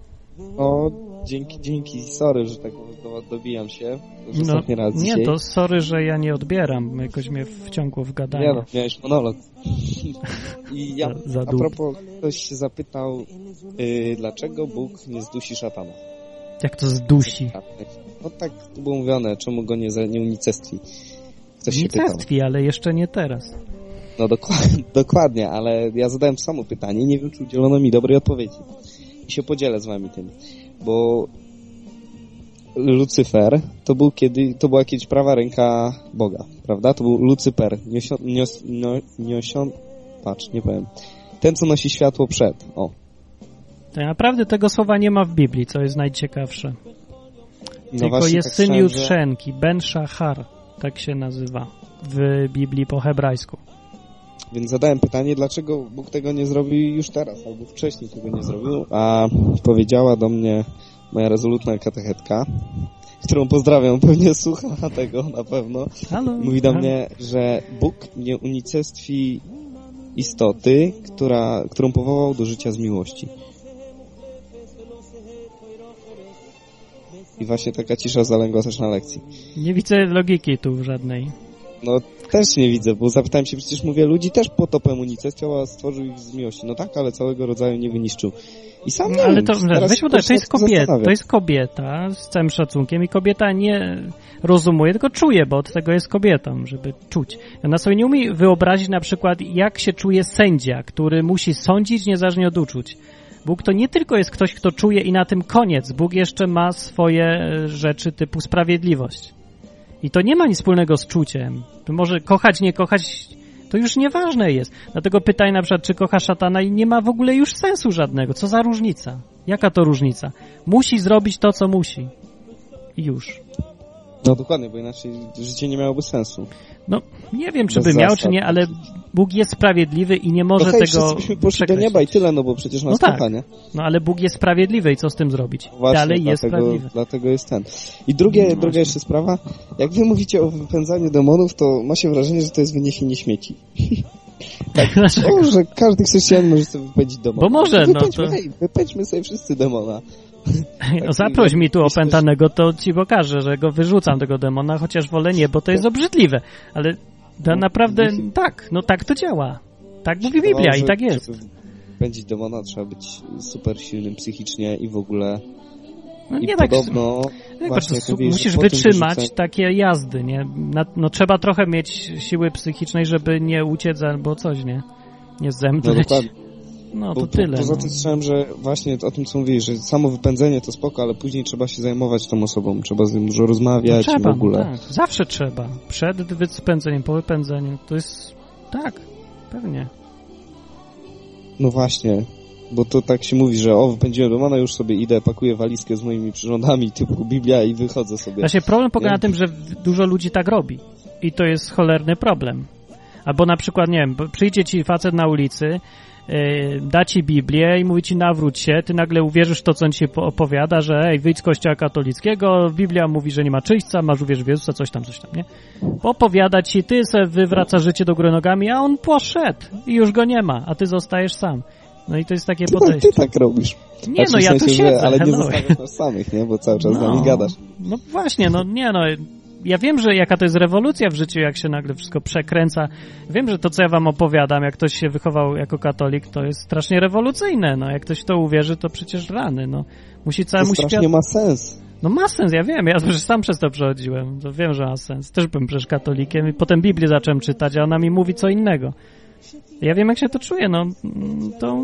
O, dzięki, dzięki, sorry, że tak do, dobijam się. No, raz nie, dzisiaj. to sorry, że ja nie odbieram. Jakoś mnie wciągło w gadanie. Nie no, miałeś monolog. I [laughs] ja, Za- za a propos, ktoś się zapytał, y, dlaczego Bóg nie zdusi szatana? Jak to zdusi? No tak było mówione, czemu go nie, nie unicestwi. Ktoś. Unicestwi, ale jeszcze nie teraz. No dokładnie, [laughs] dokładnie, ale ja zadałem samo pytanie, nie wiem, czy udzielono mi dobrej odpowiedzi. I się podzielę z wami tym, bo Lucyfer to był kiedy, to była kiedyś prawa ręka Boga, prawda? To był Lucyper, niosio, nios, no, niosio, patrz, nie powiem. Ten, co nosi światło przed, o. Tak naprawdę tego słowa nie ma w Biblii, co jest najciekawsze. No Tylko jest tak syn słyszałem, że- Jutrzenki, Ben Shahar, tak się nazywa w Biblii po hebrajsku. Więc zadałem pytanie, dlaczego Bóg tego nie zrobił już teraz, albo wcześniej tego nie zrobił, a powiedziała do mnie moja rezolutna katechetka, którą pozdrawiam, pewnie słucha tego na pewno. Halo. Mówi do mnie, że Bóg nie unicestwi istoty, która, którą powołał do życia z miłości. I właśnie taka cisza zalęgła też na lekcji. Nie widzę logiki tu żadnej. No też nie widzę, bo zapytałem się, przecież mówię, ludzi też potopem unicestwiał, a stworzył ich z miłości. No tak, ale całego rodzaju nie wyniszczył. I sam nie No, ale wiem, to, się tak, to jest nad tym kobieta, to jest kobieta z całym szacunkiem i kobieta nie rozumuje, tylko czuje, bo od tego jest kobietą, żeby czuć. Ona sobie nie umie wyobrazić na przykład, jak się czuje sędzia, który musi sądzić niezależnie od uczuć. Bóg to nie tylko jest ktoś, kto czuje i na tym koniec. Bóg jeszcze ma swoje rzeczy typu sprawiedliwość. I to nie ma nic wspólnego z czuciem. To może kochać, nie kochać, to już nieważne jest. Dlatego pytaj na przykład, czy kocha szatana i nie ma w ogóle już sensu żadnego. Co za różnica? Jaka to różnica? Musi zrobić to, co musi. I już. No dokładnie, bo inaczej życie nie miałoby sensu. No, nie wiem, czy Bez by miał, zasad czy nie, ale Bóg jest sprawiedliwy i nie może no hej, tego byśmy poszli do nieba i tyle, no bo przecież nas No tak. kocha, nie? No ale Bóg jest sprawiedliwy i co z tym zrobić? Właśnie, Dalej jest dlatego, sprawiedliwy. dlatego jest ten. I drugie, No druga jeszcze sprawa, jak wy mówicie o wypędzaniu demonów, to ma się wrażenie, że to jest wyniesienie śmieci. [laughs] tak, o, że każdy chrześcijanin może sobie wypędzić demona. Bo może, no wypędźmy, to- hej, wypędźmy sobie wszyscy demona. No zaproś mi tu opętanego, to ci pokażę, że go wyrzucam tego demona, chociaż wolę nie, bo to jest obrzydliwe. Ale to naprawdę tak, no tak to działa. Tak mówi Biblia i tak jest. Żeby pędzić demona trzeba być super silnym psychicznie i w ogóle No I nie tak. podobno tak właśnie że musisz wytrzymać takie jazdy, nie? Na, no trzeba trochę mieć siły psychicznej, żeby nie uciec albo coś, nie? Nie No zemdleć. dokładnie. No Bo to po- tyle. Poza no. tym słyszałem, że właśnie o tym co mówisz, że samo wypędzenie to spoko, ale później trzeba się zajmować tą osobą, trzeba z nią dużo rozmawiać No trzeba, w ogóle. Tak. Zawsze trzeba. Przed wypędzeniem, po wypędzeniu. To jest... Tak, pewnie. No właśnie, bo to tak się mówi, że o, wypędziłem demona, już sobie idę, pakuję walizkę z moimi przyrządami [laughs] typu Biblia i wychodzę sobie. Właśnie problem polega Nie? na tym, że dużo ludzi tak robi. I to jest cholerny problem. Albo na przykład, nie wiem, bo przyjdzie ci facet na ulicy, da ci Biblię i mówi ci nawróć się, ty nagle uwierzysz w to, co on ci po- opowiada, że ej, wyjdź z kościoła katolickiego, Biblia mówi, że nie ma czyśćca, masz uwierzyć w Jezusa, coś tam, coś tam, nie? Opowiada ci, ty se wywraca życie do góry nogami, a on poszedł i już go nie ma, a ty zostajesz sam. No i to jest takie tak- podejście. ty tak robisz. Nie, Znaczy, no ja tu sensie, że- siedzę, Ale nie zostawiasz nas samych, nie? Bo cały czas z nami gadasz. No właśnie, no nie no. Ja wiem, że jaka to jest rewolucja w życiu, jak się nagle wszystko przekręca. Wiem, że to, co ja wam opowiadam, jak ktoś się wychował jako katolik, to jest strasznie rewolucyjne. No, jak ktoś w to uwierzy, to przecież rany, no. Musi To całemu strasznie światu... ma sens. No ma sens, ja wiem, ja przecież sam przez to przechodziłem, to wiem, że ma sens. Też byłem przecież katolikiem i potem Biblię zacząłem czytać, a ona mi mówi co innego. Ja wiem, jak się to czuję, no, to...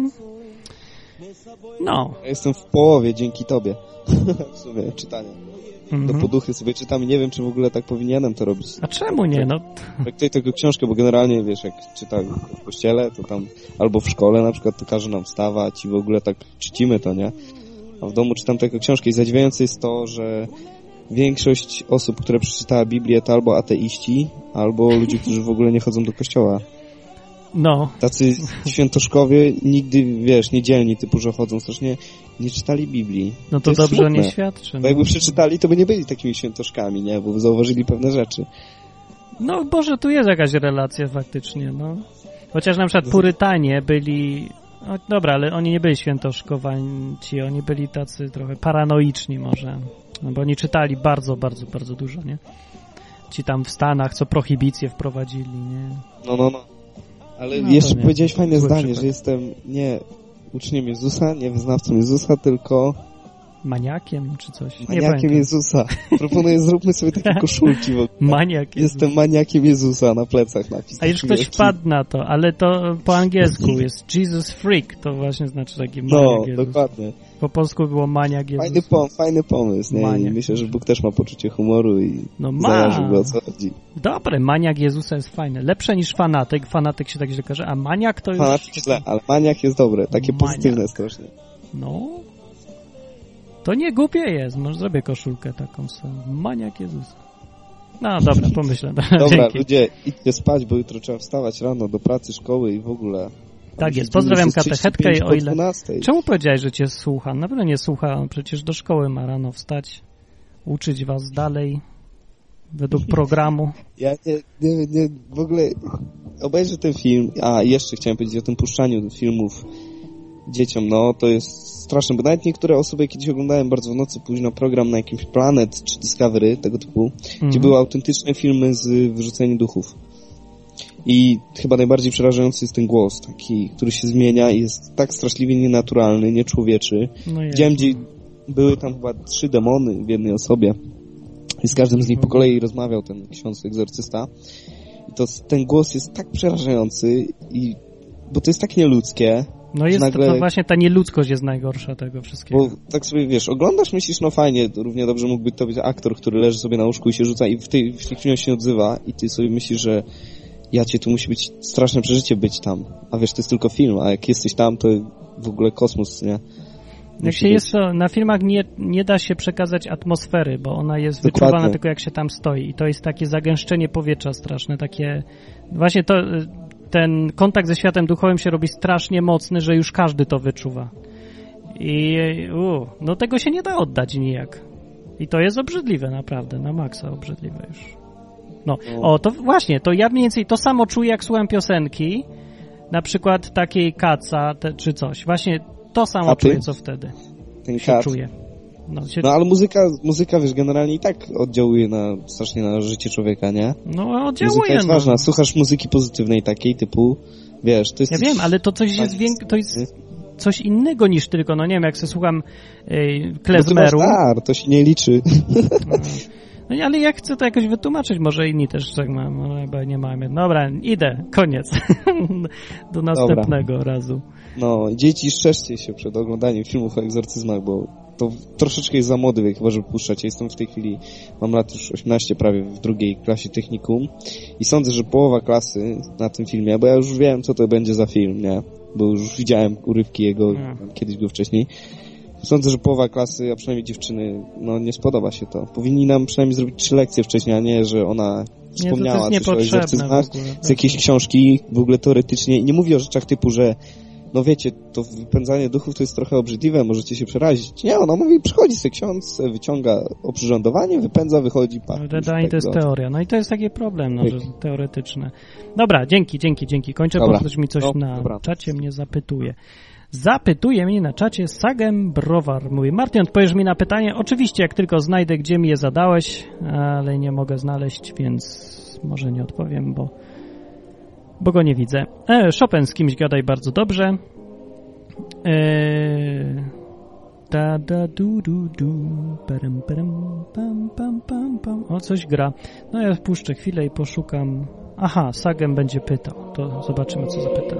No. Ja jestem w połowie dzięki tobie. [laughs] w sumie czytania. Do Mhm. poduchy sobie czytam i nie wiem, czy w ogóle tak powinienem to robić. A czemu nie, no? Traktuję tego książkę, bo generalnie, wiesz, jak czytam w kościele, to tam, albo w szkole na przykład, to każe nam wstawać i w ogóle tak czcimy to, nie? A w domu czytam tylko książkę i zadziwiające jest to, że większość osób, które przeczytała Biblię, to albo ateiści, albo ludzie, którzy w ogóle nie chodzą do kościoła. No. Tacy świętoszkowie nigdy, wiesz, niedzielni typu, że chodzą strasznie, nie czytali Biblii. No to jest dobrze smutne. nie świadczy, Bo no. jakby przeczytali, to by nie byli takimi świętoszkami, nie? Bo by zauważyli pewne rzeczy. No Boże, tu jest jakaś relacja faktycznie, no. Chociaż na przykład Purytanie byli... No, dobra, ale oni nie byli świętoszkowanci, oni byli tacy trochę paranoiczni może. No bo oni czytali bardzo, bardzo, bardzo dużo, nie? Ci tam w Stanach, co prohibicję wprowadzili, nie? No, no, no. Ale No, jeszcze powiedziałeś fajne Zły zdanie, że jestem nie uczniem Jezusa, nie wyznawcą Jezusa, tylko Maniakiem czy coś? Maniakiem. Jezusa. Proponuję, [laughs] zróbmy sobie takie koszulki ogóle. Maniak Jestem maniakiem Jezusa na plecach napis. A już ktoś wielki. wpadł na to, ale to po angielsku jest Jesus Freak, to właśnie znaczy taki No, maniak Jezus. dokładnie. Po polsku było maniak Jezus. Fajny, pom- fajny pomysł, nie? I Maniak. myślę, że Bóg też ma poczucie humoru i No zajarzył go o co chodzi. Dobre, maniak Jezusa jest fajne. Lepsze niż fanatyk. Fanatyk się tak źle każe, a maniak to już... Fanatyk źle, ale maniak jest dobre, takie Maniak. pozytywne strasznie. No. To nie głupie jest. Może zrobię koszulkę taką samą. Maniak Jezusa. No dobra, pomyślę. [laughs] Dobra, Dzięki. ludzie, idźcie spać, bo jutro trzeba wstawać rano do pracy, szkoły i w ogóle. Tak jest. Pozdrawiam katechetkę i 35 o ile... 12. Czemu powiedziałeś, że cię słucha? Na pewno nie słucha. Przecież do szkoły ma rano wstać, uczyć was dalej według [laughs] programu. Ja nie, nie, nie, w ogóle obejrzę ten film, a jeszcze chciałem powiedzieć o tym puszczaniu filmów dzieciom, no to jest straszne, bo nawet niektóre osoby kiedyś oglądałem bardzo w nocy późno program na jakimś Planet czy Discovery, tego typu, gdzie Mhm. były autentyczne filmy z wyrzuceniem duchów. I chyba najbardziej przerażający jest ten głos, taki, który się zmienia i jest tak straszliwie nienaturalny, nieczłowieczy. No. Widziałem, gdzie były tam chyba trzy demony w jednej osobie i z każdym z nich po kolei rozmawiał ten ksiądz egzorcysta. I to ten głos jest tak przerażający i bo to jest tak nieludzkie. No jest nagle, to właśnie ta nieludzkość jest najgorsza tego wszystkiego. Bo tak sobie wiesz, oglądasz, myślisz, no fajnie, równie dobrze mógłby to być aktor, który leży sobie na łóżku i się rzuca i w tej, w tej chwili się odzywa i ty sobie myślisz, że ja cię, tu musi być straszne przeżycie być tam. A wiesz, to jest tylko film, a jak jesteś tam, to w ogóle kosmos, nie? Jak Musi się jest to, na filmach nie, nie da się przekazać atmosfery, bo ona jest Dokładnie. wyczuwana tylko jak się tam stoi i to jest takie zagęszczenie powietrza straszne, takie właśnie to, ten kontakt ze światem duchowym się robi strasznie mocny, że już każdy to wyczuwa. I u, no tego się nie da oddać nijak. I to jest obrzydliwe naprawdę, na maksa obrzydliwe już. No, o, to właśnie, to ja mniej więcej to samo czuję, jak słucham piosenki, na przykład takiej kaca te, czy coś. Właśnie to samo czuję, co wtedy Ten się czuję. No, się... No ale muzyka, muzyka, wiesz, generalnie i tak oddziałuje na, strasznie na życie człowieka, nie? No oddziałuje, Muzyka jest no. ważna. Słuchasz muzyki pozytywnej takiej typu, wiesz, to jest... Ja wiem, ale to coś jest to jest coś innego niż tylko, no nie wiem, jak sobie słucham yy, klezmeru. No masz dar, to się nie liczy. No [laughs] ale jak chcę to jakoś wytłumaczyć, może inni też tak mają, no chyba nie mamy. Dobra, idę, koniec. [laughs] Do następnego Dobra. razu. No, dzieci strzeżcie się przed oglądaniem filmów o egzorcyzmach, bo to troszeczkę jest za młody wiek, chyba, żeby puszczać. Ja jestem w tej chwili, mam lat już 18 prawie w drugiej klasie technikum i sądzę, że połowa klasy na tym filmie, bo ja już wiem, co to będzie za film, nie? Bo już widziałem urywki jego, hmm. kiedyś był wcześniej. Sądzę, że połowa klasy, a przynajmniej dziewczyny, no nie spodoba się to. Powinni nam przynajmniej zrobić trzy lekcje wcześniej, a nie, że ona wspomniała nie, coś o egzorcyzmach z jakiejś książki, w ogóle teoretycznie. I nie mówi o rzeczach typu, że no wiecie, to wypędzanie duchów to jest trochę obrzydliwe, możecie się przerazić. Nie, ona mówi, przychodzi sobie ksiądz, wyciąga oprzyrządowanie, wypędza, wychodzi, pa. Redanie to jest teoria. No i to jest taki problem, no, że teoretyczne. Dobra, dzięki, dzięki, dzięki. Kończę, dobra. bo ktoś mi coś no, na dobra. czacie mnie zapytuje. Zapytuje mnie na czacie Sagem Browar. Mówi, Martin, odpowiesz mi na pytanie? Oczywiście, jak tylko znajdę, gdzie mi je zadałeś, ale nie mogę znaleźć, więc może nie odpowiem, bo bo go nie widzę. E, Chopin z kimś gadaj bardzo dobrze. E, da da du du du param, param, pam, pam, pam, pam. O, coś gra. No ja wpuszczę chwilę i poszukam. Aha, Sagem będzie pytał. To zobaczymy, co zapyta.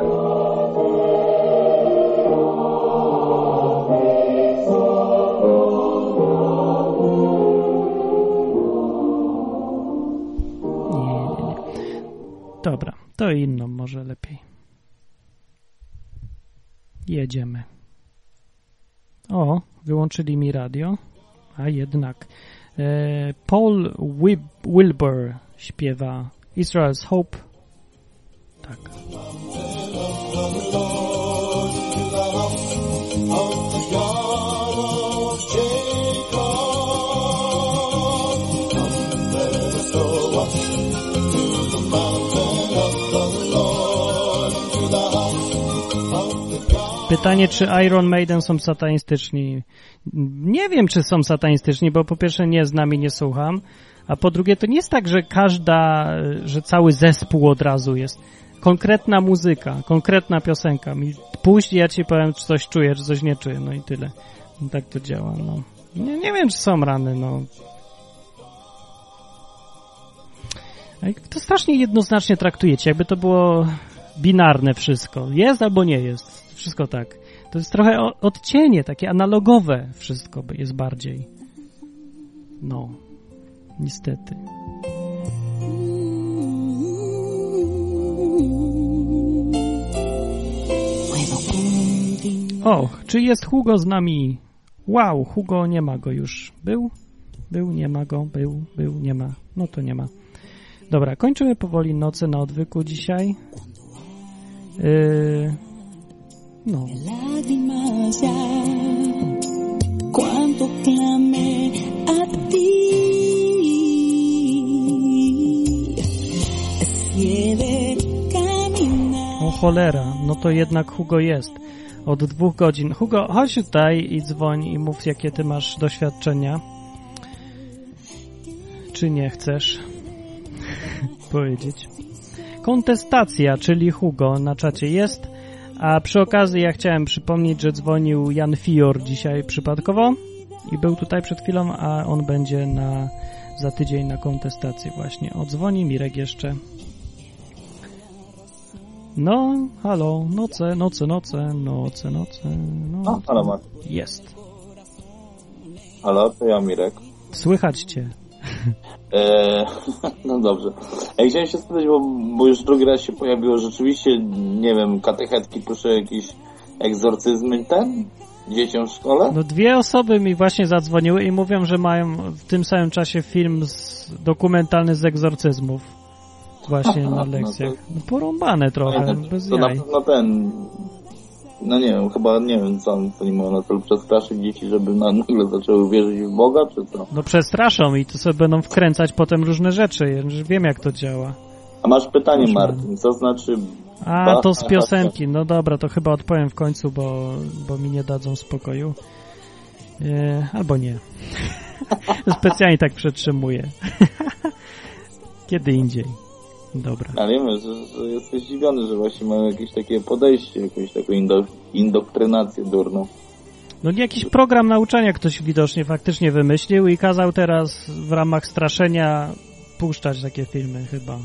Dobra. To inną może lepiej. Jedziemy. O, wyłączyli mi radio. A jednak. E, Paul Wib Wilbur śpiewa Israel's Hope. Tak. Pytanie, czy Iron Maiden są satanistyczni? Nie wiem, czy są satanistyczni, bo po pierwsze nie znam i nie słucham, a po drugie to nie jest tak, że każda, że cały zespół od razu jest. Konkretna muzyka, konkretna piosenka. Puść ja ci powiem, czy coś czuję, czy coś nie czuję, no i tyle. No, tak to działa, no. Nie, nie wiem, czy są rany, no. To strasznie jednoznacznie traktujecie, jakby to było binarne wszystko. Jest albo nie jest. Wszystko tak. To jest trochę odcienie, takie analogowe wszystko jest bardziej. No. Niestety. O, czy jest Hugo z nami? Wow, Hugo nie ma go już. Był? Był, nie ma go, był, był, nie ma. No to nie ma. Dobra, kończymy powoli noce na odwyku dzisiaj. Yy, no. Lágrimas ya, cuánto clamé a ti. O cholera, no to jednak Hugo jest. Od dwóch godzin. Hugo, chodź tutaj i dzwoń i mów, jakie ty masz doświadczenia. Czy nie chcesz [laughs] powiedzieć? Kontestacja, czyli Hugo na czacie jest. A przy okazji ja chciałem przypomnieć, że dzwonił Jan Fior dzisiaj przypadkowo i był tutaj przed chwilą, a on będzie na, za tydzień na kontestacji właśnie. Odzwoni Mirek jeszcze. No, halo, noce, noce, noce, noce, noce. A, halo, Mark. Jest. Halo, to ja Mirek. Słychać cię. Eee, [laughs] no dobrze. Ja chciałem się spytać, bo, bo już drugi raz się pojawiło rzeczywiście, nie wiem, katechetki proszę jakieś egzorcyzmy ten dzieciom w szkole? No dwie osoby mi właśnie zadzwoniły i mówią, że mają w tym samym czasie film z, dokumentalny z egzorcyzmów. Właśnie [laughs] na lekcjach. No porąbane trochę, no, bez to jaj. na pewno ten no nie wiem, chyba nie wiem, co oni mają na celu przestraszyć dzieci, żeby na, nagle zaczęły wierzyć w Boga, czy co? No przestraszą i to sobie będą wkręcać potem różne rzeczy, już wiem jak to działa. A masz pytanie, Proszę. Martin, co znaczy... A, to z piosenki, no dobra, to chyba odpowiem w końcu, bo, bo mi nie dadzą spokoju. E, albo nie. [laughs] Specjalnie tak przetrzymuję. [laughs] Kiedy indziej. Dobra. Ale wiemy, że, że jesteś zdziwiony, że właśnie mają jakieś takie podejście, jakąś taką indo, indoktrynację durną. No jakiś program nauczania ktoś widocznie faktycznie wymyślił i kazał teraz w ramach straszenia puszczać takie filmy chyba.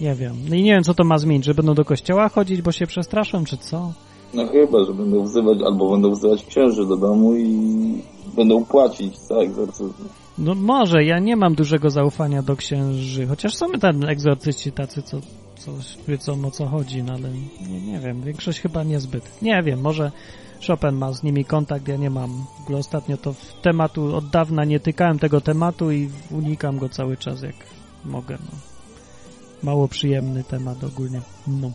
Nie wiem. No i nie wiem, co to ma zmienić, że będą do kościoła chodzić, bo się przestraszą, czy co? No chyba, że będą wzywać, albo będą wzywać księży do domu i będą płacić za egzorcyzm. No może, ja nie mam dużego zaufania do księży, chociaż są tam egzorcyści tacy, co, co wiedzą o co chodzi, no ale nie, nie wiem, większość chyba niezbyt. Nie wiem, może Chopin ma z nimi kontakt, ja nie mam. Ostatnio to w tematu, od dawna nie tykałem tego tematu i unikam go cały czas jak mogę, no. Mało przyjemny temat ogólnie, no.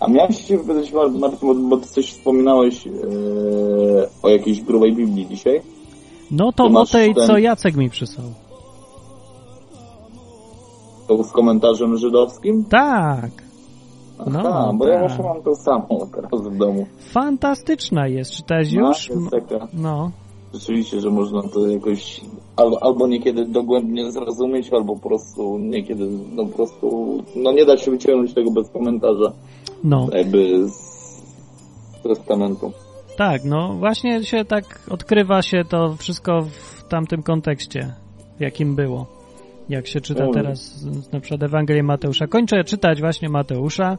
A miałem się wypowiedzieć, Martin, bo, bo ty coś wspominałeś e, o jakiejś grubej Biblii dzisiaj. No to o tej, ten- co Jacek mi przysłał. To z komentarzem żydowskim? Tak. Aha, No, bo ja tak. właśnie mam to samo teraz w domu. Fantastyczna jest, czytałeś No, już? jest taka. No. Rzeczywiście, że można to jakoś albo, albo niekiedy dogłębnie zrozumieć, albo po prostu niekiedy, no po prostu, no nie da się wyciągnąć tego bez komentarza. No. Jakby z, z testamentu. Tak, no właśnie się tak odkrywa się to wszystko w tamtym kontekście, w jakim było. Jak się czyta teraz na przykład Ewangelię Mateusza. Kończę czytać właśnie Mateusza.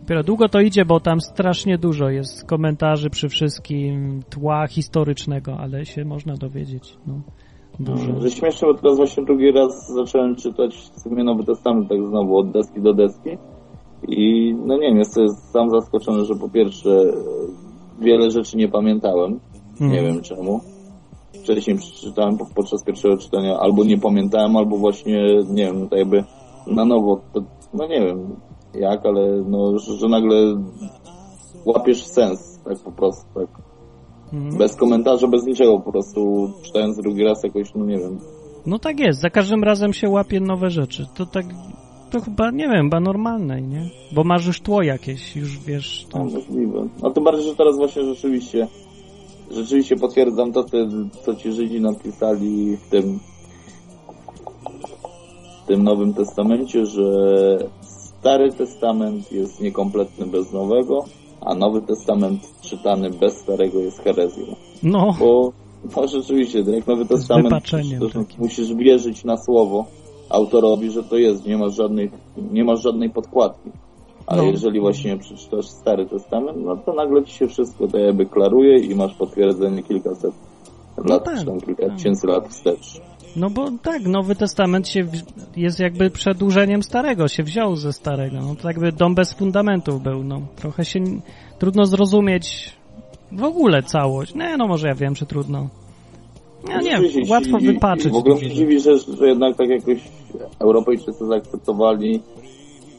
Dopiero długo to idzie, bo tam strasznie dużo jest komentarzy przy wszystkim, tła historycznego, ale się można dowiedzieć. No, dużo. Że śmieszne, bo teraz właśnie drugi raz zacząłem czytać w sumie Nowy Testament tak znowu od deski do deski i no nie wiem, jestem sam zaskoczony, że po pierwsze wiele rzeczy nie pamiętałem, Mhm. nie wiem czemu. Wcześniej przeczytałem po- podczas pierwszego czytania, albo nie pamiętałem, albo właśnie, nie wiem, tak jakby na nowo, to, no nie wiem jak, ale no, że, że nagle łapiesz sens, tak po prostu, tak. Mhm. Bez komentarza, bez niczego, po prostu czytając drugi raz jakoś, no nie wiem, No tak jest, za każdym razem się łapie nowe rzeczy. To tak, to chyba, nie wiem, chyba normalne, nie? Bo masz już tło jakieś, już wiesz. No, To... możliwe. No tym bardziej, że teraz właśnie rzeczywiście rzeczywiście potwierdzam to, co ci Żydzi napisali w tym w tym Nowym Testamencie, że Stary Testament jest niekompletny bez Nowego, a Nowy Testament czytany bez Starego jest herezją. No. Bo no rzeczywiście, jak Nowy Testament to, musisz wierzyć na słowo autorowi, że to jest, nie masz żadnych, nie masz żadnej podkładki. Ale No. jeżeli właśnie przeczytasz Stary Testament, no to nagle ci się wszystko to jakby klaruje i masz potwierdzenie kilkaset lat, tak, czy tam kilka tak. tysięcy lat wstecz. No bo tak, Nowy Testament się jest jakby przedłużeniem Starego, się wziął ze Starego. No to jakby dom bez fundamentów był, no. Trochę się trudno zrozumieć w ogóle całość. Nie, no może ja wiem, czy trudno. No nie, Rzeczywiście, łatwo i- wypaczyć. I w ogóle dziwi, że, że jednak tak jakoś Europejczycy zaakceptowali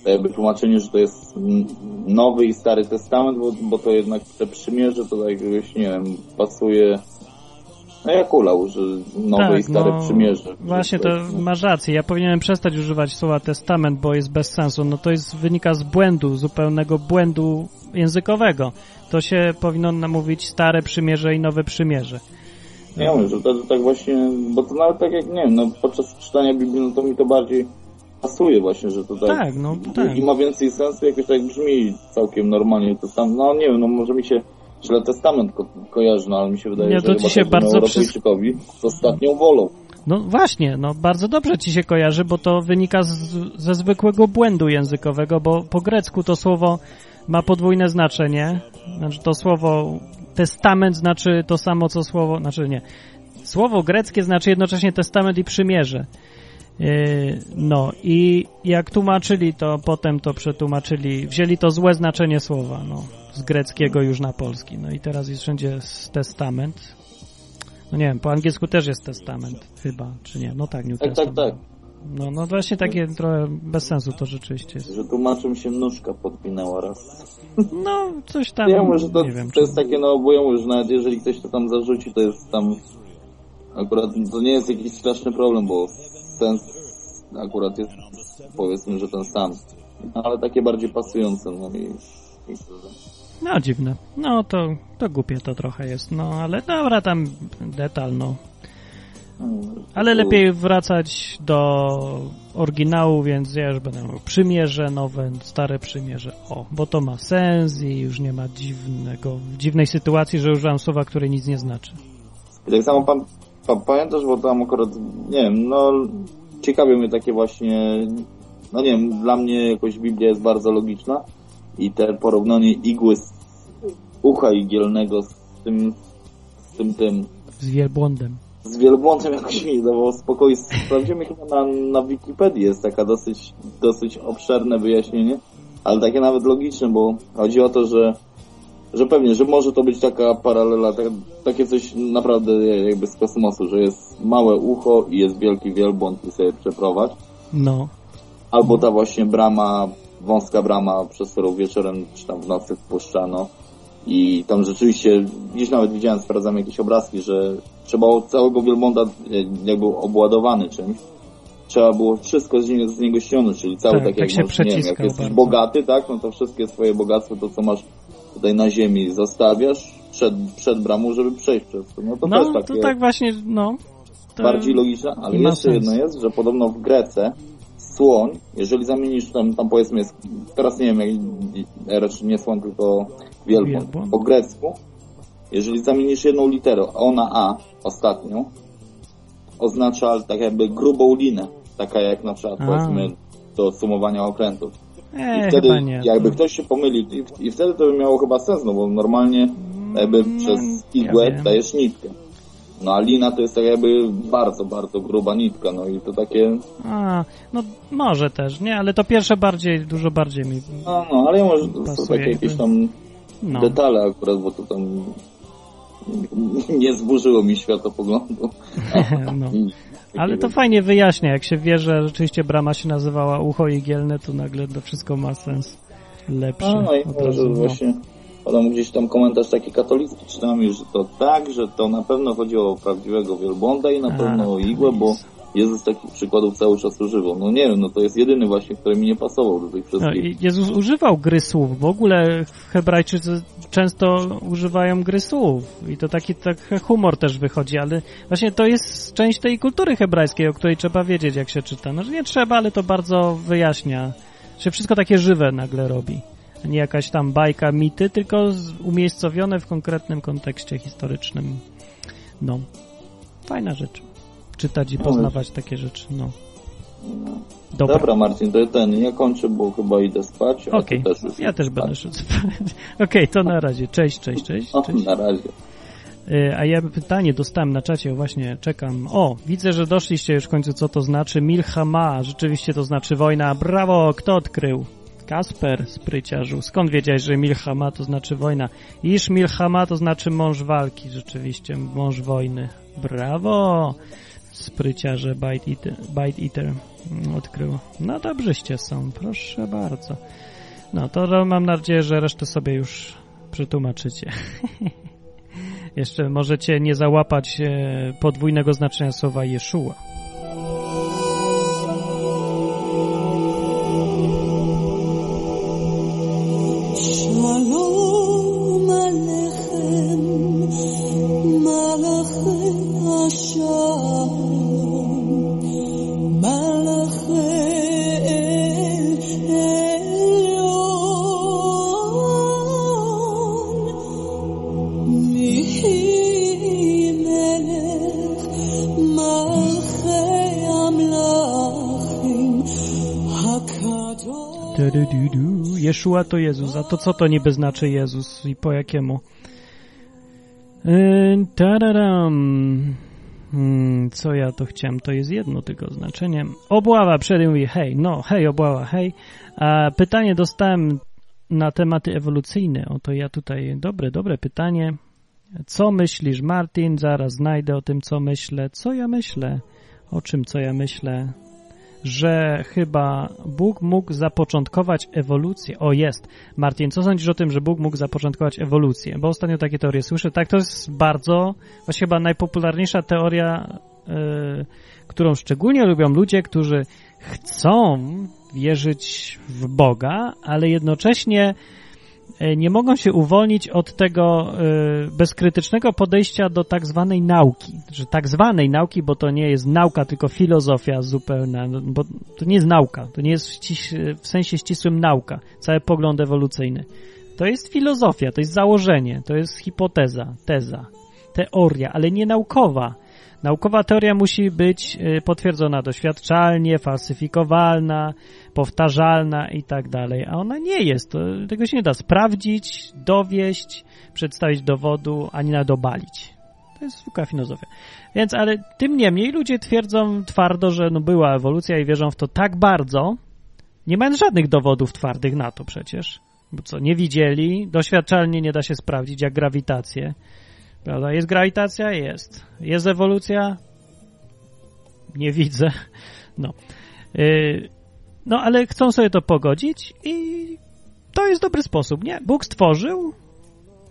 to jakby tłumaczenie, że to jest Nowy i Stary Testament, bo, bo to jednak te przymierze to tak jakiegoś, nie wiem, pasuje no jak ulał, że Nowe i Stare no, Przymierze. Właśnie, to masz rację. Ja powinienem przestać używać słowa testament, bo jest bez sensu. No to jest wynika z błędu, zupełnego błędu językowego. To się powinno namówić stare przymierze i nowe przymierze. Ja mówię, że to tak właśnie, bo to nawet tak jak, nie wiem, no podczas czytania Biblii, no to mi to bardziej pasuje właśnie, że to tak, Tak, no, tak. i ma więcej sensu, jakoś tak brzmi całkiem normalnie, to tam, no nie wiem, no może mi się źle testament ko kojarzy, no ale mi się wydaje, że to ci chyba się bardzo przy- Europejczykowi z ostatnią wolą. No właśnie, no bardzo dobrze ci się kojarzy, bo to wynika z, ze zwykłego błędu językowego, bo po grecku to słowo ma podwójne znaczenie. Znaczy to słowo testament znaczy to samo co słowo, znaczy nie. Słowo greckie znaczy jednocześnie testament i przymierze. Yy, No i jak tłumaczyli to, potem to przetłumaczyli, wzięli to złe znaczenie słowa, no, z greckiego już na polski. No i teraz jest wszędzie testament. No nie wiem, po angielsku też jest testament, chyba, czy nie? No tak, New Tak, tak, tak, No, no właśnie takie trochę bez sensu to rzeczywiście jest. że tłumaczem się nóżka podpinała raz. No, coś tam, ja mówię, że to, nie wiem. to jest takie, no bo ja mówię, że nawet jeżeli ktoś to tam zarzuci, to jest tam akurat, to nie jest jakiś straszny problem, bo sens akurat jest, powiedzmy, że ten sam. No, ale takie bardziej pasujące, no i miejscowe. No dziwne. No to, to głupie to trochę jest. No ale dobra, tam detal, no. Ale lepiej wracać do oryginału, więc ja już będę mówił przymierze nowe, stare przymierze. O, bo to ma sens i już nie ma dziwnego, dziwnej sytuacji, że używam słowa, które nic nie znaczy. I tak samo pan, pan pamiętasz, bo tam akurat, nie wiem, no ciekawie mnie takie właśnie, no nie wiem, dla mnie jakoś Biblia jest bardzo logiczna i te porównanie igły z ucha igielnego z tym, z tym, tym, Z wielbłądem. Z wielbłądem jakoś mi nie dawało spokoju. Sprawdzimy chyba na, na Wikipedii jest taka dosyć, dosyć obszerne wyjaśnienie, ale takie nawet logiczne, bo chodzi o to, że że pewnie, że może to być taka paralela, tak, takie coś naprawdę jakby z kosmosu, że jest małe ucho i jest wielki wielbłąd i sobie przeprowadź. No. Albo ta właśnie brama, wąska brama, przez którą wieczorem czy tam w nocy wpuszczano. I tam rzeczywiście, gdzieś nawet widziałem, sprawdzam jakieś obrazki, że trzeba było całego wielbłąda, e, jak był obładowany czymś, trzeba było wszystko z niego, z niego ściągnąć, czyli cały Tak, tak, tak jak nie wiem, jak jesteś bardzo. bogaty, tak, no to wszystkie swoje bogactwo, to co masz tutaj na ziemi zostawiasz przed, przed bramą, żeby przejść przez to. No to No, też takie to tak właśnie, no. Bardziej logiczne, ale jeszcze sens. jedno jest, że podobno w Grece słoń, jeżeli zamienisz tam, tam powiedzmy jest, teraz nie wiem, jak, nie słoń, tylko wielbłąd, po grecku, jeżeli zamienisz jedną literę, a ona A, ostatnią, oznacza tak jakby grubą linę, taka jak na przykład A. powiedzmy do sumowania okrętów. E, I wtedy nie. jakby to- ktoś się pomylił i, i wtedy to by miało chyba sens, no bo normalnie jakby przez igłę Mm, wiem. dajesz nitkę. No a lina to jest tak jakby bardzo, bardzo gruba nitka, no i to takie, A, no może też, nie, ale to pierwsze bardziej, dużo bardziej mi no, no ale może to są takie jakieś tam No. detale akurat, bo to tam nie zburzyło mi światopoglądu. [laughs] no. Ale to fajnie wyjaśnia, jak się wie, że rzeczywiście brama się nazywała ucho igielne, to nagle to wszystko ma sens lepszy. No, no i może no. właśnie podam gdzieś tam komentarz taki katolicki czytałem już, że to tak, że to na pewno chodziło o prawdziwego wielbłąda i na A, pewno o igłę, bo Jezus takich przykładów cały czas używał. No nie wiem, no to jest jedyny właśnie, który mi nie pasował do tych No, wszystkich. i Jezus używał gry słów. W ogóle Hebrajczycy często używają gry słów. I to taki tak humor też wychodzi, ale właśnie to jest część tej kultury hebrajskiej, o której trzeba wiedzieć, jak się czyta. No, że nie trzeba, ale to bardzo wyjaśnia. Się wszystko takie żywe nagle robi. A Nie jakaś tam bajka, mity, tylko umiejscowione w konkretnym kontekście historycznym. No. Fajna rzecz. Czytać i No, poznawać takie rzeczy, no. Dobra. Dobra. Marcin, to ten, ja kończę, bo chyba idę spać, Okej, też już ja też będę szedł spać. [laughs] Okej, to na razie. Cześć, cześć, cześć. O, cześć. na razie. Y, A ja pytanie dostałem na czacie, właśnie czekam. O, widzę, że doszliście już w końcu, co to znaczy. Milchama, rzeczywiście to znaczy wojna. Brawo, kto odkrył? Kasper, spryciarzu. Skąd wiedziałeś, że Milchama to znaczy wojna? Iż Milchama to znaczy mąż walki, rzeczywiście, mąż wojny. Brawo, spryciarze Bite Eater, Bite Eater odkrył. No dobrzeście są, proszę bardzo. No to mam nadzieję, że resztę sobie już przetłumaczycie. [laughs] Jeszcze możecie nie załapać e, podwójnego znaczenia słowa Jeszua. Jeszua to Jezus. A to co to niby znaczy Jezus i po jakiemu? Yy, tararam. Hmm, co ja to chciałem? To jest jedno tylko znaczenie. Obława przed mówi hej, no hej obława, hej. A pytanie dostałem na tematy ewolucyjne. Oto ja tutaj, dobre, dobre pytanie. Co myślisz, Martin? Zaraz znajdę o tym, co myślę. Co ja myślę? O czym, co ja myślę? Że chyba Bóg mógł zapoczątkować ewolucję. O, jest. Martin, co sądzisz o tym, że Bóg mógł zapoczątkować ewolucję? Bo ostatnio takie teorie słyszę. Tak, to jest bardzo, właśnie chyba najpopularniejsza teoria, yy, którą szczególnie lubią ludzie, którzy chcą wierzyć w Boga, ale jednocześnie nie mogą się uwolnić od tego e, bezkrytycznego podejścia do tak zwanej nauki. Że tak zwanej nauki, bo to nie jest nauka, tylko filozofia zupełna, no, bo to nie jest nauka, to nie jest ściś, w sensie ścisłym nauka, cały pogląd ewolucyjny. To jest filozofia, to jest założenie, to jest hipoteza, teza, teoria, ale nie naukowa. Naukowa teoria musi być y, potwierdzona doświadczalnie, falsyfikowalna, powtarzalna i tak dalej, a ona nie jest. Tego się nie da sprawdzić, dowieść, przedstawić dowodu, ani nawet obalić. To jest zwykła filozofia. Więc, ale tym niemniej ludzie twierdzą twardo, że no była ewolucja i wierzą w to tak bardzo, nie mając żadnych dowodów twardych na to przecież. Bo co, nie widzieli, doświadczalnie nie da się sprawdzić, jak grawitację. Prawda? Jest grawitacja? Jest. Jest ewolucja? Nie widzę. No. Yy, no, ale chcą sobie to pogodzić i to jest dobry sposób, nie? Bóg stworzył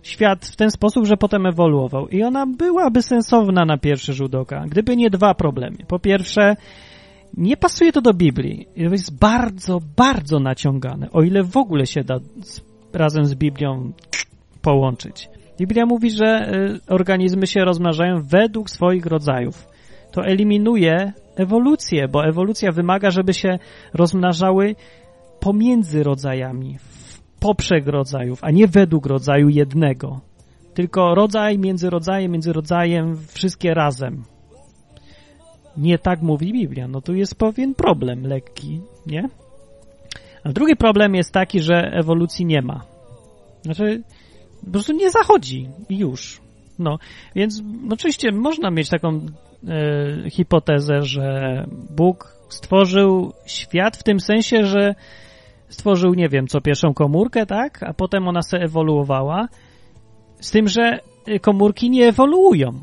świat w ten sposób, że potem ewoluował i ona byłaby sensowna na pierwszy rzut oka, gdyby nie dwa problemy. Po pierwsze, nie pasuje to do Biblii. Jest bardzo, bardzo naciągane, o ile w ogóle się da z, razem z Biblią połączyć. Biblia mówi, że y, organizmy się rozmnażają według swoich rodzajów. To eliminuje ewolucję, bo ewolucja wymaga, żeby się rozmnażały pomiędzy rodzajami, poprzek rodzajów, a nie według rodzaju jednego. Tylko rodzaj między rodzajem, między rodzajem, wszystkie razem. Nie tak mówi Biblia. No tu jest pewien problem lekki, nie? A drugi problem jest taki, że ewolucji nie ma. Znaczy, po prostu nie zachodzi już. No, więc oczywiście można mieć taką e, hipotezę, że Bóg stworzył świat w tym sensie, że stworzył, nie wiem, co pierwszą komórkę, tak? A potem ona se ewoluowała. Z tym, że komórki nie ewoluują.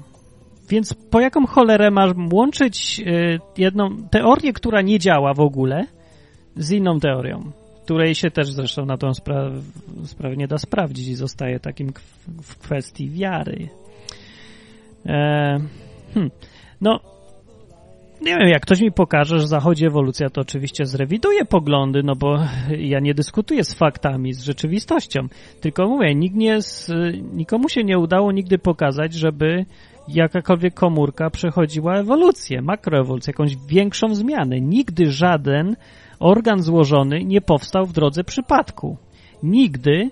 Więc po jaką cholerę masz łączyć y, jedną teorię, która nie działa w ogóle, z inną teorią, której się też zresztą na tą spra sprawę nie da sprawdzić i zostaje takim w kwestii wiary. E, hmm. No, nie wiem, jak ktoś mi pokaże, że zachodzi ewolucja, to oczywiście zrewiduję poglądy, no bo ja nie dyskutuję z faktami, z rzeczywistością, tylko mówię, nikt nie z, nikomu się nie udało nigdy pokazać, żeby jakakolwiek komórka przechodziła ewolucję, makroewolucję, jakąś większą zmianę. Nigdy żaden organ złożony nie powstał w drodze przypadku. Nigdy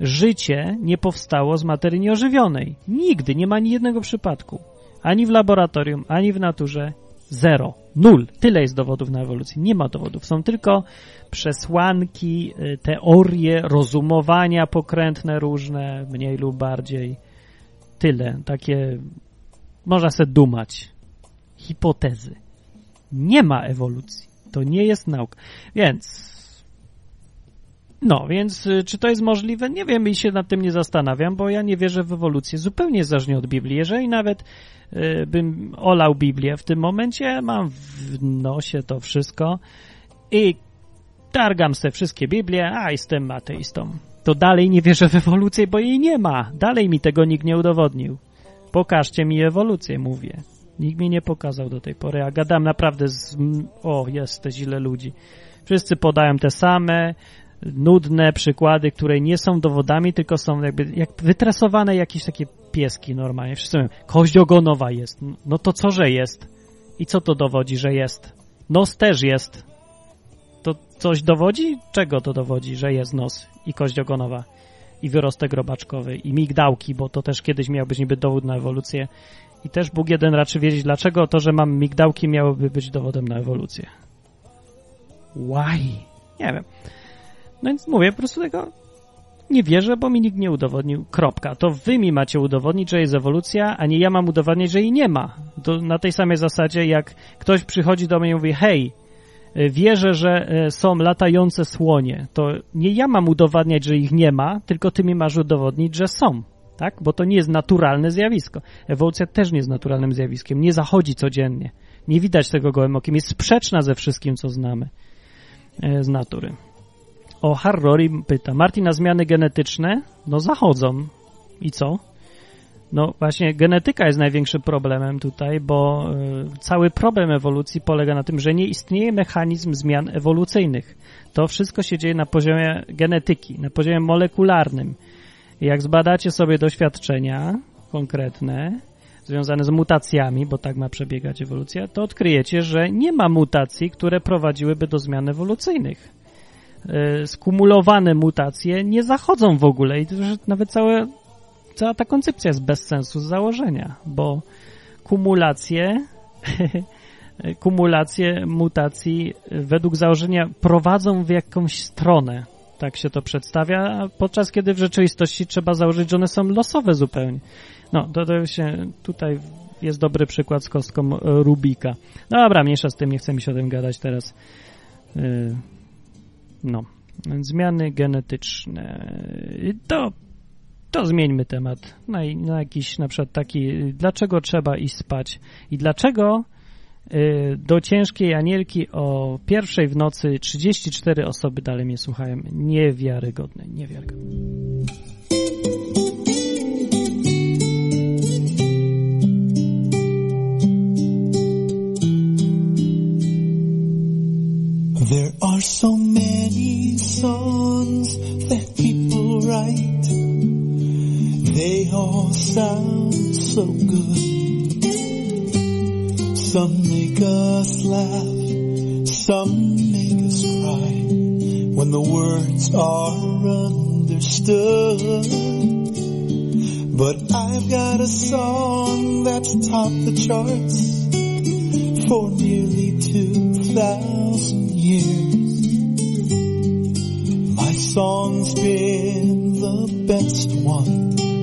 życie nie powstało z materii nieożywionej. Nigdy, nie ma ani jednego przypadku. Ani w laboratorium, ani w naturze. Zero. Nul. Tyle jest dowodów na ewolucję. Nie ma dowodów. Są tylko przesłanki, y, teorie, rozumowania pokrętne różne, mniej lub bardziej. Tyle. Takie można sobie dumać. Hipotezy. Nie ma ewolucji. To nie jest nauka. Więc no, więc y, czy to jest możliwe? Nie wiem i się nad tym nie zastanawiam, bo ja nie wierzę w ewolucję zupełnie zależnie od Biblii. Jeżeli nawet y, bym olał Biblię w tym momencie, mam w nosie to wszystko i targam se wszystkie Biblie, a jestem ateistą. To dalej nie wierzę w ewolucję, bo jej nie ma. Dalej mi tego nikt nie udowodnił. Pokażcie mi ewolucję, mówię. Nikt mi nie pokazał do tej pory, a gadam naprawdę z... O, jest te źle ludzi. Wszyscy podają te same, nudne przykłady, które nie są dowodami, tylko są jakby jak wytresowane jakieś takie pieski normalnie. Wszyscy mówią, kość ogonowa jest. No to co, że jest? I co to dowodzi, że jest? Nos też jest. To coś dowodzi? Czego to dowodzi, że jest nos i kość ogonowa? I wyrostek robaczkowy, i migdałki, bo to też kiedyś miał być niby dowód na ewolucję. I też Bóg jeden raczy wiedzieć, dlaczego to, że mam migdałki, miałoby być dowodem na ewolucję. Why? Nie wiem. No więc mówię, po prostu tego nie wierzę, bo mi nikt nie udowodnił. Kropka. To wy mi macie udowodnić, że jest ewolucja, a nie ja mam udowodnić, że jej nie ma. To na tej samej zasadzie, jak ktoś przychodzi do mnie i mówi, hej, wierzę, że są latające słonie, to nie ja mam udowadniać, że ich nie ma, tylko ty mi masz udowodnić, że są. Tak? Bo to nie jest naturalne zjawisko. Ewolucja też nie jest naturalnym zjawiskiem. Nie zachodzi codziennie. Nie widać tego gołym okiem. Jest sprzeczna ze wszystkim, co znamy z natury. O Harrori pyta, Martin, na zmiany genetyczne? No zachodzą. I co? No właśnie genetyka jest największym problemem tutaj, bo y, cały problem ewolucji polega na tym, że nie istnieje mechanizm zmian ewolucyjnych. To wszystko się dzieje na poziomie genetyki, na poziomie molekularnym. Jak zbadacie sobie doświadczenia konkretne, związane z mutacjami, bo tak ma przebiegać ewolucja, to odkryjecie, że nie ma mutacji, które prowadziłyby do zmian ewolucyjnych. Y, Skumulowane mutacje nie zachodzą w ogóle i nawet całe, cała ta koncepcja jest bez sensu z założenia, bo kumulacje [laughs] kumulacje mutacji według założenia prowadzą w jakąś stronę. Tak się to przedstawia, podczas kiedy w rzeczywistości trzeba założyć, że one są losowe zupełnie. No, to, to się tutaj jest dobry przykład z kostką Rubika. No dobra, mniejsza z tym, nie chcę mi się o tym gadać teraz. Yy, no, zmiany genetyczne. To, to zmieńmy temat na, na jakiś na przykład taki, dlaczego trzeba iść spać i dlaczego do ciężkiej anielki o pierwszej w nocy 34 osoby dalej mnie słuchają. Niewiarygodne, niewiarygodne. There are so many songs that people write. They all sound so good. Some make us laugh, some make us cry when the words are understood. But I've got a song that's topped the charts for nearly 2,000 years. My song's been the best one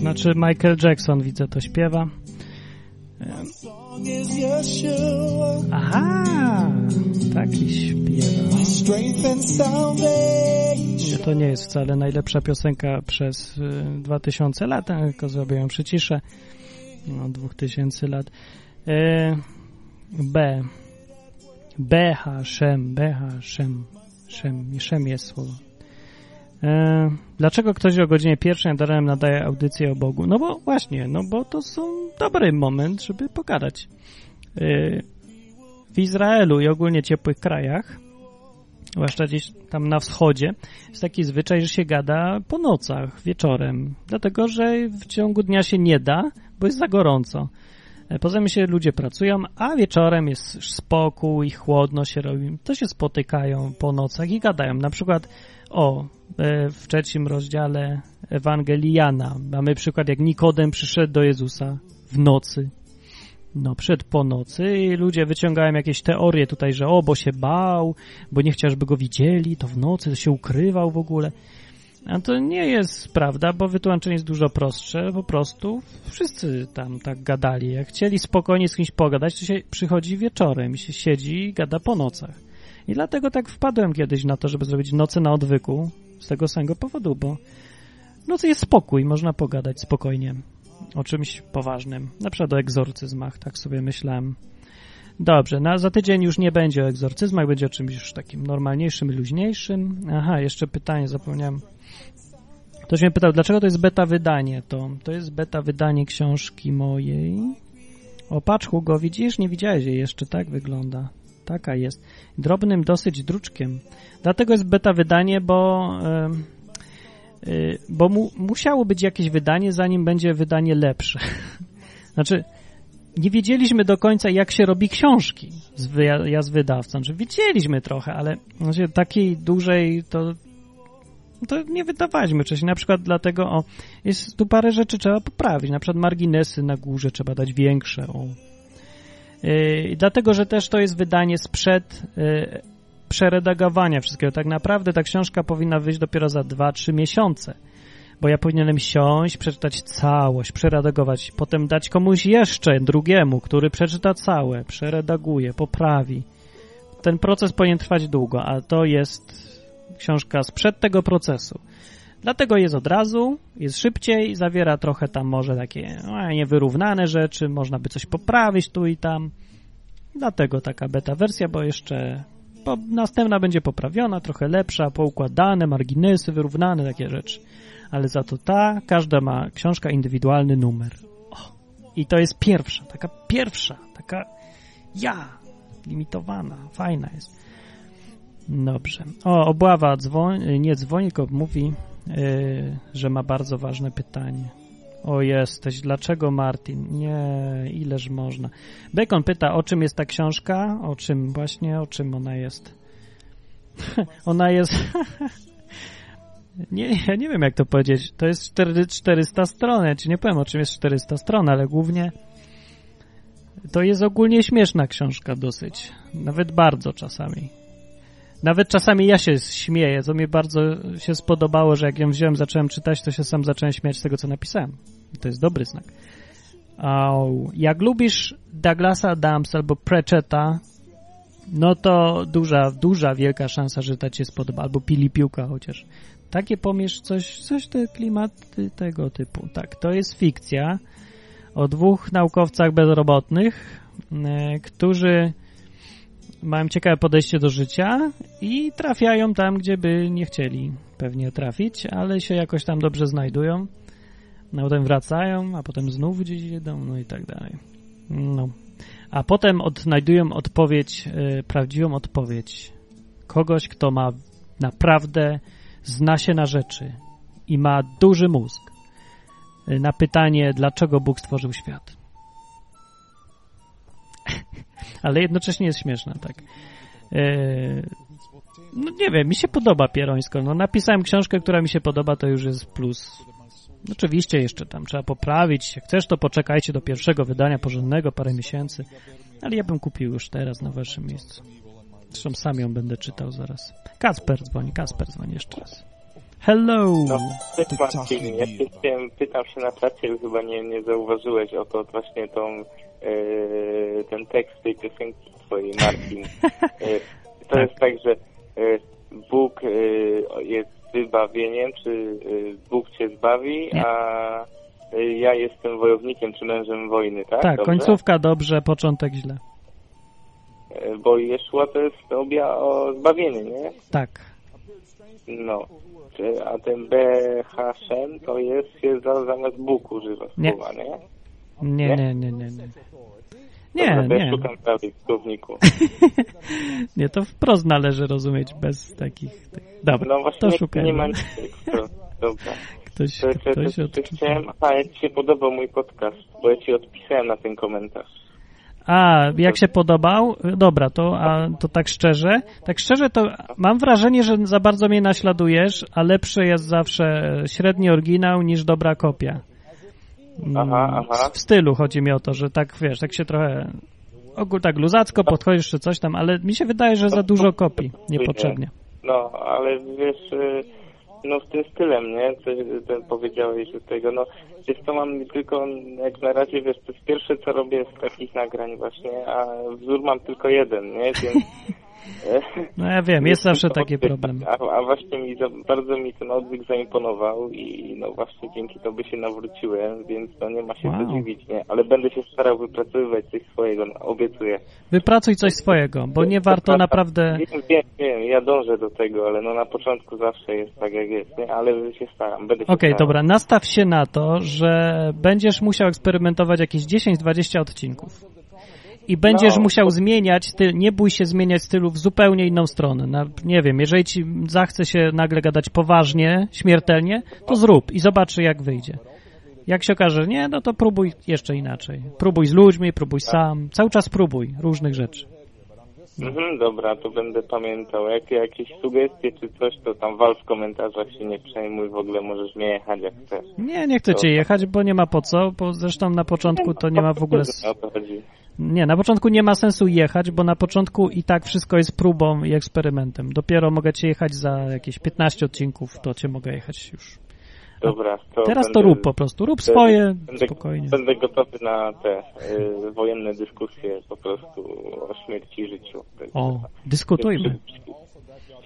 znaczy Michael Jackson, widzę, to śpiewa. Aha, taki śpiewa. to nie jest wcale najlepsza piosenka przez y, 2000 lat, tylko zrobię ją przyciszę. No, 2000 lat. E, B. Beha, Szem, Beha, Szem. Szem, Szem jest słowo. E, dlaczego ktoś o godzinie pierwszej ranem nadaje audycję o Bogu? No bo właśnie, no bo to są dobry moment, żeby pogadać. E, w Izraelu i ogólnie ciepłych krajach zwłaszcza gdzieś tam na wschodzie, jest taki zwyczaj, że się gada po nocach, wieczorem, dlatego że w ciągu dnia się nie da, bo jest za gorąco. E, Poza tym się ludzie pracują, a wieczorem jest spokój, chłodno się robi, to się spotykają po nocach i gadają. Na przykład o, e, w trzecim rozdziale Ewangelii Jana mamy przykład, jak Nikodem przyszedł do Jezusa w nocy no, przed po nocy i ludzie wyciągają jakieś teorie tutaj, że o, bo się bał, bo nie chciał, żeby go widzieli, to w nocy to się ukrywał w ogóle. A to nie jest prawda, bo wytłumaczenie jest dużo prostsze. Po prostu wszyscy tam tak gadali. Jak chcieli spokojnie z kimś pogadać, to się przychodzi wieczorem i się siedzi i gada po nocach. I dlatego tak wpadłem kiedyś na to, żeby zrobić noce na odwyku z tego samego powodu, bo nocy jest spokój, można pogadać spokojnie o czymś poważnym, na przykład o egzorcyzmach, tak sobie myślałem. Dobrze, na, za tydzień już nie będzie o egzorcyzmach, będzie o czymś już takim normalniejszym, luźniejszym. Aha, jeszcze pytanie, zapomniałem. Ktoś mnie pytał, dlaczego to jest beta wydanie? To, to jest beta wydanie książki mojej. O, patrz Hugo, widzisz? Nie widziałeś jej jeszcze, tak wygląda. Taka jest. Drobnym dosyć druczkiem. Dlatego jest beta wydanie, bo... em, y, bo mu, musiało być jakieś wydanie, zanim będzie wydanie lepsze. [laughs] Znaczy, nie wiedzieliśmy do końca, jak się robi książki z, wy, ja z wydawcą. Znaczy, wiedzieliśmy trochę, ale znaczy, takiej dużej to, to nie wydawaliśmy wcześniej. Na przykład dlatego, o, jest tu parę rzeczy trzeba poprawić. Na przykład marginesy na górze trzeba dać większe. O. Yy, dlatego, że też to jest wydanie sprzed yy, przeredagowania wszystkiego. Tak naprawdę ta książka powinna wyjść dopiero za 2-3 miesiące, bo ja powinienem siąść, przeczytać całość, przeredagować, potem dać komuś jeszcze drugiemu, który przeczyta całe, przeredaguje, poprawi. Ten proces powinien trwać długo, a to jest książka sprzed tego procesu. Dlatego jest od razu, jest szybciej, zawiera trochę tam może takie no, niewyrównane rzeczy, można by coś poprawić tu i tam. Dlatego taka beta wersja, bo jeszcze po, następna będzie poprawiona, trochę lepsza, poukładane, marginesy wyrównane, takie rzeczy. Ale za to ta, każda ma książka indywidualny numer. O, I to jest pierwsza, taka pierwsza, taka ja, limitowana, fajna jest. Dobrze. O, Obława nie dzwoni, tylko mówi, że ma bardzo ważne pytanie. O, jesteś. Dlaczego Martin? Nie, ileż można. Bacon pyta, o czym jest ta książka? O czym właśnie, o czym ona jest? [laughs] ona jest... [laughs] nie, ja nie wiem, jak to powiedzieć. To jest 400 stron. Ja ci nie powiem, o czym jest 400 stron, ale głównie to jest ogólnie śmieszna książka dosyć. Nawet bardzo czasami. Nawet czasami ja się śmieję, co mi bardzo się spodobało, że jak ją wziąłem, zacząłem czytać, to się sam zacząłem śmiać z tego, co napisałem. To jest dobry znak. Jak lubisz Douglasa Adams albo Pratchetta, no to duża, duża, wielka szansa, że ta ci się spodoba. Albo Pili Piłka chociaż. Takie pomierz coś, coś te klimaty tego typu. Tak, to jest fikcja o dwóch naukowcach bezrobotnych, którzy mają ciekawe podejście do życia i trafiają tam, gdzie by nie chcieli pewnie trafić, ale się jakoś tam dobrze znajdują. No potem wracają, a potem znów gdzieś jedą, no i tak dalej. No. A potem odnajdują odpowiedź, yy, prawdziwą odpowiedź kogoś, kto ma naprawdę zna się na rzeczy i ma duży mózg yy, na pytanie, dlaczego Bóg stworzył świat. Ale jednocześnie jest śmieszna, tak. Yy, no nie wiem, mi się podoba Pierońsko. No napisałem książkę, która mi się podoba, to już jest plus. Oczywiście jeszcze tam trzeba poprawić. Jak chcesz, to poczekajcie do pierwszego wydania porządnego, parę miesięcy. Ale ja bym kupił już teraz na waszym miejscu. Zresztą sam ją będę czytał zaraz. Kasper dzwoni, Kasper dzwoni jeszcze raz. Hello! No, cześć Marcin, ja się pytam się na czacie, chyba nie, nie zauważyłeś o to właśnie tą ten tekst tej piosenki twojej, Martin. Yy, [laughs] to Tak. jest tak, że yy, Bóg jest wybawieniem, czy Bóg cię zbawi, a ja jestem wojownikiem, czy mężem wojny, tak? Tak, Dobrze? końcówka dobrze, początek źle. Bo Jeszua to jest obja o zbawienie, nie? Tak. No. A ten B Hashem to jest, się za, zamiast Bóg używa słowa, nie? Nie, nie, nie, nie, nie. Nie, nie. słowniku. [laughs] Nie, to wprost należy rozumieć bez takich... Dobra, No właśnie to nie, szukaj. nie ma. Dobra. Ktoś, To, to, ktoś to, to chciałem, a jak Ci się podobał mój podcast, bo ja Ci odpisałem na ten komentarz. A, jak się podobał? Dobra, to, a, to tak szczerze. Tak szczerze to mam wrażenie, że za bardzo mnie naśladujesz, a lepszy jest zawsze średni oryginał niż dobra kopia. Mm, Aha, aha. W stylu chodzi mi o to, że tak wiesz, tak się trochę ogól tak luzacko podchodzisz czy coś tam, ale mi się wydaje, że za dużo kopii niepotrzebnie. No, ale wiesz, y, no z tym stylem, nie? Co ten powiedziałeś z tego, no wiesz to mam tylko, jak na razie, wiesz, to jest pierwsze co robię z takich nagrań właśnie, a wzór mam tylko jeden, nie? Więc... [laughs] No ja wiem, jest zawsze to taki [laughs] problem. A, a właśnie mi za, bardzo mi ten odwyk zaimponował i no właśnie dzięki tobie się nawróciłem, więc no nie ma się Wow. co dziwić, nie? Ale będę się starał wypracowywać coś swojego, no, obiecuję. Wypracuj coś swojego, bo nie warto naprawdę... Wiem, wiem, wiem, ja dążę do tego, ale no na początku zawsze jest tak jak jest, nie? Ale się staram, będę się Okej, starał. dobra, nastaw się na to, że będziesz musiał eksperymentować jakieś 10-20 odcinków. I będziesz No. musiał zmieniać styl, nie bój się zmieniać stylu w zupełnie inną stronę. Na, nie wiem, jeżeli ci zachce się nagle gadać poważnie, śmiertelnie, to zrób i zobacz, jak wyjdzie. Jak się okaże, nie, no to próbuj jeszcze inaczej. Próbuj z ludźmi, próbuj sam. Cały czas próbuj różnych rzeczy. Mhm, dobra, to będę pamiętał. Jak jakieś sugestie czy coś, to tam wal w komentarzach się nie przejmuj, w ogóle możesz mnie jechać jak chcesz. Nie, nie chcę cię jechać, bo nie ma po co, bo zresztą na początku to nie ma w ogóle... Nie, na początku nie ma sensu jechać, bo na początku i tak wszystko jest próbą i eksperymentem. Dopiero mogę cię jechać za jakieś 15 odcinków, to cię mogę jechać już. Dobra, to Teraz będę, to rób po prostu, rób swoje, będę, spokojnie. Będę gotowy na te y, wojenne dyskusje po prostu o śmierci i życiu. O, dyskutujmy.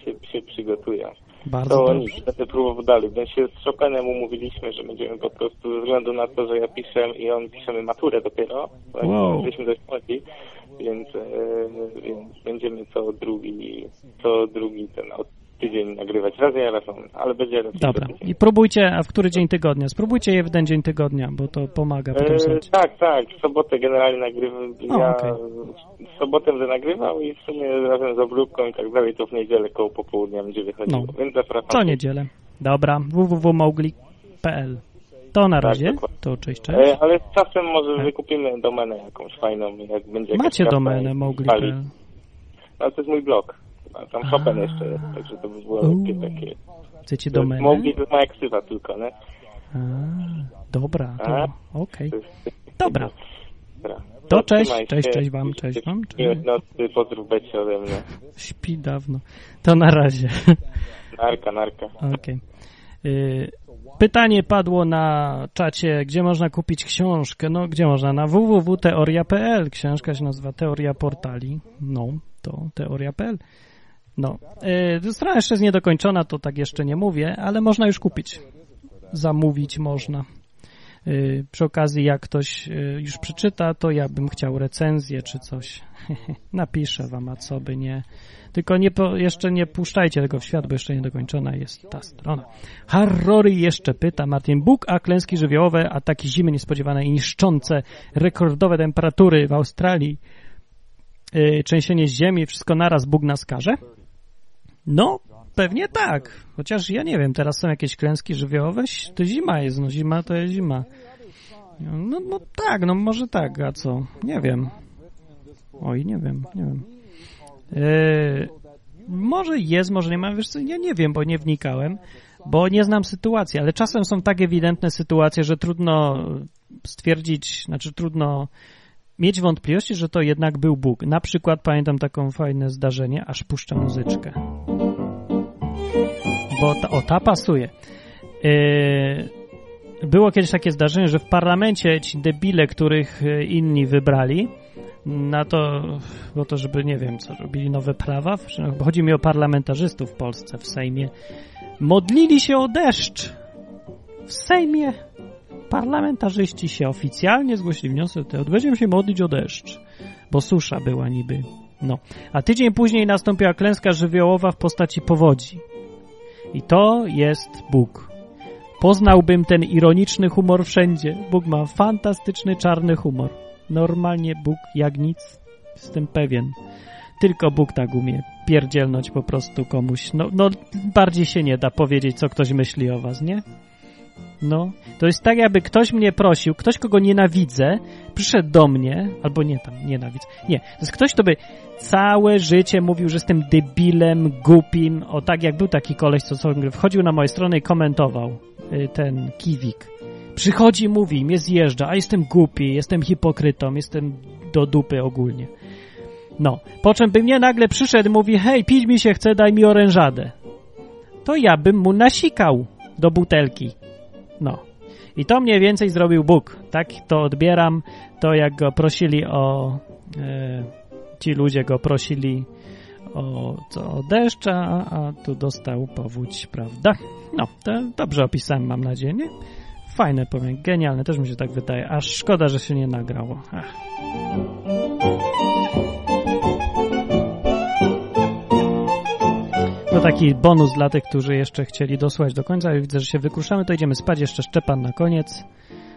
Się, się przygotuję. Bardzo to dobrze. nic, będę próbował dalej. My się z Chopinem umówiliśmy, że będziemy po prostu ze względu na to, że ja piszę i on piszemy maturę dopiero, bo Wow. jesteśmy dość młodzi, więc, e, więc będziemy co drugi, co drugi ten od tydzień nagrywać. Raz ja, raz on, ale będzie raczej Dobra. tydzień. I próbujcie, a w który dzień tygodnia? Spróbujcie je w ten dzień tygodnia, bo to pomaga potem E, słuchać. tak, tak, w sobotę generalnie nagrywam, O, ja okej. w sobotę będę nagrywał i w sumie razem z obróbką i tak dalej, to w niedzielę koło popołudnia będzie wychodziło, No. więc zapraszam. Co niedzielę. Dobra, www.mowgli.pl To na Tak, razie. dokładnie. To cześć, cześć. E, ale z czasem może wykupimy domenę jakąś fajną, jak będzie Macie domenę i mowgli.pl. pali. Ale to jest mój blog. A tam Chopin jeszcze jest, także to by było lekkie takie. Chcecie domenę? Jest moja ksywa tylko, nie? A, dobra, to A? okej. Jest- Dobra. Dobra. To No, cześć, cześć, cześć wam, cześć wam. Cześć. nocy, pozdrów Becie ode mnie. [laughs] Śpi dawno. To na razie. [laughs] Narka, narka. Okej. Y, Pytanie padło na czacie, gdzie można kupić książkę. No, gdzie można? Na www.teoria.pl. Książka się nazywa Teoria Portali. No, to teoria.pl. No, y, strona jeszcze jest niedokończona, to tak jeszcze nie mówię, ale można już kupić. Zamówić można. Y, Przy okazji, jak ktoś y, już przeczyta, to ja bym chciał recenzję czy coś. [laughs] Napiszę wam, a co by nie. Tylko nie po, jeszcze nie puszczajcie tego w świat, bo jeszcze niedokończona jest ta strona. Harrory jeszcze pyta Martin Bóg, a klęski żywiołowe, ataki zimy niespodziewane i niszczące, rekordowe temperatury w Australii, yy, trzęsienie ziemi, wszystko naraz Bóg nas karze? No, pewnie tak. Chociaż ja nie wiem, teraz są jakieś klęski żywiołowe, to zima jest, no zima to jest zima. No, no tak, no może tak, a co? Nie wiem. Oj, nie wiem, nie wiem. Yy, może jest, może nie ma, wiesz co, ja nie wiem, bo nie wnikałem, bo nie znam sytuacji, ale czasem są tak ewidentne sytuacje, że trudno stwierdzić, znaczy trudno mieć wątpliwości, że to jednak był Bóg. Na przykład pamiętam taką fajne zdarzenie, aż puszczę muzyczkę. Bo ta, o, ta pasuje. Yy, było kiedyś takie zdarzenie, że w parlamencie ci debile, których y, inni wybrali, na to, bo to żeby, nie wiem, co robili nowe prawa, bo chodzi mi o parlamentarzystów w Polsce, w Sejmie, modlili się o deszcz. W Sejmie parlamentarzyści się oficjalnie zgłosili wniosek, że będziemy się modlić o deszcz, bo susza była niby. No. A tydzień później nastąpiła klęska żywiołowa w postaci powodzi. I to jest Bóg. Poznałbym ten ironiczny humor wszędzie. Bóg ma fantastyczny czarny humor. Normalnie Bóg jak nic. Jestem pewien. Tylko Bóg tak umie pierdzielnąć po prostu komuś. No, no bardziej się nie da powiedzieć, co ktoś myśli o was, nie? No, to jest tak, jakby ktoś mnie prosił, ktoś, kogo nienawidzę, przyszedł do mnie, albo nie tam, nienawidzę, nie, to jest ktoś, kto by całe życie mówił, że jestem debilem, głupim, o tak jak był taki koleś, co sobie wchodził na moje strony i komentował y, ten kiwik. Przychodzi, mówi, mnie zjeżdża, a jestem głupi, jestem hipokrytą, jestem do dupy ogólnie. No, po czym by mnie nagle przyszedł, mówi, hej, pić mi się chce, daj mi orężadę. To ja bym mu nasikał do butelki. No. I to mniej więcej zrobił Bóg. Tak to odbieram. To jak go prosili o... E, ci ludzie go prosili o, co, o deszcz, a, a tu dostał powódź, prawda? No, to dobrze opisałem, mam nadzieję, nie? Fajne, powiem, genialne, też mi się tak wydaje. Aż szkoda, że się nie nagrało. Ach. To taki bonus dla tych, którzy jeszcze chcieli dosłać do końca. Widzę, że się wykruszamy, to idziemy spać. Jeszcze Szczepan na koniec.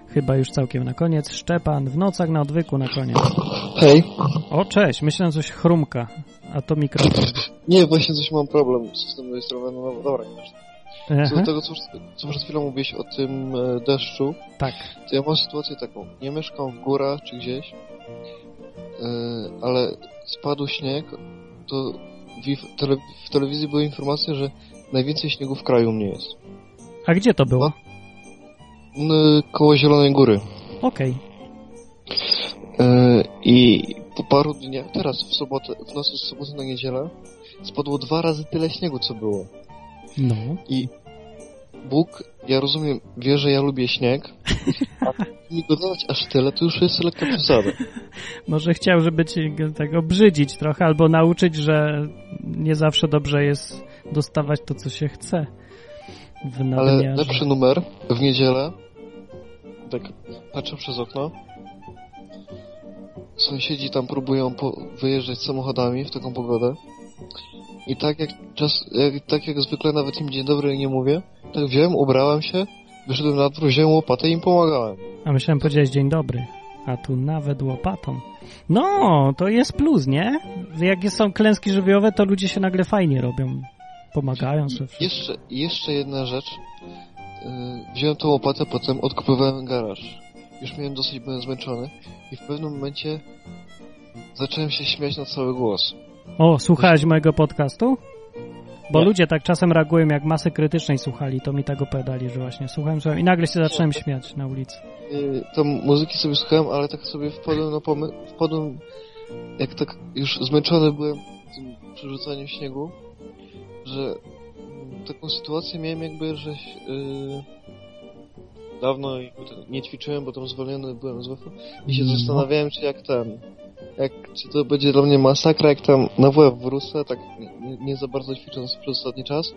Chyba już całkiem na koniec. Szczepan w nocach na odwyku na koniec. Hej. O, cześć. Myślałem, coś chrumka. A to mikrofon. Nie, właśnie coś mam problem z systemem rejestrowanym. No dobra, nie Co do tego, co, co przed chwilą mówiłeś o tym e, deszczu, Tak. to ja mam sytuację taką. Nie mieszkam w górach czy gdzieś, e, ale spadł śnieg, to w, tele, w telewizji były informacje, że najwięcej śniegu w kraju mnie jest. A gdzie to było? No, koło Zielonej Góry. Okej. E, I po paru dniach, teraz w sobotę, w nocy z soboty na niedzielę, spadło dwa razy tyle śniegu, co było. No. I Bóg, ja rozumiem, wie, że ja lubię śnieg, [laughs] a mi go dawać aż tyle, to już jest lekka przesada. [laughs] Może chciał, żeby ci go tak obrzydzić trochę, albo nauczyć, że nie zawsze dobrze jest dostawać to, co się chce w Ale lepszy numer w niedzielę, tak patrzę przez okno, sąsiedzi tam próbują po, wyjeżdżać samochodami w taką pogodę. I tak jak czas, jak, tak jak zwykle nawet im dzień dobry nie mówię, tak wziąłem, ubrałem się, wyszedłem na dwór, wziąłem łopatę i im pomagałem. A myślałem powiedzieć dzień dobry, a tu nawet łopatą. No, to jest plus, nie? Jak są klęski żywiołowe, to ludzie się nagle fajnie robią. Pomagają sobie. Jeszcze, jeszcze jedna rzecz. Yy, wziąłem tą łopatę, potem odkopywałem garaż. Już miałem dosyć, byłem zmęczony i w pewnym momencie zacząłem się śmiać na cały głos. O, słuchałeś mojego podcastu? Bo Nie. ludzie tak czasem reagują, jak masy krytycznej słuchali, to mi tak opowiadali, że właśnie słuchałem, słuchałem i nagle się zacząłem śmiać na ulicy. Yy, tam muzyki sobie słuchałem, ale tak sobie wpadłem na pomysł, wpadłem, jak tak już zmęczony byłem tym przerzucaniem śniegu, że mm, taką sytuację miałem jakby, że yy, dawno to nie ćwiczyłem, bo tam zwolniony byłem z WF i się No. zastanawiałem, czy jak ten, jak, czy to będzie dla mnie masakra, jak tam na WF wrócę, tak nie, nie za bardzo ćwicząc przez ostatni czas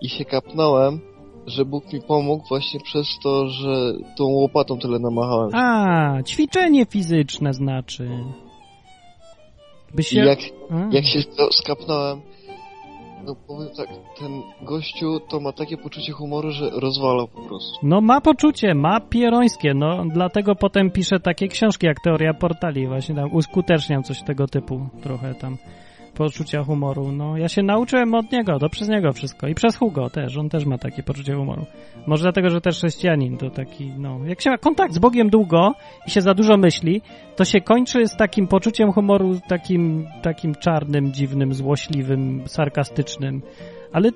i się kapnąłem, że Bóg mi pomógł właśnie przez to, że tą łopatą tyle namachałem. A, ćwiczenie fizyczne znaczy. By się... jak, A. jak się skapnąłem, no powiem tak, ten gościu to ma takie poczucie humoru, że rozwala po prostu. No ma poczucie, ma pierońskie, no dlatego potem pisze takie książki jak Teoria Portali, właśnie tam uskuteczniam coś tego typu, trochę tam poczucia humoru. No ja się nauczyłem od niego, to przez niego wszystko i przez Hugo też, on też ma takie poczucie humoru. Może dlatego, że też chrześcijanin to taki, no, jak się ma kontakt z Bogiem długo i się za dużo myśli, to się kończy z takim poczuciem humoru, takim, takim czarnym, dziwnym, złośliwym, sarkastycznym, ale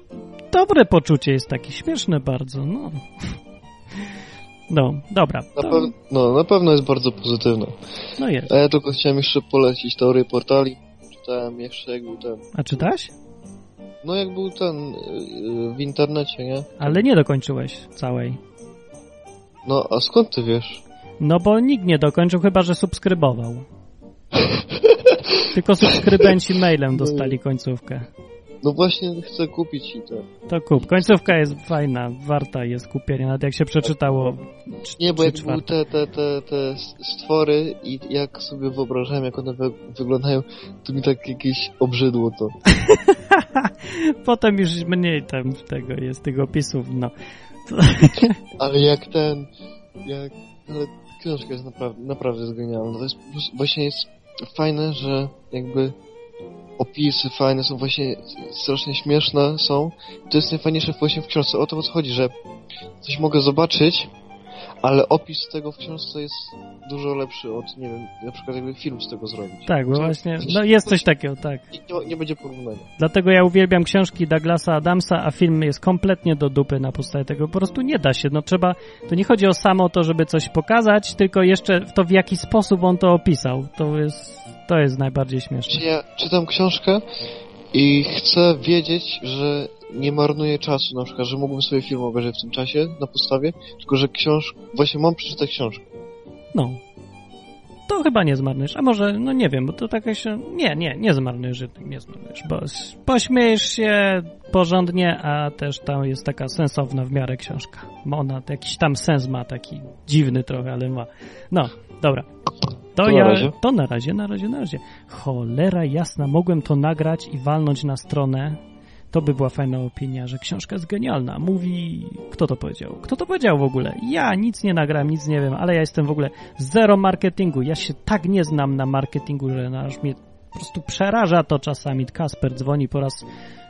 dobre poczucie jest takie śmieszne bardzo, no. [laughs] No, dobra. Na, To, pew- no, na pewno jest bardzo pozytywne. no jest. A ja tylko chciałem jeszcze polecić teorię portali. Czytałem jeszcze jak był ten... A czytałeś? No jak był ten yy, w internecie, nie? Ale nie dokończyłeś całej. No, a skąd ty wiesz? No bo nikt nie dokończył, chyba że subskrybował. [laughs] Tylko subskrybenci mailem dostali końcówkę. No właśnie chcę kupić i to. To kup. Końcówka jest fajna, warta jest kupienia, nawet jak się przeczytało. Nie, bo jak były te, te, te, te stwory i jak sobie wyobrażałem, jak one wy, wyglądają, to mi tak jakieś obrzydło to. [laughs] Potem już mniej tam tego jest, tych opisów, no. [laughs] Ale jak ten, jak, ale książka jest naprawdę, naprawdę jest genialna. To jest właśnie jest fajne, że jakby opisy fajne są właśnie strasznie śmieszne są. To jest najfajniejsze właśnie w książce. O to o co chodzi, że coś mogę zobaczyć, ale opis tego w książce jest dużo lepszy od, nie wiem, na przykład jakby film z tego zrobić. Tak, bo właśnie, no jest coś takiego, tak. Nie, nie będzie porównania. Dlatego ja uwielbiam książki Douglasa Adamsa, a film jest kompletnie do dupy na podstawie tego. Po prostu nie da się. No trzeba, to nie chodzi o samo to, żeby coś pokazać, tylko jeszcze w to, w jaki sposób on to opisał. To jest, to jest najbardziej śmieszne. Ja czytam książkę i chcę wiedzieć, że nie marnuję czasu, na przykład, że mógłbym sobie film obejrzeć w tym czasie na podstawie, tylko że książ... właśnie mam przeczytać książkę. No. To chyba nie zmarnujesz. A może, no nie wiem, bo to taka się... Nie, nie, nie zmarnujesz, jednak nie zmarnujesz, bo pośmiejesz się porządnie, a też tam jest taka sensowna w miarę książka. Ona jakiś tam sens ma, taki dziwny trochę, ale ma. No, dobra. To, To na ja, razie. to na razie, na razie, na razie. Cholera jasna, mogłem to nagrać i walnąć na stronę. To by była fajna opinia, że książka jest genialna. Mówi, kto to powiedział? Kto to powiedział w ogóle? Ja nic nie nagram, nic nie wiem, ale ja jestem w ogóle zero marketingu. Ja się tak nie znam na marketingu, że aż mnie po prostu przeraża to czasami. Kasper dzwoni po raz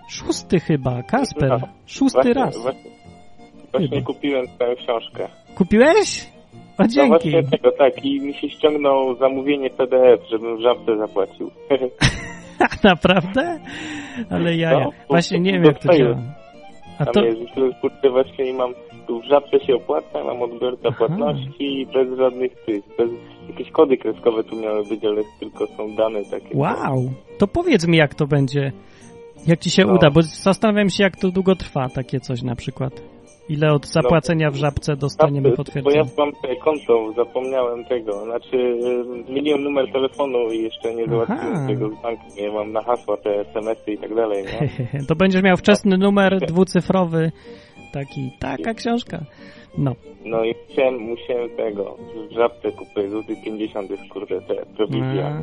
szósty chyba. Kasper, szósty właśnie, raz. Właśnie, właśnie Chyba. kupiłem tę książkę. Kupiłeś? No dzięki. właśnie tego, tak. I mi się ściągnął zamówienie PDF, żebym w żabce zapłacił. [laughs] Naprawdę? Ale ja, ja. No, Właśnie nie wiem, jak to działa. A Tam to... jest, kurde, właśnie mam, tu w żabce się opłaca, mam odbiorca płatności bez żadnych tych, bez, jakieś kody kreskowe tu miały być, ale tylko są dane takie. Wow, to powiedz mi, jak to będzie, jak ci się No. uda, bo zastanawiam się, jak to długo trwa, takie coś na przykład. Ile od zapłacenia w żabce dostaniemy Bo ja potwierdzenie? mam konto, zapomniałem tego, znaczy y, zmieniłem numer telefonu i jeszcze nie załatwiłem Aha. tego z banku, nie mam na hasła te SMS-y i tak dalej, nie? [laughs] To będziesz miał wczesny numer dwucyfrowy taki, taka książka. No. No i musiałem, musiałem tego, w żabce kupić złoty 50 jest kurde te probizja.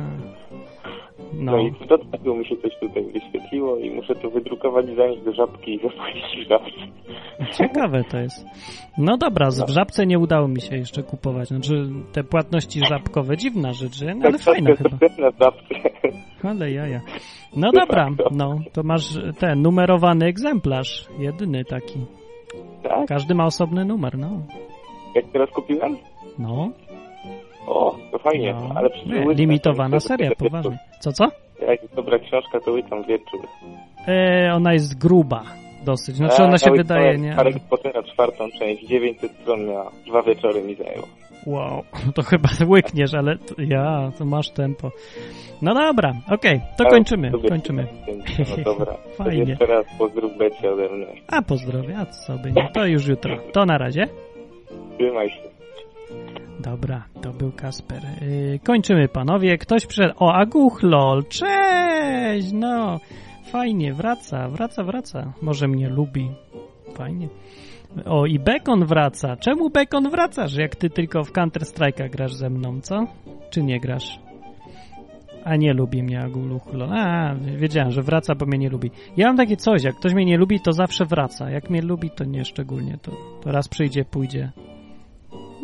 No. No. i w dodatku mi się coś tutaj wyświetliło i muszę to wydrukować, zanieść do żabki i zapłacić w żabce. Ciekawe to jest. No dobra, w żabce nie udało mi się jeszcze kupować. Znaczy te płatności żabkowe, dziwna rzecz, nie? No, ale fajna chyba. Na żabce. Ale jaja. No dobra, no to masz ten numerowany egzemplarz, jedyny taki. Tak? Każdy ma osobny numer, no. Jak teraz kupiłem? No, O, to fajnie, No. ale łykam limitowana seria, poważnie. Co, co? Jak jest dobra książka, to łykam wieczór. E, ona jest gruba dosyć. Znaczy A, ona się ja wydaje, łykałem nie? Harry. Pottera czwartą część, 900 stron miała, dwa wieczory mi zajęło. Wow, [laughs] to chyba łykniesz, ale to, ja, to masz tempo. No dobra, okej, to Ale kończymy, lubię kończymy. No dobra, [laughs] to Fajnie. jeszcze raz pozdrów Becie ode mnie. A pozdrowie, a co by nie, to już jutro. To na razie. Trzymaj się. Dobra, to był Kasper. Yy, kończymy, panowie. Ktoś przyszedł. O, Aguchlol, cześć! No, fajnie, wraca, wraca, wraca. Może mnie lubi. Fajnie. O, i Bekon wraca. Czemu Bekon wracasz, jak ty tylko w Counter-Strike'a grasz ze mną, co? Czy nie grasz? A nie lubi mnie Aguchlol. A, wiedziałem, że wraca, bo mnie nie lubi. Ja mam takie coś, jak ktoś mnie nie lubi, to zawsze wraca. Jak mnie lubi, to nie szczególnie. To, to raz przyjdzie, pójdzie.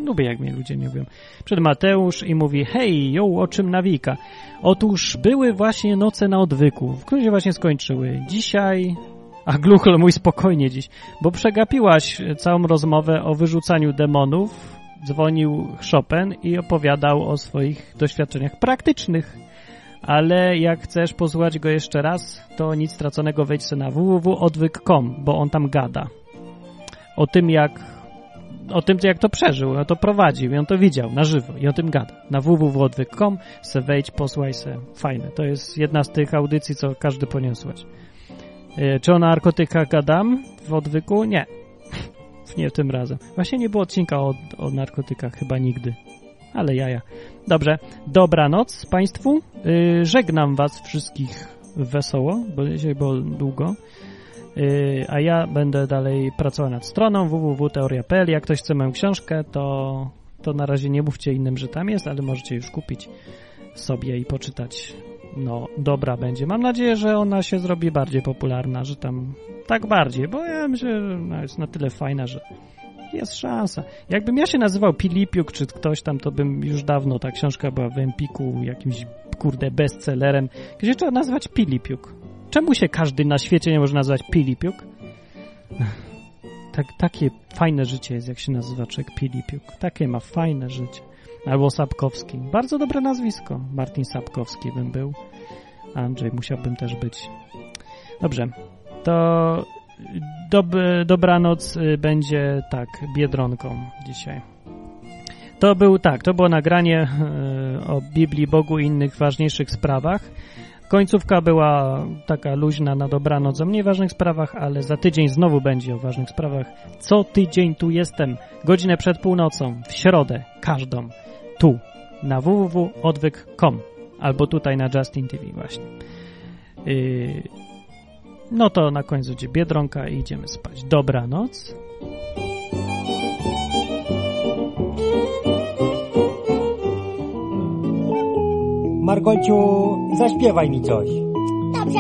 Lubię, jak mnie ludzie nie lubią. Przed Mateusz i mówi, hej, ją, o czym nawika? Otóż były właśnie noce na odwyku, które się właśnie skończyły. Dzisiaj... A Gluchol mój spokojnie dziś, bo przegapiłaś całą rozmowę o wyrzucaniu demonów. Dzwonił Chopin i opowiadał o swoich doświadczeniach praktycznych. Ale jak chcesz posłuchać go jeszcze raz, to nic straconego wejdź na www.odwyk.com, bo on tam gada. O tym, jak o tym, jak to przeżył, on to prowadził i on to widział na żywo i o tym gada. Na www.odwyk.com se wejdź, posłuchaj se. Fajne. To jest jedna z tych audycji, co każdy powinien słuchać. E, Czy o narkotykach gadam w odwyku? Nie. [laughs] Nie tym razem. Właśnie nie było odcinka o, o narkotykach chyba nigdy. Ale jaja. Dobrze. Dobranoc Państwu. Yy, żegnam Was wszystkich wesoło, bo dzisiaj było długo. A ja będę dalej pracował nad stroną www.teoria.pl. Jak ktoś chce moją książkę, to, to na razie nie mówcie innym, że tam jest, ale możecie już kupić sobie i poczytać. No, dobra będzie. Mam nadzieję, że ona się zrobi bardziej popularna, że tam tak bardziej, bo ja myślę, że ona jest na tyle fajna, że jest szansa. Jakbym ja się nazywał Pilipiuk, czy ktoś tam, to bym już dawno ta książka była w Empiku jakimś, kurde, bestsellerem. Gdzie trzeba nazwać Pilipiuk? Czemu się każdy na świecie nie może nazywać Pilipiuk? Tak, takie fajne życie jest, jak się nazywa człowiek Pilipiuk. Takie ma fajne życie. Albo Sapkowski. Bardzo dobre nazwisko. Martin Sapkowski bym był. Andrzej musiałbym też być. Dobrze. To dob dobranoc y, będzie tak, Biedronką dzisiaj. To był tak, to było nagranie y, o Biblii, Bogu i innych ważniejszych sprawach. Końcówka była taka luźna na dobranoc o mniej ważnych sprawach, ale za tydzień znowu będzie o ważnych sprawach. Co tydzień tu jestem, godzinę przed północą, w środę, każdą, tu, na www.odwyk.com albo tutaj na Justin TV właśnie. Yy, no to na końcu będzie Biedronka i idziemy spać. Dobranoc. Margociu, zaśpiewaj mi coś. Dobrze,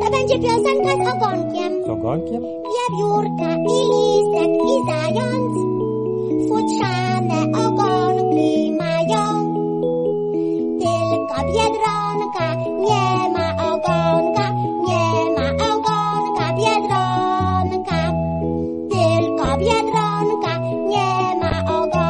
to będzie piosenka z ogonkiem. Z ogonkiem? Wiewiórka i listek i zając, futrzane ogonki mają, tylko biedro.